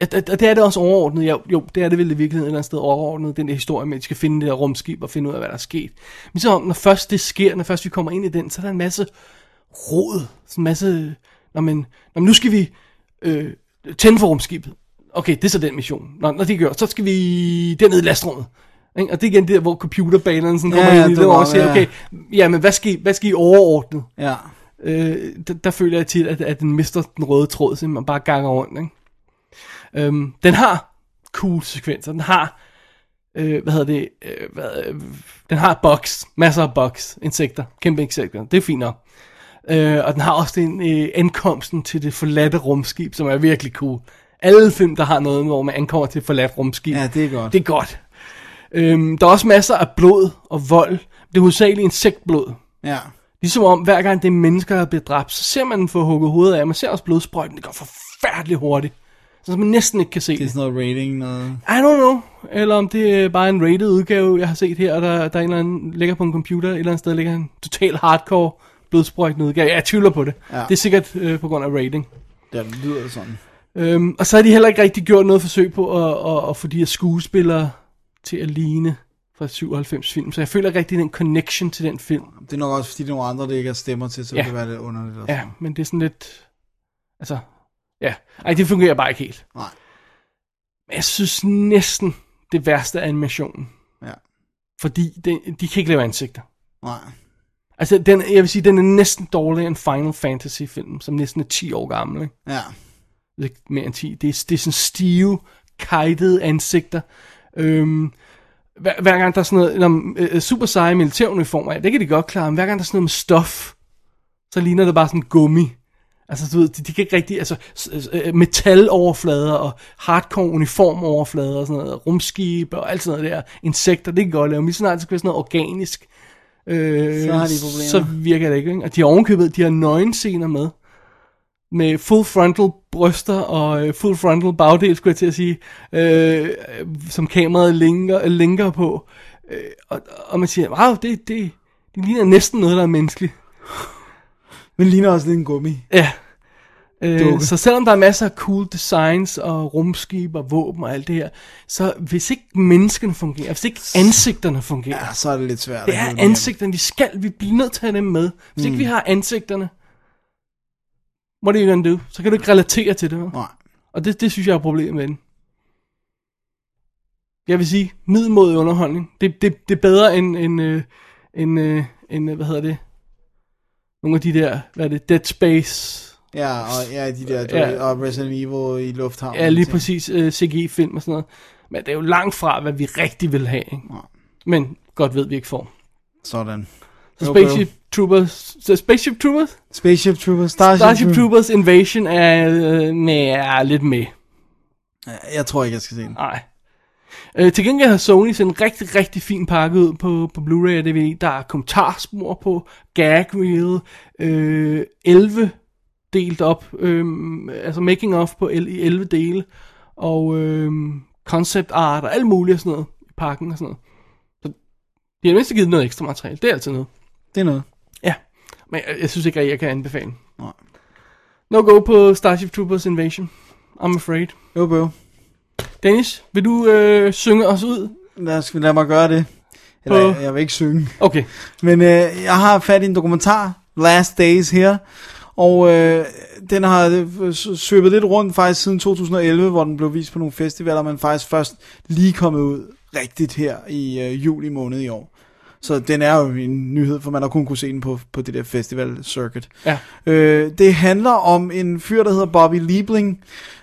at, at, det er det også overordnet, jo, jo, det er det vel i virkeligheden et eller andet sted overordnet, den der historie med, at de skal finde det der rumskib og finde ud af, hvad der er sket. Men ligesom så når først det sker, når først vi kommer ind i den, så er der en masse rod, sådan en masse, når, man, når nu skal vi øh, tænde for rumskibet. Okay, det er så den mission. Når, når det gør, så skal vi derned i lastrummet. Ikke? Og det er igen der, hvor computerbanerne sådan kommer Ja, ja, ind i det hvor man siger, okay, ja, men hvad skal, I- hvad skal I overordnet? Ja. øh, der, der føler jeg tit, at, at den mister den røde tråd, så man bare ganger rundt. Ikke? Øhm, den har cool sekvenser, den har, øh, hvad hedder det, øh, hvad, øh, den har bugs, masser af bugs, insekter, kæmpe insekter, det er fint nok. Øh, og den har også den øh, ankomsten til det forladte rumskib, som er virkelig cool. Alle film, der har noget, hvor man ankommer til et forladt rumskib. Ja, det er godt. Det er godt. Øhm, der er også masser af blod og vold. Det er hovedsageligt insektblod. Ja. Ligesom om, hver gang det er mennesker, der bliver dræbt, så ser man den få hugget hovedet af. Man ser også blodsprøjten, det går forfærdeligt hurtigt. Så man næsten ikke kan se Det er sådan noget rating, noget... I don't know. Eller om det er bare en rated udgave, jeg har set her, og der, der er en eller anden, ligger på en computer, et eller andet sted ligger en total hardcore blodsprøjtende udgave. Jeg tvivler på det. Ja. Det er sikkert øh, på grund af rating. Ja, det lyder sådan. Øhm, og så har de heller ikke rigtig gjort noget forsøg på at, at, at få de her skuespillere til at ligne fra 97 film. Så jeg føler ikke rigtig den connection til den film. Det er nok også, fordi der er nogle andre, der ikke har stemmer til, så Ja. det kan være lidt underligt. og Ja, sådan. men det er sådan lidt... Altså, ja. Ej, det fungerer bare ikke helt. Nej. Men jeg synes næsten det værste er animationen. Ja. Fordi det, de kan ikke lave ansigter. Nej. Altså, den, jeg vil sige, den er næsten dårligere end Final Fantasy film, som næsten er 10 år gammel. Ikke? Ja. Lidt mere end 10. Det er, det er sådan stive, kajtede ansigter. Øhm, hver, hver gang der er sådan noget, når, øh, super seje militæruniformer, det kan de godt klare, men hver gang der er sådan noget med stof, så ligner det bare sådan gummi. Altså, du ved, de, de kan ikke rigtig, altså, øh, metaloverflader og hardcore uniformoverflader og sådan noget, rumskib og alt sådan noget der, insekter, det kan godt lave, men lige snart det skal være sådan noget organisk, øh, Så har de problemer. så virker det ikke. ikke? Og de har ovenkøbet, de har nøgenscener med, med full frontal bryster og øh, full frontal bagdel, skulle jeg til at sige, øh, som kameraet linker, linker på. Øh, og, og man siger, wow, det, det, det ligner næsten noget, der er menneskeligt. Men ligner også lidt en gummi. Ja. Øh, så selvom der er masser af cool designs og rumskib og våben og alt det her, så hvis ikke menneskene fungerer, hvis ikke ansigterne fungerer, Ja, så er det lidt svært. det er ansigterne, vi skal, vi bliver nødt til at have dem med. Hvis mm. ikke vi har ansigterne, what are you gonna do? Så kan du ikke relatere til det. Nej. Og det, det synes jeg er problemet med den. Jeg vil sige, middelmådig underholdning. Det, det, det er bedre end, end, øh, end, øh, end, øh, hvad hedder det? Nogle af de der, hvad er det, Dead Space. Ja, og ja, de der, du Ja. og Resident Evil i lufthavnen. Ja, lige præcis øh, CGI-film og sådan noget. Men det er jo langt fra, hvad vi rigtig vil have. Ikke? Nej. Men godt ved, vi ikke får. Sådan. Så Spaceship Troopers, så Spaceship Troopers? Spaceship Troopers, Starship, Starship Troopers Invasion er øh, nær, lidt med. Jeg tror ikke, jeg skal se den. Nej. Øh, til gengæld har Sony sendt en rigtig, rigtig fin pakke ud på, på Blu-ray og DVD. Der er kommentarspor på, gag reel, øh, 11 delt op, øh, altså making of på el- i 11 dele, og øh, concept art og alt muligt og sådan noget i pakken og sådan noget. Så de har mindst givet noget ekstra materiale, det er altid noget. Det er noget. Ja, men jeg, jeg synes ikke, at jeg kan anbefale. Nej. No go på Starship Troopers Invasion. I'm afraid. Jo, bøv. Dennis, vil du øh, synge os ud? Lad, os, lad mig gøre det. Eller, På- jeg, jeg vil ikke synge. Okay. Men øh, jeg har fat i en dokumentar, Last Days her, og øh, den har øh, søbet lidt rundt faktisk siden 2011, hvor den blev vist på nogle festivaler, men faktisk først lige kommet ud rigtigt her i øh, juli måned i år. Så den er jo en nyhed, for man har kun kunne se den på, på det der festival circuit. Ja. Øh, det handler om en fyr, der hedder Bobby Liebling,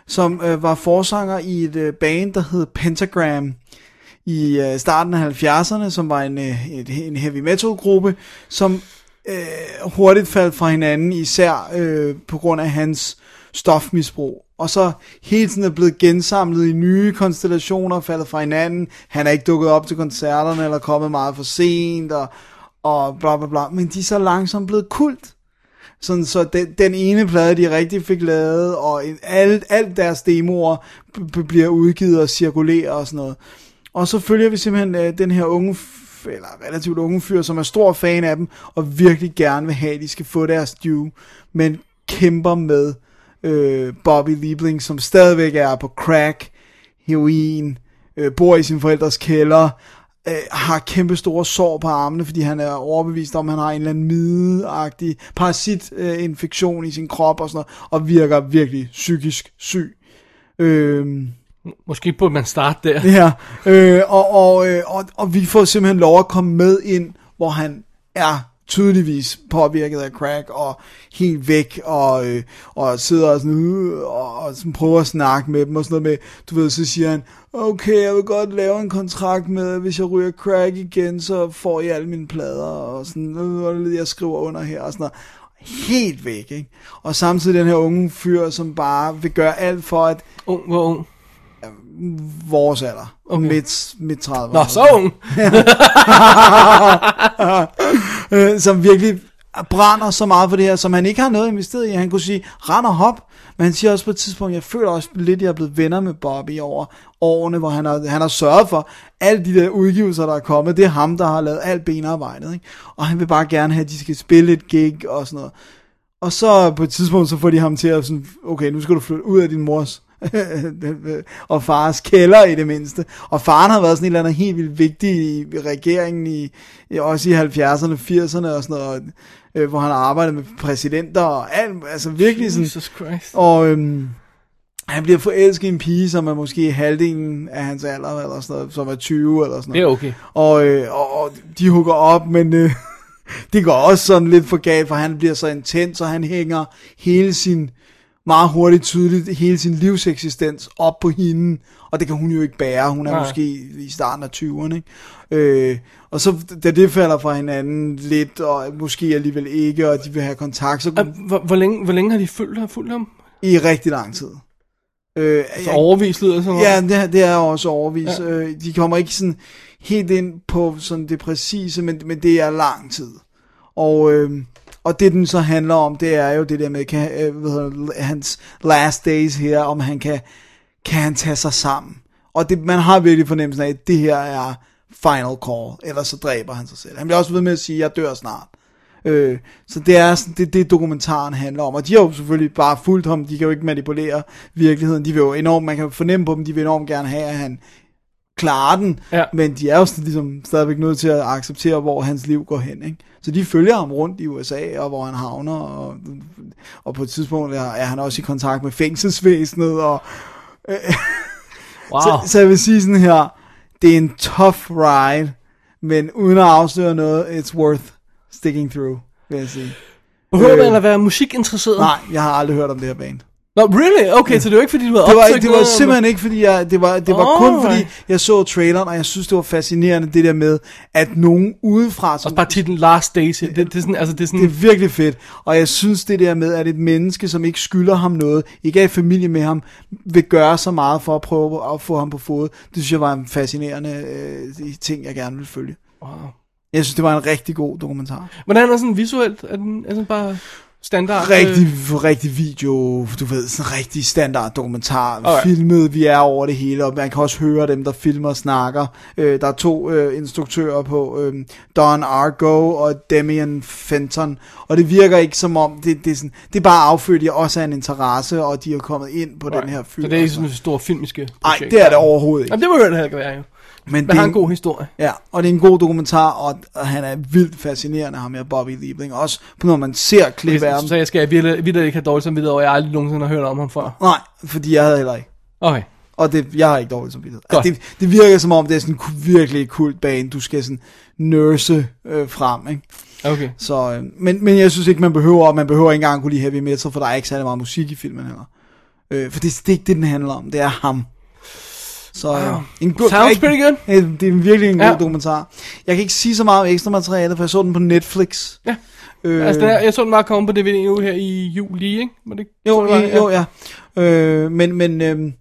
som øh, var forsanger i et øh, band, der hed Pentagram i øh, starten af 70'erne, som var en, øh, et, en heavy metal gruppe, som øh, hurtigt faldt fra hinanden, især øh, på grund af hans stofmisbrug. Og så hele tiden er blevet gensamlet i nye konstellationer, faldet fra hinanden. Han er ikke dukket op til koncerterne, eller kommet meget for sent, og, og bla bla bla. Men de er så langsomt blevet kult. Sådan, så den, den ene plade, de rigtig fik lavet, og alt, alt deres demoer b- b- bliver udgivet og cirkulerer og sådan noget. Og så følger vi simpelthen øh, den her unge, eller relativt unge fyr, som er stor fan af dem, og virkelig gerne vil have, at de skal få deres due, men kæmper med øh, Bobby Liebling, som stadigvæk er på crack, heroin, øh, bor i sin forældres kælder, øh, har kæmpe store sår på armene, fordi han er overbevist om, at han har en eller anden mideagtig parasitinfektion øh, infektion i sin krop og sådan noget, og virker virkelig psykisk syg. Øh, Måske burde man starte der. Ja, øh, og, og, øh, og, og vi får simpelthen lov at komme med ind, hvor han er tydeligvis påvirket af crack og helt væk og, øh, og sidder og, sådan, øh, og, sådan prøver at snakke med dem og sådan noget med, du ved, så siger han, okay, jeg vil godt lave en kontrakt med, at hvis jeg ryger crack igen, så får I alle mine plader og sådan, øh, jeg skriver under her og sådan noget. Helt væk, ikke? Og samtidig den her unge fyr, som bare vil gøre alt for, at Ung, hvor ung? Vores alder. Okay. Midt, midt 30. Nå, så ung. *laughs* øh, som virkelig brænder så meget for det her, som han ikke har noget investeret i. Han kunne sige, rend og hop, men han siger også på et tidspunkt, jeg føler også lidt, at jeg er blevet venner med Bobby over årene, hvor han har, han har sørget for alle de der udgivelser, der er kommet. Det er ham, der har lavet alt benarbejdet. Ikke? Og han vil bare gerne have, at de skal spille et gig og sådan noget. Og så på et tidspunkt, så får de ham til at sådan, okay, nu skal du flytte ud af din mors *laughs* og fars kælder i det mindste. Og faren har været sådan et eller andet helt vildt vigtig i regeringen, i, også i 70'erne, 80'erne og sådan noget, øh, hvor han har arbejdet med præsidenter og alt, altså virkelig sådan. Jesus Christ. Og øhm, han bliver forelsket i en pige, som er måske halvdelen af hans alder, eller sådan noget, som er 20 eller sådan Det noget. er okay. Og, øh, og, og de hugger op, men øh, *laughs* det går også sådan lidt for galt, for han bliver så intens, og han hænger hele sin, meget hurtigt tydeligt, hele sin livseksistens op på hende, og det kan hun jo ikke bære, hun er Nej. måske i starten af 20'erne, ikke? Øh, og så da det falder fra hinanden lidt, og måske alligevel ikke, og de vil have kontakt, så Hvor, hvor, længe, hvor længe har de fulgt, har fulgt ham? i rigtig lang tid. Øh, Så overvist lyder det sådan noget. Ja, det, er- det er også overvis. Ja. Øh, de kommer ikke sådan helt ind på sådan det præcise, men, men det er lang tid. Og, øh, og det den så handler om, det er jo det der med kan, øh, hans last days her, om han kan, kan han tage sig sammen. Og det, man har virkelig fornemmelsen af, at det her er final call, ellers så dræber han sig selv. Han bliver også ved med at sige, at jeg dør snart. Øh, så det er sådan, det, det dokumentaren handler om, og de har jo selvfølgelig bare fulgt ham, de kan jo ikke manipulere virkeligheden, de vil jo enormt, man kan fornemme på dem, de vil enormt gerne have, at han klarer den, Ja. men de er jo sådan, ligesom stadigvæk nødt til at acceptere, hvor hans liv går hen, ikke? Så de følger ham rundt i USA, og hvor han havner, og, og på et tidspunkt er, er han også i kontakt med fængselsvæsenet, og *laughs* Wow. så, så jeg vil sige sådan her, det er en tough ride, men uden at afsløre noget, it's worth sticking through, vil jeg sige. Behøver man øh, at være musikinteresseret? Nej, jeg har aldrig hørt om det her band. Nå, really? Okay, så det var ikke fordi, du havde Det var, det var noget- simpelthen ikke fordi jeg, det var, det var kun Alright. fordi jeg så traileren, og jeg synes det var fascinerende det der med, at nogen udefra, som, Også bare titlen Last Days. Det, det, er sådan, altså det er sådan... det er virkelig fedt, og jeg synes det der med, at et menneske, som ikke skylder ham noget, ikke er i familie med ham, vil gøre så meget for at prøve at få ham på fod, det synes jeg var en fascinerende øh, ting, jeg gerne vil følge. Wow. Jeg synes, det var en rigtig god dokumentar. Hvordan er sådan visuelt? Er den er den bare standard? Rigtig, Øh, rigtig video, du ved, sådan rigtig standard dokumentar, okay. filmet, vi er over det hele, og man kan også høre dem, der filmer og snakker. Øh, der er to øh, instruktører på, øh, Don Argo og Demian Fenton, og det virker ikke som om, det, det, er, sådan, det er bare affødt, de også er en interesse, og de er kommet ind på den her film. Så det er ikke sådan et stort filmiske Nej, projekt. det er det overhovedet ikke. Jamen, det må jo heller ikke være, jo. Men det har er en god historie. Ja, og det er en god dokumentar, og, og han er vildt fascinerende, ham her Bobby Liebling. Også når man ser klip af ham. Så jeg skal virkelig, virkelig ikke have dårligt samvittighed over, jeg aldrig nogensinde har hørt om ham før. Nej, fordi jeg havde heller ikke. Okay. Og det, jeg har ikke dårligt samvittighed. Altså, det, det virker som om, det er sådan virkelig kult bane, du skal sådan nurse øh, frem, ikke? Okay. Så, øh, men, men jeg synes ikke, man behøver, man behøver ikke engang kunne lide heavy metal, for der er ikke særlig meget musik i filmen heller. Øh, for det, det er ikke det, den handler om. Det er ham. Så øh, Wow. en god, Sounds ikke- pretty good. Det er virkelig en Ja. god dokumentar. Jeg kan ikke sige så meget om ekstra materiale, for jeg så den på Netflix. Ja. Øh, Altså, den her, jeg så den bare komme på DVD nu her i juli, ikke? Var det, jo, tror det var? jo, ja. Øh, men men øh,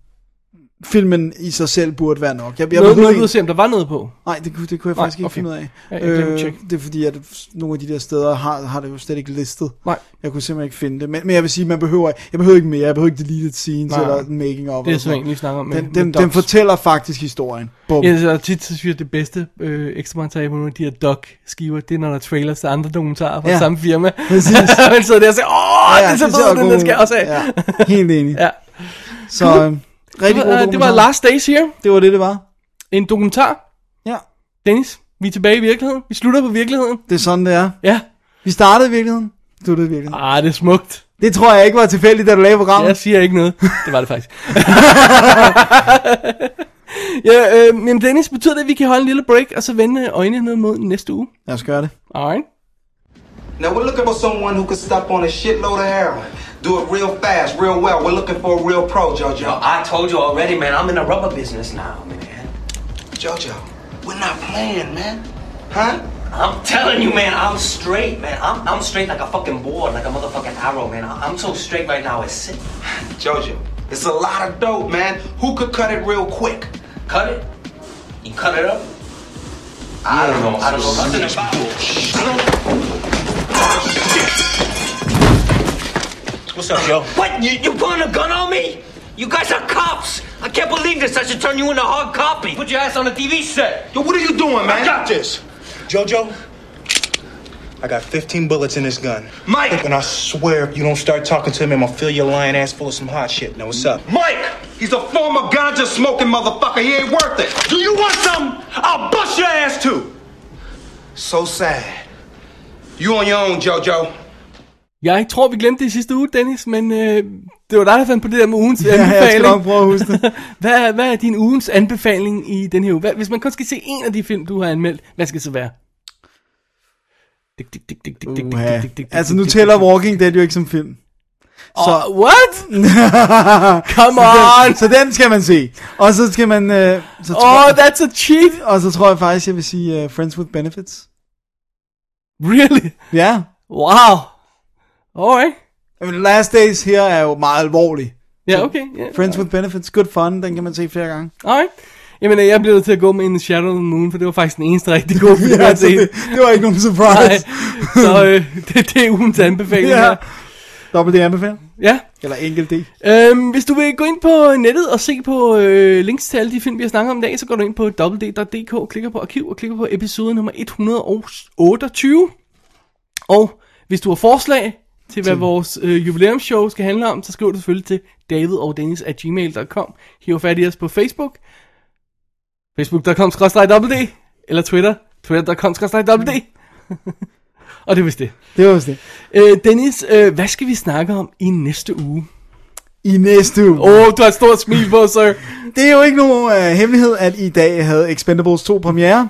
filmen i sig selv burde være nok. Jeg, jeg nåede ikke- du at se, om der var noget på? Nej, det, kunne- det kunne jeg Nej, faktisk ikke okay. finde ud af. Ja, øh, det er fordi, at nogle af de der steder har, har det jo slet ikke listet. Nej. Jeg kunne simpelthen ikke finde det. Men, men jeg vil sige, man behøver, jeg behøver ikke mere. Jeg behøver ikke deleted scenes Nej. eller making of. Det er sådan vi snakker om. med- den, med den, fortæller faktisk historien. Bum. Ja, så tit så synes jeg, det bedste øh, ekstra materiale på nogle af de her doc-skiver, det er, når der er trailers til andre dokumentarer fra Ja. samme firma. Præcis. *laughs* Man sidder der og siger, åh, ja, det er så fedt, den, den skal også have. Ja, helt enig. Ja. Så øh, rigtig Det god var, øh, det var. Last Days Here, Det var det, det var. en dokumentar. Ja, Dennis, vi er tilbage i virkeligheden. Vi slutter på virkeligheden. det er sådan, det er. Ja. Vi startede i virkeligheden. Sluttede i virkeligheden. Ah, det er smukt. Det tror jeg ikke var tilfældigt, da du lavede programmet. Jeg siger ikke noget. Det var det faktisk. *laughs* ja, øh, men Dennis, betyder det, at vi kan holde en lille break, og så vende øjnene mod næste uge? Lad os gøre det. Alright. Now we're looking for someone who can step on a shitload of heroin, do it real fast, real well. We're looking for a real pro, JoJo. Yo, I told you already, man. I'm in the rubber business now, man. JoJo, we're not playing, man. Huh? I'm telling you, man. I'm straight, man. I'm, I'm straight like a fucking board, like a motherfucking arrow, man. I- I'm so straight right now. It's sick. *sighs* JoJo, it's a lot of dope, man. Who could cut it real quick? Cut it. You cut it up. I don't know. I don't know nothing about it. What's up, Joe? What? You, you pulling a gun on me? You guys are cops. I can't believe this. I should turn you into a hard copy. Put your ass on a TV set. Yo, what are you doing, man? I got this. Jojo, I got 15 bullets in this gun. Mike! And I swear if you don't start talking to him, I'm gonna fill your lying ass full of some hot shit. Now, what's up? Mike! He's a former ganja smoking motherfucker. He ain't worth it. Do you want some? I'll bust your ass too. So sad. You on your own, JoJo. Jeg tror, vi glemte det i sidste uge, Dennis, men øh, det var dig, der fandt på det der med ugens *laughs* Ja, jeg skal anbefaling. nok prøve at huske det. *laughs* hvad, er, hvad er din ugens anbefaling i den her uge? Hvad, hvis man kun skal se en af de film, du har anmeldt, hvad skal det så være? Altså, nu tæller. Walking Dead jo ikke som film. Så, Åh, what? *laughs* Come on! så den skal man se. Og så skal man... Øh, så Oh, that's a cheat! og så tror jeg faktisk, jeg vil sige uh, Friends with Benefits. Really? Ja. Wow. Alright. I mean, Last Days her er jo meget alvorlig. Ja, okay. Yeah. Friends with Benefits, good fun, den kan man se flere gange. Alright. Jamen, jeg blev nødt til at gå med In the Shadow of the Moon, for det var faktisk den eneste rigtig gode film, *laughs* jeg Ja, har set. det, det var ikke nogen Nej, surprise. så øh, *laughs* det, det er ugens anbefaling ja. her. Dobbelt det anbefaler. Ja. Eller enkelt det. Øhm, hvis du vil gå ind på nettet og se på øh, links til alle de film, vi har snakket om i dag, så går du ind på www.dk, klikker på arkiv og klikker på episode nummer 128. Og hvis du har forslag til, hvad vores øh, jubilæumsshow skal handle om, så skriv du selvfølgelig til davidogdennis at gmail.com. Hiv fat i os på Facebook, facebook.com wd eller Twitter, twitter.com wd Og det er vist det. Det var vist det. Øh, Dennis, øh, hvad skal vi snakke om i næste uge? I næste uge. Åh, oh, du har et stort smil på, sir. Det er jo ikke nogen uh, hemmelighed, at i dag havde Expendables 2 premiere,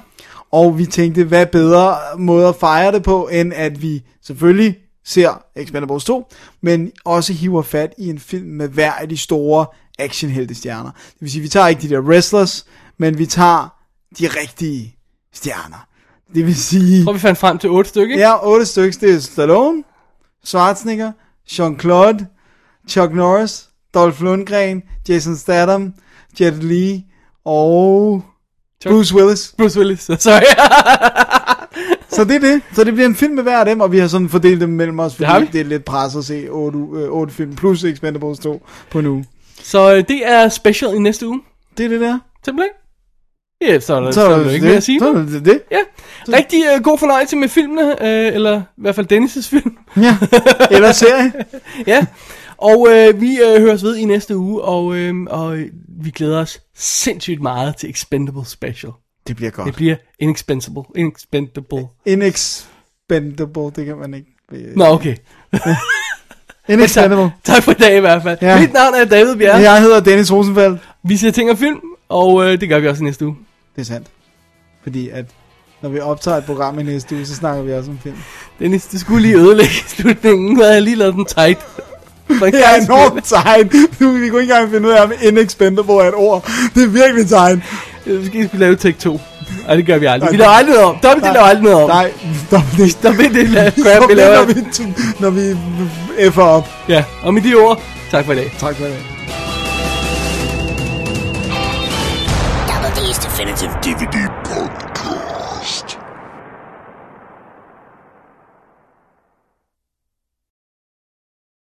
og vi tænkte, hvad bedre måde at fejre det på, end at vi selvfølgelig ser Expendables 2, men også hiver fat i en film med hver af de store actionheltestjerner. Det vil sige, vi tager ikke de der wrestlers, men vi tager de rigtige stjerner. Det vil sige... Jeg tror, vi fandt frem til otte stykker. Ja, otte stykker. Det er Stallone, Schwarzenegger, Jean-Claude, Chuck Norris, Dolph Lundgren, Jason Statham, Jet Li og Chuck- Bruce Willis. Bruce Willis, *laughs* sorry. Så det er det. Så det bliver en film med hver af dem, og vi har sådan fordelt dem mellem os, fordi det, det er lidt pres at se otte, u- øh, otte film plus Expendables 2 på nu. så øh, det er special i næste uge. Det er det der. Simpelthen. Ja, så er der, Så så er er der det ikke mere at sige. Så er det det. Ja, rigtig øh, god fornøjelse med filmene, øh, eller i hvert fald Dennis' film. Ja. Eller serie. *laughs* ja, og øh, vi øh, høres ved i næste uge, og, øh, og øh, vi glæder os sindssygt meget til Expendable Special. Det bliver godt. Det bliver inexpensible. Inexpendable. Inexpendable, det kan man ikke. Nå, okay. *laughs* Inexpendable. Tak for i dag i hvert fald. Ja. Ja. Mit navn er David Bjerre. Ja. Jeg hedder Dennis Rosenfeldt. Vi ser ting og film, og øh, det gør vi også i næste uge. Det er sandt. Fordi at når vi optager et program i næste uge, så snakker vi også om film. Dennis, du skulle lige ødelægge *laughs* slutningen, nu havde jeg lige lavet den tight. Det er skyld. enormt tegn. Nu, vi kunne ikke engang finde ud af, om inexpendable er et ord. Det er virkelig tegn. Øh, Måske skal vi lave take 2. Nej, det gør vi aldrig. Nej, Vi laver aldrig noget om. Dobbelt det laver aldrig noget om. Nej, stop *laughs* det. Stop det, det la- gør Stop vi laver. når vi, når vi F'er op. Ja, og med de ord, tak for i dag. Tak for det. Double D's Definitive DVD Podcast.